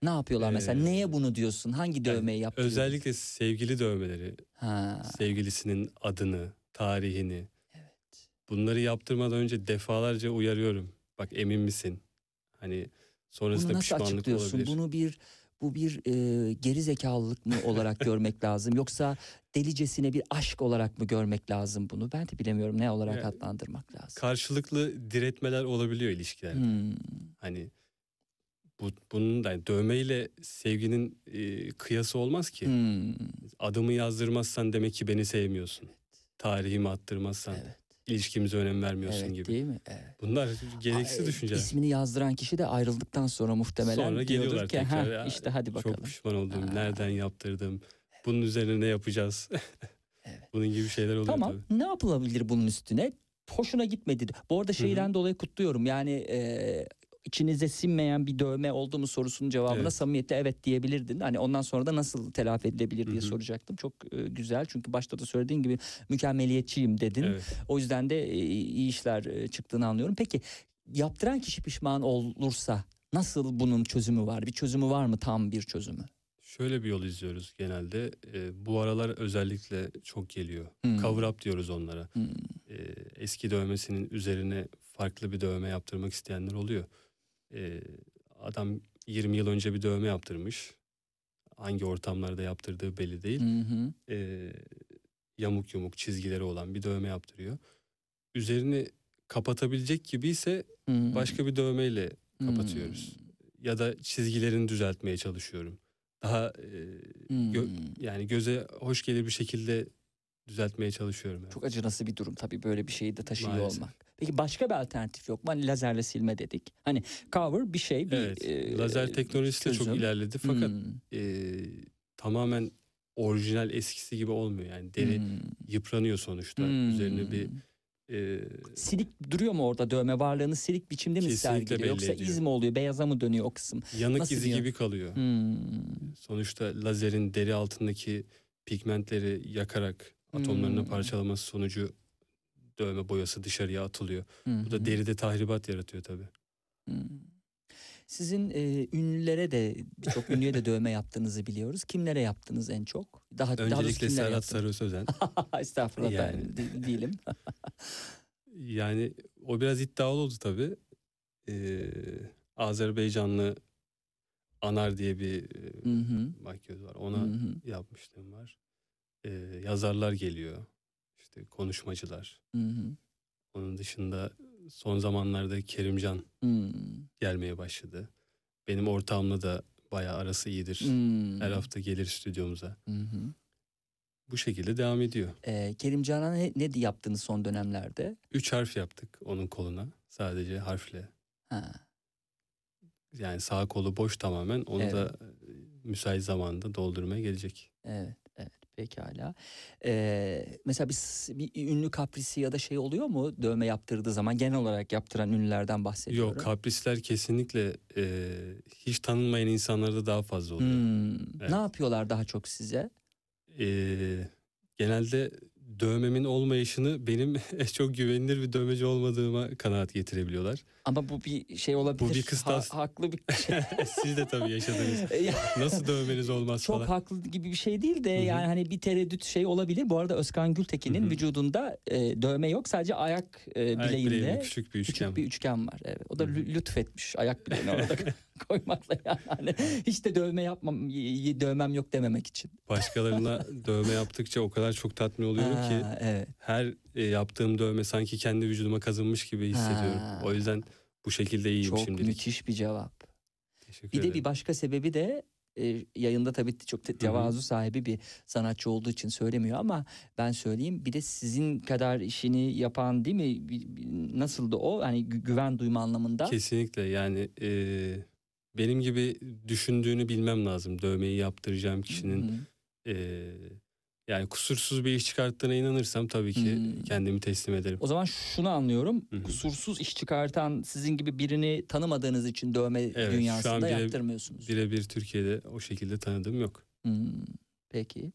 [SPEAKER 1] Ne yapıyorlar mesela?
[SPEAKER 5] Ee,
[SPEAKER 1] Neye bunu diyorsun? Hangi dövmeyi yaptırıyorsun?
[SPEAKER 5] özellikle sevgili dövmeleri,
[SPEAKER 1] Ha.
[SPEAKER 5] sevgilisinin adını, tarihini.
[SPEAKER 1] Evet.
[SPEAKER 5] Bunları yaptırmadan önce defalarca uyarıyorum. Bak emin misin? Hani sonrasında
[SPEAKER 1] Bunu nasıl
[SPEAKER 5] pişmanlık
[SPEAKER 1] açıklıyorsun?
[SPEAKER 5] olabilir.
[SPEAKER 1] Bunu bir bu bir e, geri zekalılık mı olarak görmek lazım yoksa delicesine bir aşk olarak mı görmek lazım bunu? Ben de bilemiyorum ne olarak
[SPEAKER 5] Yani-
[SPEAKER 1] adlandırmak lazım.
[SPEAKER 5] Karşılıklı diretmeler olabiliyor ilişkilerde.
[SPEAKER 1] Hmm,
[SPEAKER 5] Hani bu bunun da yani dövmeyle sevginin e, kıyası olmaz ki.
[SPEAKER 1] hmm,
[SPEAKER 5] Adımı yazdırmazsan demek ki beni sevmiyorsun. Tarihimi attırmazsan
[SPEAKER 1] evet,
[SPEAKER 5] ilişkimize önem vermiyorsun
[SPEAKER 1] evet
[SPEAKER 5] gibi.
[SPEAKER 1] değil mi? Evet.
[SPEAKER 5] Bunlar gereksiz
[SPEAKER 1] e,
[SPEAKER 5] düşünceler.
[SPEAKER 1] İsmini yazdıran kişi de ayrıldıktan sonra muhtemelen
[SPEAKER 5] Sonra geliyorlar
[SPEAKER 1] ki,
[SPEAKER 5] tekrar.
[SPEAKER 1] "Ha,
[SPEAKER 5] ya,
[SPEAKER 1] işte hadi bakalım.
[SPEAKER 5] Çok pişman oldum.
[SPEAKER 1] Aa.
[SPEAKER 5] Nereden yaptırdım? Bunun üzerine ne yapacağız?
[SPEAKER 1] Evet.
[SPEAKER 5] Bunun gibi şeyler oluyor
[SPEAKER 1] Tamam
[SPEAKER 5] tabii.
[SPEAKER 1] ne yapılabilir bunun üstüne? Hoşuna gitmedi. Bu arada şeyden dolayı kutluyorum. Yani e, içinize sinmeyen bir dövme oldu mu sorusunun cevabına
[SPEAKER 5] Evet.
[SPEAKER 1] samimiyetle evet diyebilirdin. Hani ondan sonra da nasıl telafi edilebilir diye
[SPEAKER 5] Hı hı.
[SPEAKER 1] soracaktım. Çok e, güzel çünkü başta da söylediğin gibi mükemmeliyetçiyim dedin.
[SPEAKER 5] Evet.
[SPEAKER 1] O yüzden de e, iyi işler e, çıktığını anlıyorum. Peki yaptıran kişi pişman olursa nasıl bunun çözümü var? Bir çözümü var mı tam bir çözümü?
[SPEAKER 5] Şöyle bir yol izliyoruz genelde. Ee, bu aralar özellikle çok geliyor.
[SPEAKER 1] Hmm.
[SPEAKER 5] Cover up diyoruz onlara.
[SPEAKER 1] Hmm.
[SPEAKER 5] Ee, eski dövmesinin üzerine farklı bir dövme yaptırmak isteyenler oluyor. Ee, adam 20 yıl önce bir dövme yaptırmış. Hangi ortamlarda yaptırdığı belli değil.
[SPEAKER 1] Hı hı.
[SPEAKER 5] Ee, yamuk yumuk çizgileri olan bir dövme yaptırıyor. Üzerini kapatabilecek gibi ise başka bir dövmeyle
[SPEAKER 1] Hmm.
[SPEAKER 5] kapatıyoruz. Ya da çizgilerini düzeltmeye çalışıyorum. Daha e,
[SPEAKER 1] Hmm.
[SPEAKER 5] gö- yani göze hoş gelir bir şekilde düzeltmeye çalışıyorum. yani.
[SPEAKER 1] Çok acınası bir durum tabii böyle bir şeyi de taşıyor
[SPEAKER 5] Maalesef.
[SPEAKER 1] olmak. Peki başka bir alternatif yok mu? Hani lazerle silme dedik. Hani cover bir şey bir
[SPEAKER 5] Evet.
[SPEAKER 1] e,
[SPEAKER 5] Lazer teknolojisi de çok ilerledi fakat
[SPEAKER 1] Hmm,
[SPEAKER 5] e, tamamen orijinal eskisi gibi olmuyor. Yani deri
[SPEAKER 1] hmm,
[SPEAKER 5] yıpranıyor sonuçta.
[SPEAKER 1] hmm.
[SPEAKER 5] Üzerine bir e,
[SPEAKER 1] silik duruyor mu orada dövme varlığını silik biçimde mi sergiliyor yoksa
[SPEAKER 5] ediyor.
[SPEAKER 1] iz mi oluyor beyaza mı dönüyor o kısım?
[SPEAKER 5] yanık
[SPEAKER 1] Nasıl
[SPEAKER 5] izi
[SPEAKER 1] bir-
[SPEAKER 5] gibi kalıyor.
[SPEAKER 1] Hmm.
[SPEAKER 5] Sonuçta lazerin deri altındaki pigmentleri yakarak atomlarını
[SPEAKER 1] Hmm.
[SPEAKER 5] parçalaması sonucu dövme boyası dışarıya atılıyor. Bu
[SPEAKER 1] Hı hı.
[SPEAKER 5] da deride tahribat yaratıyor tabii.
[SPEAKER 1] Sizin e, ünlülere de birçok ünlüye de dövme yaptığınızı biliyoruz. Kimlere yaptınız en çok? Daha, daha
[SPEAKER 5] Öncelikle
[SPEAKER 1] kimlere
[SPEAKER 5] Serhat? Sarı Sözen.
[SPEAKER 1] Estağfurullah
[SPEAKER 5] Yani.
[SPEAKER 1] ben de- değilim.
[SPEAKER 5] Yani o biraz iddialı oldu tabii. Ee, Azerbaycanlı Anar diye bir e, makyöz var. Ona
[SPEAKER 1] hı.
[SPEAKER 5] yapmışlığım var. Ee, yazarlar geliyor. İşte konuşmacılar.
[SPEAKER 1] Hı hı.
[SPEAKER 5] Onun dışında son zamanlarda Kerimcan
[SPEAKER 1] Hmm.
[SPEAKER 5] gelmeye başladı. Benim ortağımla da bayağı arası iyidir.
[SPEAKER 1] Hmm.
[SPEAKER 5] Her hafta gelir stüdyomuza.
[SPEAKER 1] Hı hı.
[SPEAKER 5] Bu şekilde devam ediyor.
[SPEAKER 1] Ee, Kerim ne, ne yaptınız son dönemlerde?
[SPEAKER 5] Üç harf yaptık onun koluna. Sadece harfle.
[SPEAKER 1] Ha.
[SPEAKER 5] Yani sağ kolu boş tamamen. Onu
[SPEAKER 1] Evet.
[SPEAKER 5] da müsait zamanda doldurmaya gelecek.
[SPEAKER 1] Evet pekala. Ee, mesela bir, bir ünlü kaprisi ya da şey oluyor mu dövme yaptırdığı zaman genel olarak yaptıran ünlülerden bahsediyorum.
[SPEAKER 5] Yok kaprisler kesinlikle e, hiç tanınmayan insanlarda daha fazla oluyor.
[SPEAKER 1] Hmm.
[SPEAKER 5] Evet.
[SPEAKER 1] Ne yapıyorlar daha çok size?
[SPEAKER 5] E, genelde dövmemin olmayışını benim çok güvenilir bir dövmeci olmadığıma kanaat getirebiliyorlar.
[SPEAKER 1] Ama bu bir şey olabilir.
[SPEAKER 5] Bu bir kıstas.
[SPEAKER 1] Ha- haklı bir
[SPEAKER 5] Siz de tabii yaşadınız.
[SPEAKER 1] Ya,
[SPEAKER 5] Nasıl dövmeniz olmaz
[SPEAKER 1] çok
[SPEAKER 5] falan.
[SPEAKER 1] haklı gibi bir şey değil de
[SPEAKER 5] Hı hı.
[SPEAKER 1] yani hani bir tereddüt şey olabilir. Bu arada Özkan Gültekin'in
[SPEAKER 5] Hı hı.
[SPEAKER 1] vücudunda e, dövme yok. Sadece ayak e,
[SPEAKER 5] Ayak
[SPEAKER 1] bileğinde
[SPEAKER 5] bileğinde küçük bir üçgen.
[SPEAKER 1] küçük bir üçgen var. Evet. O da
[SPEAKER 5] Hı hı.
[SPEAKER 1] lü- lütfetmiş ayak bileğini orada koymakla yani. Hani hiç de dövme yapmam, dövmem yok dememek için.
[SPEAKER 5] Başkalarına dövme yaptıkça o kadar çok tatmin oluyorum ki
[SPEAKER 1] Ha, evet.
[SPEAKER 5] her e, yaptığım dövme sanki kendi vücuduma kazınmış gibi hissediyorum.
[SPEAKER 1] Ha.
[SPEAKER 5] O yüzden bu şekilde iyiyim
[SPEAKER 1] Çok
[SPEAKER 5] şimdilik.
[SPEAKER 1] müthiş bir cevap.
[SPEAKER 5] Teşekkür
[SPEAKER 1] Bir de
[SPEAKER 5] ederim.
[SPEAKER 1] bir başka sebebi de e, yayında tabii çok te- tevazu sahibi bir sanatçı olduğu için söylemiyor ama ben söyleyeyim bir de sizin kadar işini yapan değil mi? Nasıldı o? Hani gü- güven duyma anlamında.
[SPEAKER 5] Kesinlikle yani e, benim gibi düşündüğünü bilmem lazım. Dövmeyi yaptıracağım kişinin
[SPEAKER 1] Hı hı.
[SPEAKER 5] e, yani kusursuz bir iş çıkarttığına inanırsam tabii ki
[SPEAKER 1] Hmm.
[SPEAKER 5] kendimi teslim ederim.
[SPEAKER 1] O zaman şunu anlıyorum.
[SPEAKER 5] Hı hı.
[SPEAKER 1] Kusursuz iş çıkartan sizin gibi birini tanımadığınız için dövme
[SPEAKER 5] Evet,
[SPEAKER 1] dünyasında
[SPEAKER 5] bire-
[SPEAKER 1] yaptırmıyorsunuz.
[SPEAKER 5] Birebir Türkiye'de o şekilde tanıdığım yok.
[SPEAKER 1] Hmm, peki.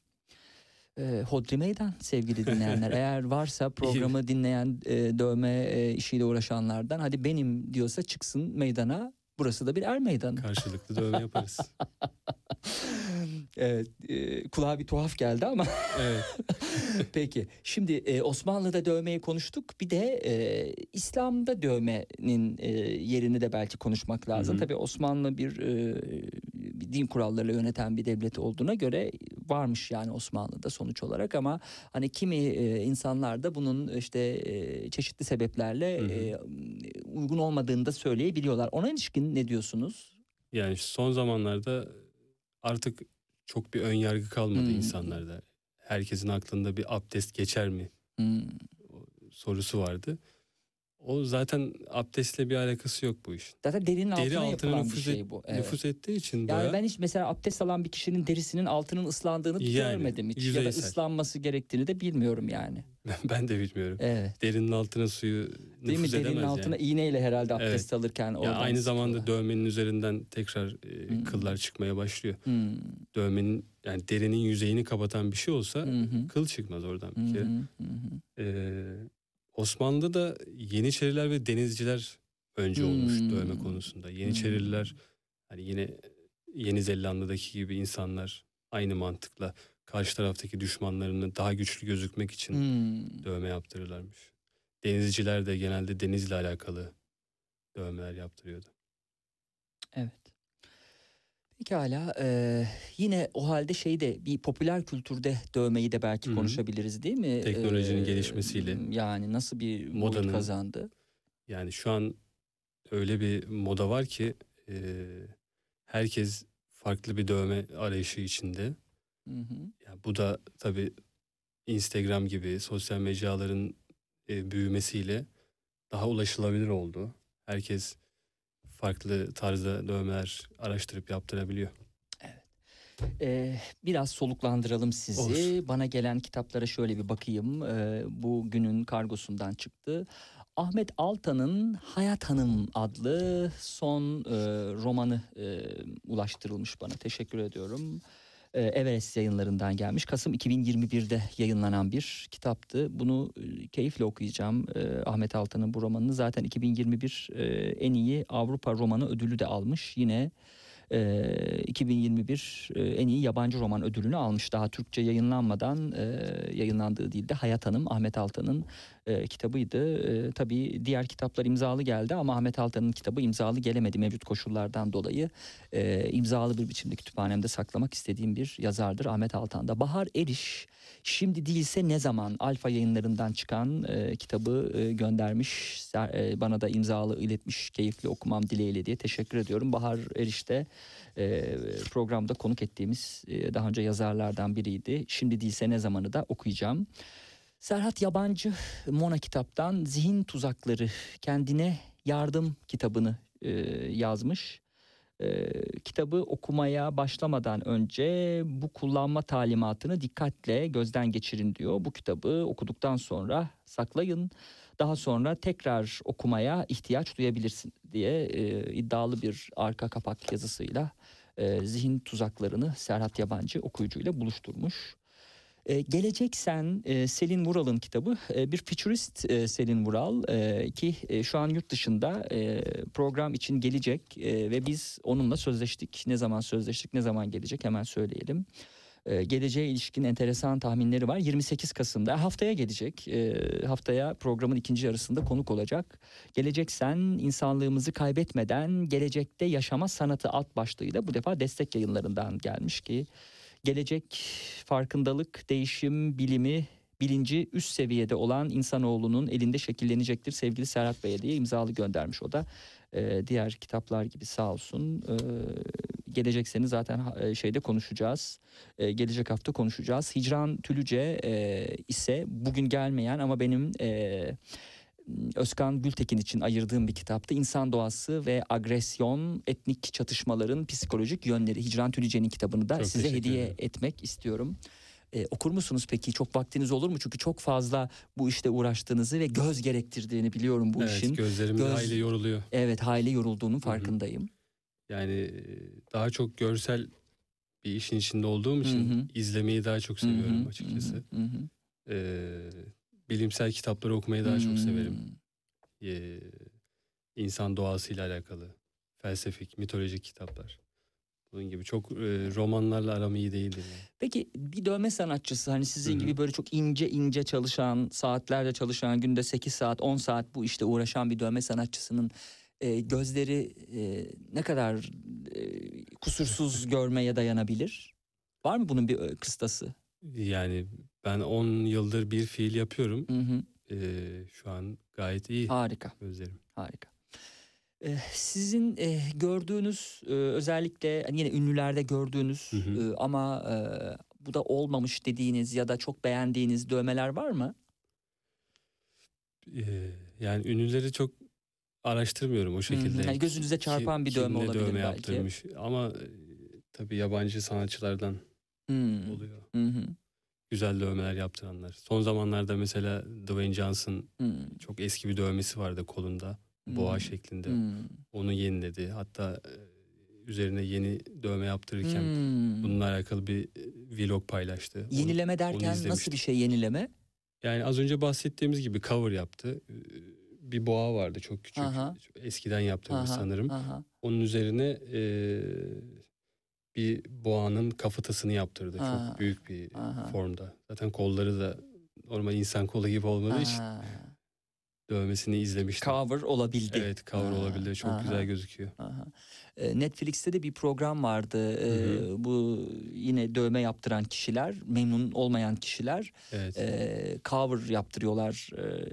[SPEAKER 1] Ee, Hodri Meydan sevgili dinleyenler. Eğer varsa programı dinleyen e, dövme e, işiyle uğraşanlardan hadi benim diyorsa çıksın meydana. Burası da bir er meydanı.
[SPEAKER 5] Karşılıklı dövme yaparız.
[SPEAKER 1] evet, e, kulağa bir tuhaf geldi ama
[SPEAKER 5] Evet.
[SPEAKER 1] peki. Şimdi e, Osmanlı'da dövmeyi konuştuk. Bir de e, İslam'da dövmenin e, yerini de belki konuşmak lazım.
[SPEAKER 5] Hı hı.
[SPEAKER 1] Tabii Osmanlı bir e, din kurallarıyla yöneten bir devlet olduğuna göre varmış yani Osmanlı'da sonuç olarak ama hani kimi e, insanlar da bunun işte e, çeşitli sebeplerle
[SPEAKER 5] Hı hı.
[SPEAKER 1] e, uygun olmadığını da söyleyebiliyorlar. Ona ilişkin ne diyorsunuz?
[SPEAKER 5] Yani son zamanlarda artık çok bir ön yargı kalmadı
[SPEAKER 1] Hmm.
[SPEAKER 5] insanlarda. Herkesin aklında bir abdest geçer mi
[SPEAKER 1] Hmm.
[SPEAKER 5] sorusu vardı. O zaten abdestle bir alakası yok bu işin.
[SPEAKER 1] Zaten derinin
[SPEAKER 5] Deri
[SPEAKER 1] altına
[SPEAKER 5] altına
[SPEAKER 1] yapılan bir
[SPEAKER 5] nüfuz,
[SPEAKER 1] şey
[SPEAKER 5] et-
[SPEAKER 1] bu. Evet.
[SPEAKER 5] nüfuz ettiği için
[SPEAKER 1] Yani
[SPEAKER 5] bayağı
[SPEAKER 1] ben hiç mesela abdest alan bir kişinin derisinin altının ıslandığını
[SPEAKER 5] Yani,
[SPEAKER 1] görmedim hiç. Ya da
[SPEAKER 5] yüzeysel.
[SPEAKER 1] ıslanması gerektiğini de bilmiyorum yani.
[SPEAKER 5] ben de bilmiyorum.
[SPEAKER 1] Evet.
[SPEAKER 5] Derinin altına suyu
[SPEAKER 1] Değil mi?
[SPEAKER 5] nüfuz
[SPEAKER 1] Derinin
[SPEAKER 5] edemez
[SPEAKER 1] altına
[SPEAKER 5] yani.
[SPEAKER 1] iğneyle herhalde abdest
[SPEAKER 5] Evet.
[SPEAKER 1] alırken
[SPEAKER 5] Ya aynı zamanda
[SPEAKER 1] sıkıyorlar.
[SPEAKER 5] dövmenin üzerinden tekrar e,
[SPEAKER 1] Hmm.
[SPEAKER 5] kıllar çıkmaya başlıyor.
[SPEAKER 1] Hmm.
[SPEAKER 5] Dövmenin yani derinin yüzeyini kapatan bir şey olsa
[SPEAKER 1] hı.
[SPEAKER 5] kıl çıkmaz oradan bir kere.
[SPEAKER 1] hı.
[SPEAKER 5] Ee, Osmanlı'da da Yeniçeriler ve denizciler önce olmuş
[SPEAKER 1] Hmm.
[SPEAKER 5] dövme konusunda. Yeniçeriler hani yine Yeni Zelanda'daki gibi insanlar aynı mantıkla karşı taraftaki düşmanlarını daha güçlü gözükmek için
[SPEAKER 1] Hmm.
[SPEAKER 5] dövme yaptırırlarmış. Denizciler de genelde denizle alakalı dövmeler yaptırıyordu.
[SPEAKER 1] Pekala eee, yine o halde şeyde bir popüler kültürde dövmeyi de belki
[SPEAKER 5] Hı hı.
[SPEAKER 1] konuşabiliriz değil mi?
[SPEAKER 5] Teknolojinin
[SPEAKER 1] Eee,
[SPEAKER 5] gelişmesiyle.
[SPEAKER 1] Yani nasıl bir
[SPEAKER 5] Modanın-
[SPEAKER 1] kazandı?
[SPEAKER 5] Yani şu an öyle bir moda var ki e, herkes farklı bir dövme arayışı içinde.
[SPEAKER 1] Hı hı.
[SPEAKER 5] Ya bu da tabii Instagram gibi sosyal mecraların e, büyümesiyle daha ulaşılabilir oldu. Herkes farklı tarzda dövmeler araştırıp yaptırabiliyor.
[SPEAKER 1] Ee, biraz soluklandıralım sizi.
[SPEAKER 5] Olur.
[SPEAKER 1] Bana gelen kitaplara şöyle bir bakayım. Ee, bu günün kargosundan çıktı. Ahmet Altan'ın Hayat Hanım adlı son e, romanı e, ulaştırılmış bana. Teşekkür ediyorum. Ee, Everest yayınlarından gelmiş. Kasım 2021'de yayınlanan bir kitaptı. Bunu e, keyifle okuyacağım. Ee, Ahmet Altan'ın bu romanını zaten 2021 e, en iyi Avrupa romanı ödülü de almış. Yine e, 2021 e, en iyi yabancı roman ödülünü almış. Daha Türkçe yayınlanmadan e, yayınlandığı değil de Hayat Hanım Ahmet Altan'ın e, kitabıydı. E, tabii diğer kitaplar imzalı geldi ama Ahmet Altan'ın kitabı imzalı gelemedi mevcut koşullardan dolayı. E, imzalı bir biçimde kütüphanemde saklamak istediğim bir yazardır Ahmet Altan'da. Bahar Eriş Şimdi değilse ne zaman Alfa yayınlarından çıkan e, kitabı e, göndermiş. E, bana da imzalı iletmiş keyifli okumam dileğiyle diye teşekkür ediyorum. Bahar Eriş'te e, programda konuk ettiğimiz e, daha önce yazarlardan biriydi. Şimdi değilse ne zamanı da okuyacağım. Serhat Yabancı Mona kitaptan Zihin Tuzakları kendine yardım kitabını e, yazmış. E, kitabı okumaya başlamadan önce bu kullanma talimatını dikkatle gözden geçirin diyor. Bu kitabı okuduktan sonra saklayın. Daha sonra tekrar okumaya ihtiyaç duyabilirsin diye e, iddialı bir arka kapak yazısıyla e, zihin tuzaklarını Serhat Yabancı okuyucuyla buluşturmuş. E, Gelecek Sen e, Selin Vural'ın kitabı E, bir futurist e, Selin Vural e, ki e, şu an yurt dışında e, program için gelecek e, ve biz onunla sözleştik. Ne zaman sözleştik ne zaman gelecek hemen söyleyelim. E, geleceğe ilişkin enteresan tahminleri var. 28 Kasım'da haftaya gelecek. E, haftaya programın ikinci yarısında konuk olacak. Gelecek Sen insanlığımızı kaybetmeden gelecekte yaşama sanatı alt başlığıyla bu defa destek yayınlarından gelmiş ki gelecek farkındalık, değişim, bilimi, bilinci üst seviyede olan insanoğlunun elinde şekillenecektir sevgili Serhat Bey'e diye imzalı göndermiş o da. Ee, diğer kitaplar gibi sağ olsun. Ee, gelecek seni zaten e, şeyde konuşacağız. Ee, gelecek hafta konuşacağız. Hicran Tülüce e, ise bugün gelmeyen ama benim e, Özkan Gültekin için ayırdığım bir kitaptı. İnsan doğası ve agresyon, etnik çatışmaların psikolojik yönleri. Hicran Tülüce'nin kitabını da
[SPEAKER 5] Çok
[SPEAKER 1] size hediye
[SPEAKER 5] ederim.
[SPEAKER 1] etmek istiyorum. Ee, okur musunuz peki? Çok vaktiniz olur mu? Çünkü çok fazla bu işte uğraştığınızı ve göz gerektirdiğini biliyorum bu
[SPEAKER 5] evet
[SPEAKER 1] işin.
[SPEAKER 5] gözlerim
[SPEAKER 1] göz-
[SPEAKER 5] hayli yoruluyor.
[SPEAKER 1] Evet hayli yorulduğunun farkındayım.
[SPEAKER 5] Yani e, daha çok görsel bir işin içinde olduğum için
[SPEAKER 1] Hı hı.
[SPEAKER 5] izlemeyi daha çok seviyorum
[SPEAKER 1] hı
[SPEAKER 5] açıkçası.
[SPEAKER 1] hı, hı hı.
[SPEAKER 5] Ee, bilimsel kitapları okumayı daha çok severim. Ee, insan doğasıyla alakalı felsefik, mitolojik kitaplar. Bunun gibi çok e, romanlarla aram iyi değildir. yani.
[SPEAKER 1] Peki bir dövme sanatçısı hani sizin
[SPEAKER 5] Hı hı.
[SPEAKER 1] gibi böyle çok ince ince çalışan, saatlerce çalışan, günde 8 saat, 10 saat bu işte uğraşan bir dövme sanatçısının e, gözleri e, ne kadar e, kusursuz görmeye dayanabilir? Var mı bunun bir e, kıstası?
[SPEAKER 5] Yani ben 10 yıldır bir fiil yapıyorum.
[SPEAKER 1] Hı hı.
[SPEAKER 5] Ee, şu an gayet iyi
[SPEAKER 1] Harika.
[SPEAKER 5] gözlerim.
[SPEAKER 1] Harika. Ee, Sizin e, gördüğünüz e, özellikle hani yine ünlülerde gördüğünüz
[SPEAKER 5] Hı hı.
[SPEAKER 1] e, ama e, bu da olmamış dediğiniz ya da çok beğendiğiniz dövmeler var mı?
[SPEAKER 5] Ee, yani ünlüleri çok araştırmıyorum o şekilde.
[SPEAKER 1] Hı hı. Yani gözünüze
[SPEAKER 5] Ki-
[SPEAKER 1] çarpan bir dövme olabilir
[SPEAKER 5] dövme
[SPEAKER 1] belki.
[SPEAKER 5] yaptırmış. Ama e, tabii yabancı sanatçılardan
[SPEAKER 1] Hmm.
[SPEAKER 5] oluyor.
[SPEAKER 1] Hı hı.
[SPEAKER 5] Güzel dövmeler yaptıranlar. Son zamanlarda mesela Dwayne Johnson
[SPEAKER 1] Hmm.
[SPEAKER 5] çok eski bir dövmesi vardı kolunda. Boğa
[SPEAKER 1] Hmm.
[SPEAKER 5] şeklinde.
[SPEAKER 1] Hmm.
[SPEAKER 5] Onu yeniledi. Hatta e, üzerine yeni dövme yaptırırken
[SPEAKER 1] Hmm.
[SPEAKER 5] bununla alakalı bir e, vlog paylaştı. Onu-
[SPEAKER 1] Yenileme
[SPEAKER 5] onu
[SPEAKER 1] derken nasıl bir şey yenileme?
[SPEAKER 5] Yani az önce bahsettiğimiz gibi cover yaptı. Ee, Bir boğa vardı çok küçük.
[SPEAKER 1] Aha.
[SPEAKER 5] Eskiden yaptırmış
[SPEAKER 1] Aha,
[SPEAKER 5] sanırım.
[SPEAKER 1] aha.
[SPEAKER 5] Onun üzerine e, bir boğanın kafatasını yaptırdı.
[SPEAKER 1] Ha.
[SPEAKER 5] Çok büyük bir
[SPEAKER 1] Aha.
[SPEAKER 5] formda. Zaten kolları da normal insan kolu gibi olmadığı için dövmesini izlemiştim.
[SPEAKER 1] Cover olabildi.
[SPEAKER 5] Evet cover
[SPEAKER 1] Ha,
[SPEAKER 5] olabildi. Çok
[SPEAKER 1] aha.
[SPEAKER 5] güzel gözüküyor.
[SPEAKER 1] Aha. Ee, Netflix'te de bir program vardı. Ee,
[SPEAKER 5] Hı
[SPEAKER 1] Bu yine dövme yaptıran kişiler, memnun olmayan kişiler
[SPEAKER 5] Evet.
[SPEAKER 1] e, cover yaptırıyorlar. E,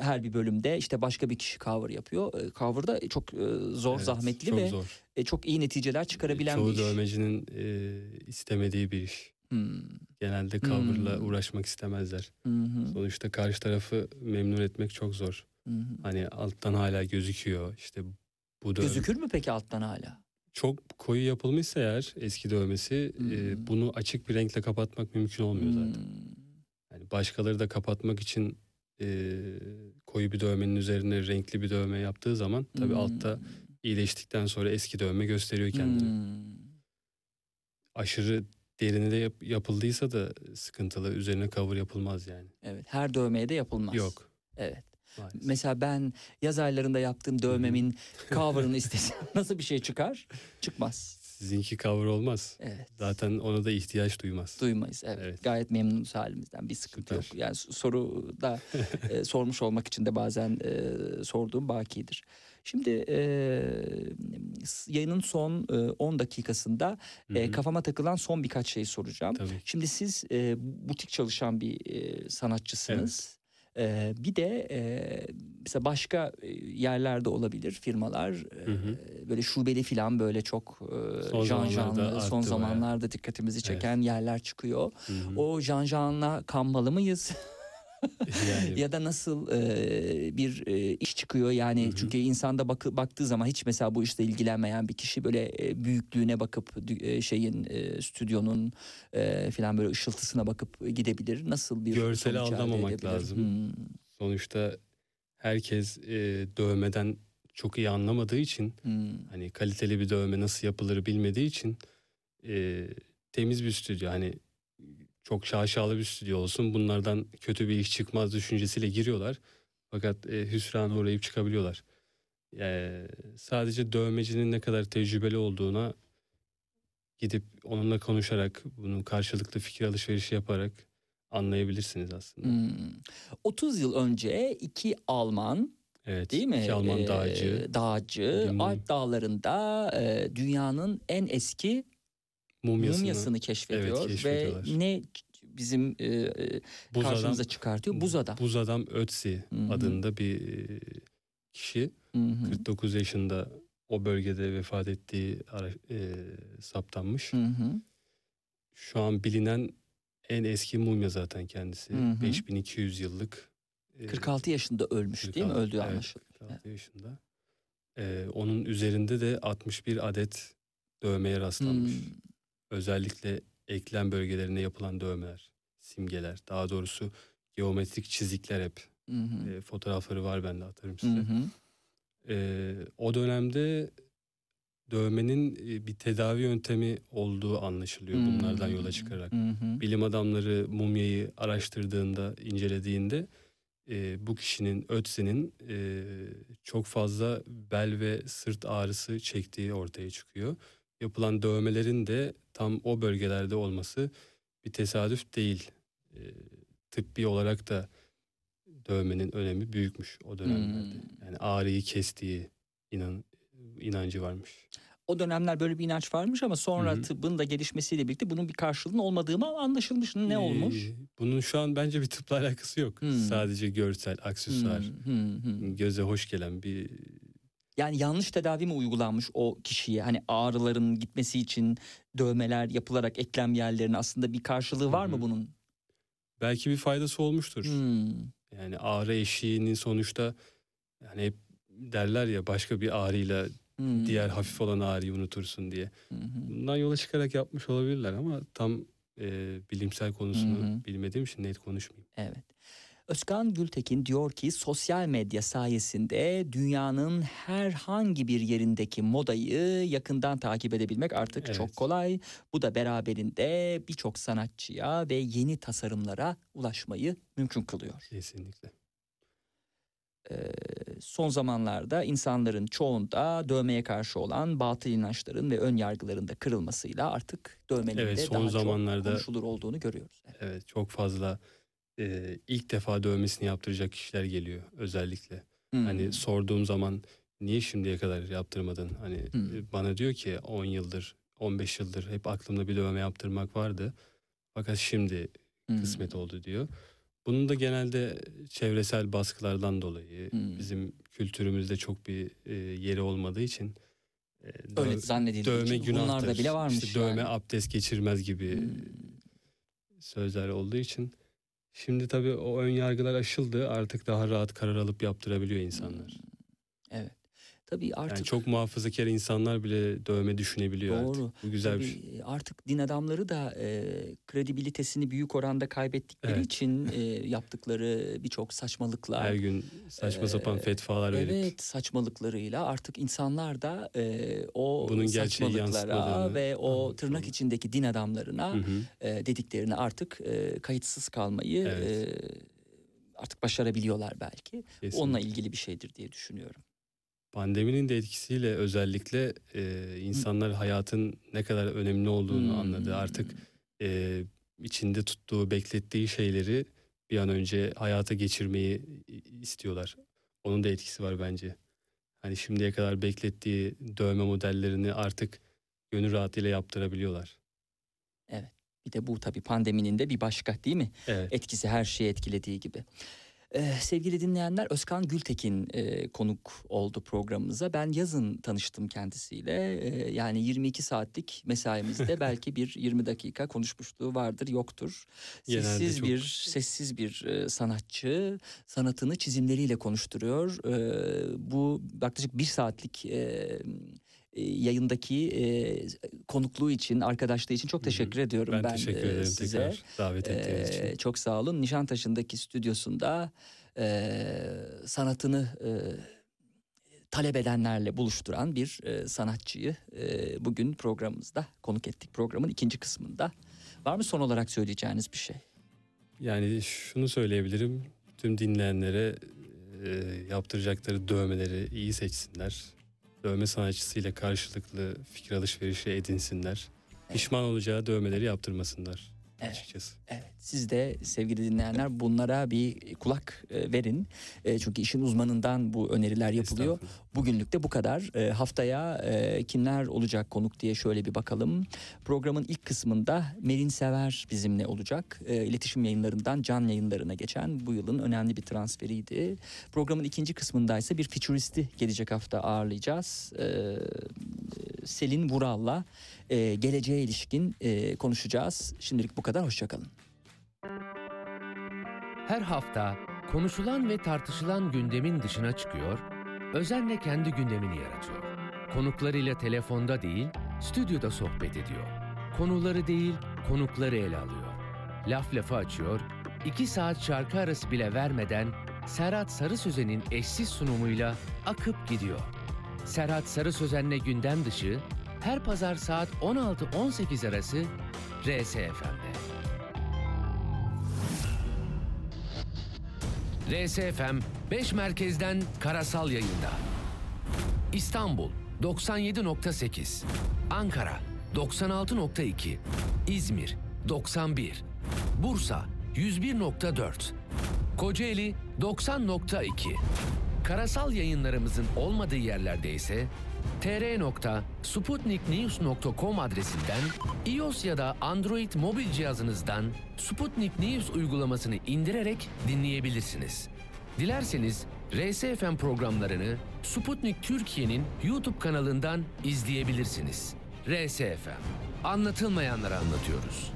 [SPEAKER 1] her bir bölümde işte başka bir kişi cover yapıyor. E, cover da çok e, zor,
[SPEAKER 5] Evet,
[SPEAKER 1] zahmetli
[SPEAKER 5] çok
[SPEAKER 1] ve
[SPEAKER 5] zor.
[SPEAKER 1] e, çok iyi neticeler çıkarabilen
[SPEAKER 5] Çoğu
[SPEAKER 1] bir iş.
[SPEAKER 5] dövmecinin e, istemediği bir iş.
[SPEAKER 1] Hmm.
[SPEAKER 5] Genelde coverla
[SPEAKER 1] Hmm.
[SPEAKER 5] uğraşmak istemezler.
[SPEAKER 1] Hı,
[SPEAKER 5] Sonuçta karşı tarafı memnun etmek çok zor.
[SPEAKER 1] hı.
[SPEAKER 5] Hani alttan hala gözüküyor. İşte bu da
[SPEAKER 1] Gözükür mü peki alttan hala?
[SPEAKER 5] çok koyu yapılmışsa eğer eski dövmesi e,
[SPEAKER 1] Hmm.
[SPEAKER 5] bunu açık bir renkle kapatmak mümkün olmuyor zaten.
[SPEAKER 1] Hmm.
[SPEAKER 5] Yani başkaları da kapatmak için e, koyu bir dövmenin üzerine renkli bir dövme yaptığı zaman tabii
[SPEAKER 1] Hmm.
[SPEAKER 5] altta iyileştikten sonra eski dövme gösteriyor kendini.
[SPEAKER 1] Hmm.
[SPEAKER 5] Aşırı derine de yap- yapıldıysa da sıkıntılı. Üzerine cover yapılmaz yani.
[SPEAKER 1] Evet, her dövmeye de yapılmaz.
[SPEAKER 5] Yok.
[SPEAKER 1] Evet.
[SPEAKER 5] Maalesef.
[SPEAKER 1] Mesela ben yaz aylarında yaptığım dövmemin cover'ını istesem nasıl bir şey çıkar? Çıkmaz.
[SPEAKER 5] Sizinki cover olmaz.
[SPEAKER 1] Evet.
[SPEAKER 5] Zaten ona da ihtiyaç duymaz.
[SPEAKER 1] Duymayız. Evet.
[SPEAKER 5] Evet.
[SPEAKER 1] Gayet memnunuz halimizden. Bir sıkıntı
[SPEAKER 5] Süper.
[SPEAKER 1] yok. Yani soru da e, sormuş olmak için de bazen e, sorduğum bakidir. Şimdi e, yayının son e, 10 dakikasında e,
[SPEAKER 5] hı.
[SPEAKER 1] kafama takılan son birkaç şey soracağım.
[SPEAKER 5] Tabii.
[SPEAKER 1] Şimdi siz e, butik çalışan bir e, sanatçısınız. E, bir de e, mesela başka yerlerde olabilir firmalar
[SPEAKER 5] Hı hı.
[SPEAKER 1] böyle şubeli falan böyle çok e,
[SPEAKER 5] Son zamanlarda
[SPEAKER 1] janlı son zamanlarda dikkatimizi çeken yerler çıkıyor.
[SPEAKER 5] Hı hı.
[SPEAKER 1] O jan janla kanmalı mıyız?
[SPEAKER 5] yani
[SPEAKER 1] ya da nasıl e, bir e, iş çıkıyor yani
[SPEAKER 5] Hı hı.
[SPEAKER 1] çünkü insanda bakı, baktığı zaman hiç mesela bu işle ilgilenmeyen bir kişi böyle e, büyüklüğüne bakıp e, şeyin e, stüdyonun e, falan böyle ışıltısına bakıp gidebilir. Nasıl bir elde
[SPEAKER 5] aldamamak lazım.
[SPEAKER 1] Hmm.
[SPEAKER 5] sonuçta herkes e, dövmeden çok iyi anlamadığı için
[SPEAKER 1] Hmm.
[SPEAKER 5] hani kaliteli bir dövme nasıl yapılır bilmediği için e, temiz bir stüdyo hani çok şaşalı bir stüdyo olsun bunlardan kötü bir iş çıkmaz düşüncesiyle giriyorlar. Fakat e, hüsrana uğrayıp çıkabiliyorlar. E, sadece dövmecinin ne kadar tecrübeli olduğuna gidip onunla konuşarak bunun karşılıklı fikir alışverişi yaparak anlayabilirsiniz aslında.
[SPEAKER 1] Hmm. 30 yıl önce iki Alman
[SPEAKER 5] Evet.
[SPEAKER 1] değil mi?
[SPEAKER 5] İki Alman
[SPEAKER 1] Ee,
[SPEAKER 5] dağcı.
[SPEAKER 1] Dağcı
[SPEAKER 5] Bir mum.
[SPEAKER 1] Alp dağlarında e, dünyanın en eski
[SPEAKER 5] mumyasını,
[SPEAKER 1] mumyasını keşfediyor,
[SPEAKER 5] Evet,
[SPEAKER 1] ve ne bizim e, e,
[SPEAKER 5] buz
[SPEAKER 1] karşımıza
[SPEAKER 5] adam,
[SPEAKER 1] çıkartıyor? Buz adam.
[SPEAKER 5] Buz adam Ötzi
[SPEAKER 1] Hı hı.
[SPEAKER 5] adında bir e, kişi
[SPEAKER 1] Hı hı.
[SPEAKER 5] 49 yaşında o bölgede vefat ettiği e, saptanmış.
[SPEAKER 1] Hı hı.
[SPEAKER 5] Şu an bilinen en eski mumya zaten kendisi.
[SPEAKER 1] Hı hı.
[SPEAKER 5] 5200 yıllık. e,
[SPEAKER 1] 46 yaşında ölmüş değil mi?
[SPEAKER 5] 46,
[SPEAKER 1] Öldüğü
[SPEAKER 5] evet,
[SPEAKER 1] anlaşılıyor.
[SPEAKER 5] 46 yaşında. E, onun üzerinde de 61 adet dövmeye rastlanmış.
[SPEAKER 1] Hmm.
[SPEAKER 5] Özellikle eklem bölgelerine yapılan dövmeler, simgeler, daha doğrusu geometrik çizikler hep.
[SPEAKER 1] Hı hı.
[SPEAKER 5] E, fotoğrafları var bende atarım
[SPEAKER 1] Hı
[SPEAKER 5] size.
[SPEAKER 1] hı.
[SPEAKER 5] E, o dönemde dövmenin e, bir tedavi yöntemi olduğu anlaşılıyor bunlardan yola çıkarak.
[SPEAKER 1] Hı hı.
[SPEAKER 5] Bilim adamları mumyayı araştırdığında, incelediğinde e, bu kişinin, Ötzi'nin e, çok fazla bel ve sırt ağrısı çektiği ortaya çıkıyor. Yapılan dövmelerin de tam o bölgelerde olması bir tesadüf değil. E, tıbbi olarak da dövmenin önemi büyükmüş o dönemlerde.
[SPEAKER 1] Hmm.
[SPEAKER 5] Yani ağrıyı kestiği inan inancı varmış.
[SPEAKER 1] O dönemler böyle bir inanç varmış ama sonra
[SPEAKER 5] Hı hı.
[SPEAKER 1] tıbbın da gelişmesiyle birlikte bunun bir karşılığının olmadığı mı anlaşılmış. Ne olmuş?
[SPEAKER 5] Ee, bunun şu an bence bir tıpla alakası yok.
[SPEAKER 1] Hmm.
[SPEAKER 5] Sadece görsel, aksesuar,
[SPEAKER 1] Hmm, hmm, hmm.
[SPEAKER 5] göze hoş gelen bir
[SPEAKER 1] Yani yanlış tedavi mi uygulanmış o kişiye? Hani ağrıların gitmesi için dövmeler yapılarak eklem yerlerine aslında bir karşılığı var
[SPEAKER 5] Hı
[SPEAKER 1] mı bunun?
[SPEAKER 5] belki bir faydası olmuştur.
[SPEAKER 1] Hmm.
[SPEAKER 5] Yani ağrı eşiğinin sonuçta yani hep derler ya başka bir ağrıyla
[SPEAKER 1] Hmm.
[SPEAKER 5] diğer hafif olan ağrıyı unutursun diye.
[SPEAKER 1] Hı.
[SPEAKER 5] Bundan yola çıkarak yapmış olabilirler ama tam e, bilimsel konusunu
[SPEAKER 1] hı.
[SPEAKER 5] bilmediğim için net konuşmayayım.
[SPEAKER 1] Evet. Özkan Gültekin diyor ki sosyal medya sayesinde dünyanın herhangi bir yerindeki modayı yakından takip edebilmek artık
[SPEAKER 5] Evet.
[SPEAKER 1] çok kolay. Bu da beraberinde birçok sanatçıya ve yeni tasarımlara ulaşmayı mümkün kılıyor.
[SPEAKER 5] Kesinlikle.
[SPEAKER 1] Ee, son zamanlarda insanların çoğunda dövmeye karşı olan batıl inançların ve ön yargıların da kırılmasıyla artık dövmenin
[SPEAKER 5] Evet,
[SPEAKER 1] de
[SPEAKER 5] son
[SPEAKER 1] daha
[SPEAKER 5] zamanlarda-
[SPEAKER 1] çok konuşulur olduğunu görüyoruz. Evet.
[SPEAKER 5] Evet çok fazla e, ilk defa dövmesini yaptıracak kişiler geliyor özellikle.
[SPEAKER 1] Hmm.
[SPEAKER 5] Hani sorduğum zaman niye şimdiye kadar yaptırmadın? Hani
[SPEAKER 1] Hmm.
[SPEAKER 5] bana diyor ki 10 yıldır 15 yıldır hep aklımda bir dövme yaptırmak vardı. Fakat şimdi
[SPEAKER 1] Hmm.
[SPEAKER 5] kısmet oldu diyor. Bunun da genelde çevresel baskılardan dolayı
[SPEAKER 1] Hmm.
[SPEAKER 5] bizim kültürümüzde çok bir e, yeri olmadığı için e,
[SPEAKER 1] Öyle
[SPEAKER 5] döv-
[SPEAKER 1] zannedildiği
[SPEAKER 5] dövme
[SPEAKER 1] için
[SPEAKER 5] günahtır.
[SPEAKER 1] bunlar da bile varmış
[SPEAKER 5] İşte dövme
[SPEAKER 1] yani.
[SPEAKER 5] abdest geçirmez gibi
[SPEAKER 1] Hmm.
[SPEAKER 5] sözler olduğu için şimdi tabii o ön yargılar aşıldı. Artık daha rahat karar alıp yaptırabiliyor insanlar.
[SPEAKER 1] Tabii artık
[SPEAKER 5] Yani çok muhafazakar insanlar bile dövme düşünebiliyor
[SPEAKER 1] Doğru.
[SPEAKER 5] artık. Bu güzel bir
[SPEAKER 1] tabii
[SPEAKER 5] şey.
[SPEAKER 1] artık din adamları da e, kredibilitesini büyük oranda kaybettikleri
[SPEAKER 5] Evet.
[SPEAKER 1] için e, yaptıkları birçok saçmalıklar
[SPEAKER 5] Her gün saçma sapan
[SPEAKER 1] Ee,
[SPEAKER 5] fetvalar verip
[SPEAKER 1] Evet saçmalıklarıyla artık insanlar da e, o
[SPEAKER 5] Bunun
[SPEAKER 1] saçmalıklara ve o tırnak içindeki din adamlarına
[SPEAKER 5] Hı hı.
[SPEAKER 1] e, dediklerini artık e, kayıtsız kalmayı
[SPEAKER 5] Evet.
[SPEAKER 1] e, artık başarabiliyorlar belki.
[SPEAKER 5] Kesinlikle.
[SPEAKER 1] Onunla ilgili bir şeydir diye düşünüyorum.
[SPEAKER 5] Pandeminin de etkisiyle özellikle e, insanlar hayatın ne kadar önemli olduğunu
[SPEAKER 1] Hmm.
[SPEAKER 5] anladı. Artık e, içinde tuttuğu, beklettiği şeyleri bir an önce hayata geçirmeyi istiyorlar. Onun da etkisi var bence. Hani şimdiye kadar beklettiği dövme modellerini artık gönül rahatlığıyla yaptırabiliyorlar.
[SPEAKER 1] Bir de bu tabii pandeminin de bir başka değil mi?
[SPEAKER 5] Evet.
[SPEAKER 1] etkisi her şeyi etkilediği gibi. Ee, sevgili dinleyenler Özkan Gültekin e, konuk oldu programımıza. Ben yazın tanıştım kendisiyle. Ee, yani 22 saatlik mesaimizde belki bir 20 dakika konuşmuşluğu vardır yoktur.
[SPEAKER 5] Genelde
[SPEAKER 1] Sessiz
[SPEAKER 5] çok.
[SPEAKER 1] bir sessiz bir e, sanatçı sanatını çizimleriyle konuşturuyor. Ee, bu yaklaşık bir saatlik e, e, yayındaki e, konukluğu için, arkadaşlığı için çok teşekkür ediyorum
[SPEAKER 5] Ben,
[SPEAKER 1] ben,
[SPEAKER 5] teşekkür
[SPEAKER 1] e,
[SPEAKER 5] ederim
[SPEAKER 1] size.
[SPEAKER 5] tekrar davet ettiğiniz
[SPEAKER 1] Ee,
[SPEAKER 5] için.
[SPEAKER 1] çok sağ olun. Nişantaşı'ndaki stüdyosunda e, sanatını e, talep edenlerle buluşturan bir e, sanatçıyı e, bugün programımızda konuk ettik. Programın ikinci kısmında. Var mı son olarak söyleyeceğiniz bir şey?
[SPEAKER 5] Yani şunu söyleyebilirim. Tüm dinleyenlere e, yaptıracakları dövmeleri iyi seçsinler. Dövme sanatçısıyla karşılıklı fikir alışverişi edinsinler. Pişman olacağı dövmeleri yaptırmasınlar
[SPEAKER 1] Evet.
[SPEAKER 5] açıkçası.
[SPEAKER 1] Evet, siz de sevgili dinleyenler bunlara bir kulak e, verin. E, çünkü işin uzmanından bu öneriler yapılıyor. Bugünlük de bu kadar. E, haftaya kimler olacak konuk diye şöyle bir bakalım. Programın ilk kısmında Merin Sever bizimle olacak. İletişim yayınlarından can yayınlarına geçen bu yılın önemli bir transferiydi. Programın ikinci kısmında ise bir fütüristi gelecek hafta ağırlayacağız. Selin Vural'la e, geleceğe ilişkin e, konuşacağız. Şimdilik bu kadar. Hoşçakalın.
[SPEAKER 6] Her hafta konuşulan ve tartışılan gündemin dışına çıkıyor, özenle kendi gündemini yaratıyor. Konuklarıyla telefonda değil, stüdyoda sohbet ediyor. Konuları değil, konukları ele alıyor. Laf lafı açıyor, iki saat şarkı arası bile vermeden Serhat Sarı Sözen'in eşsiz sunumuyla akıp gidiyor. Serhat Sarı Sözen'le gündem dışı, her pazar saat 16-18 arası RSFM'de. RSFM 5 merkezden karasal yayında. İstanbul 97.8, Ankara 96.2, İzmir 91, Bursa 101.4, Kocaeli 90.2, Karasal yayınlarımızın olmadığı yerlerde ise tr.sputniknews.com adresinden iOS ya da Android mobil cihazınızdan Sputnik News uygulamasını indirerek dinleyebilirsiniz. Dilerseniz RSFM programlarını Sputnik Türkiye'nin YouTube kanalından izleyebilirsiniz. RSFM. Anlatılmayanları anlatıyoruz.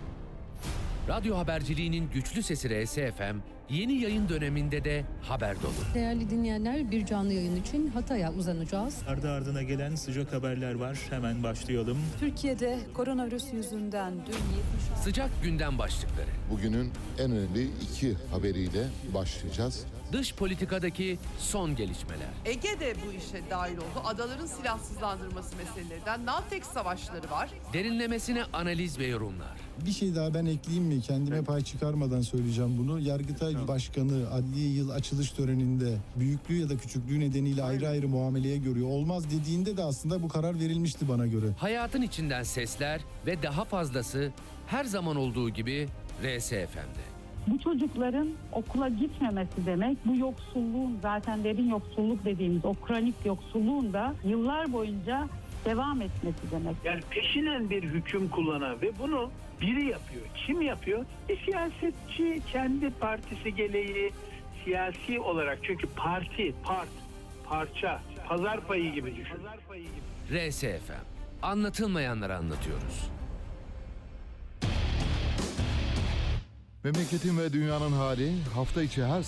[SPEAKER 6] Radyo haberciliğinin güçlü sesi RSFM yeni yayın döneminde de haber dolu.
[SPEAKER 7] Değerli dinleyenler bir canlı yayın için Hatay'a uzanacağız.
[SPEAKER 8] Ardı ardına gelen sıcak haberler var. Hemen başlayalım.
[SPEAKER 7] Türkiye'de koronavirüs yüzünden dün 70
[SPEAKER 6] Sıcak gündem başlıkları.
[SPEAKER 9] Bugünün en önemli iki haberiyle başlayacağız.
[SPEAKER 6] Dış politikadaki son gelişmeler.
[SPEAKER 10] Ege de bu işe dahil oldu. Adaların silahsızlandırması meselelerinden Navtex savaşları var.
[SPEAKER 6] Derinlemesine analiz ve yorumlar.
[SPEAKER 11] Bir şey daha ben ekleyeyim mi? Kendime pay çıkarmadan söyleyeceğim bunu. Yargıtay Başkanı adliye yıl açılış töreninde büyüklüğü ya da küçüklüğü nedeniyle ayrı ayrı muameleye görüyor. Olmaz dediğinde de aslında bu karar verilmişti bana göre.
[SPEAKER 6] Hayatın içinden sesler ve daha fazlası her zaman olduğu gibi RSFM'de.
[SPEAKER 12] Bu çocukların okula gitmemesi demek bu yoksulluğun zaten derin yoksulluk dediğimiz o kronik yoksulluğun da yıllar boyunca devam etmesi demek.
[SPEAKER 13] Yani peşinen bir hüküm kullanan ve bunu biri yapıyor. Kim yapıyor? E, siyasetçi kendi partisi gereği siyasi olarak çünkü parti, part, parça, pazar payı gibi düşün. Pazar payı gibi.
[SPEAKER 6] RSFM. Anlatılmayanları anlatıyoruz.
[SPEAKER 9] Memleketin ve dünyanın hali hafta içi her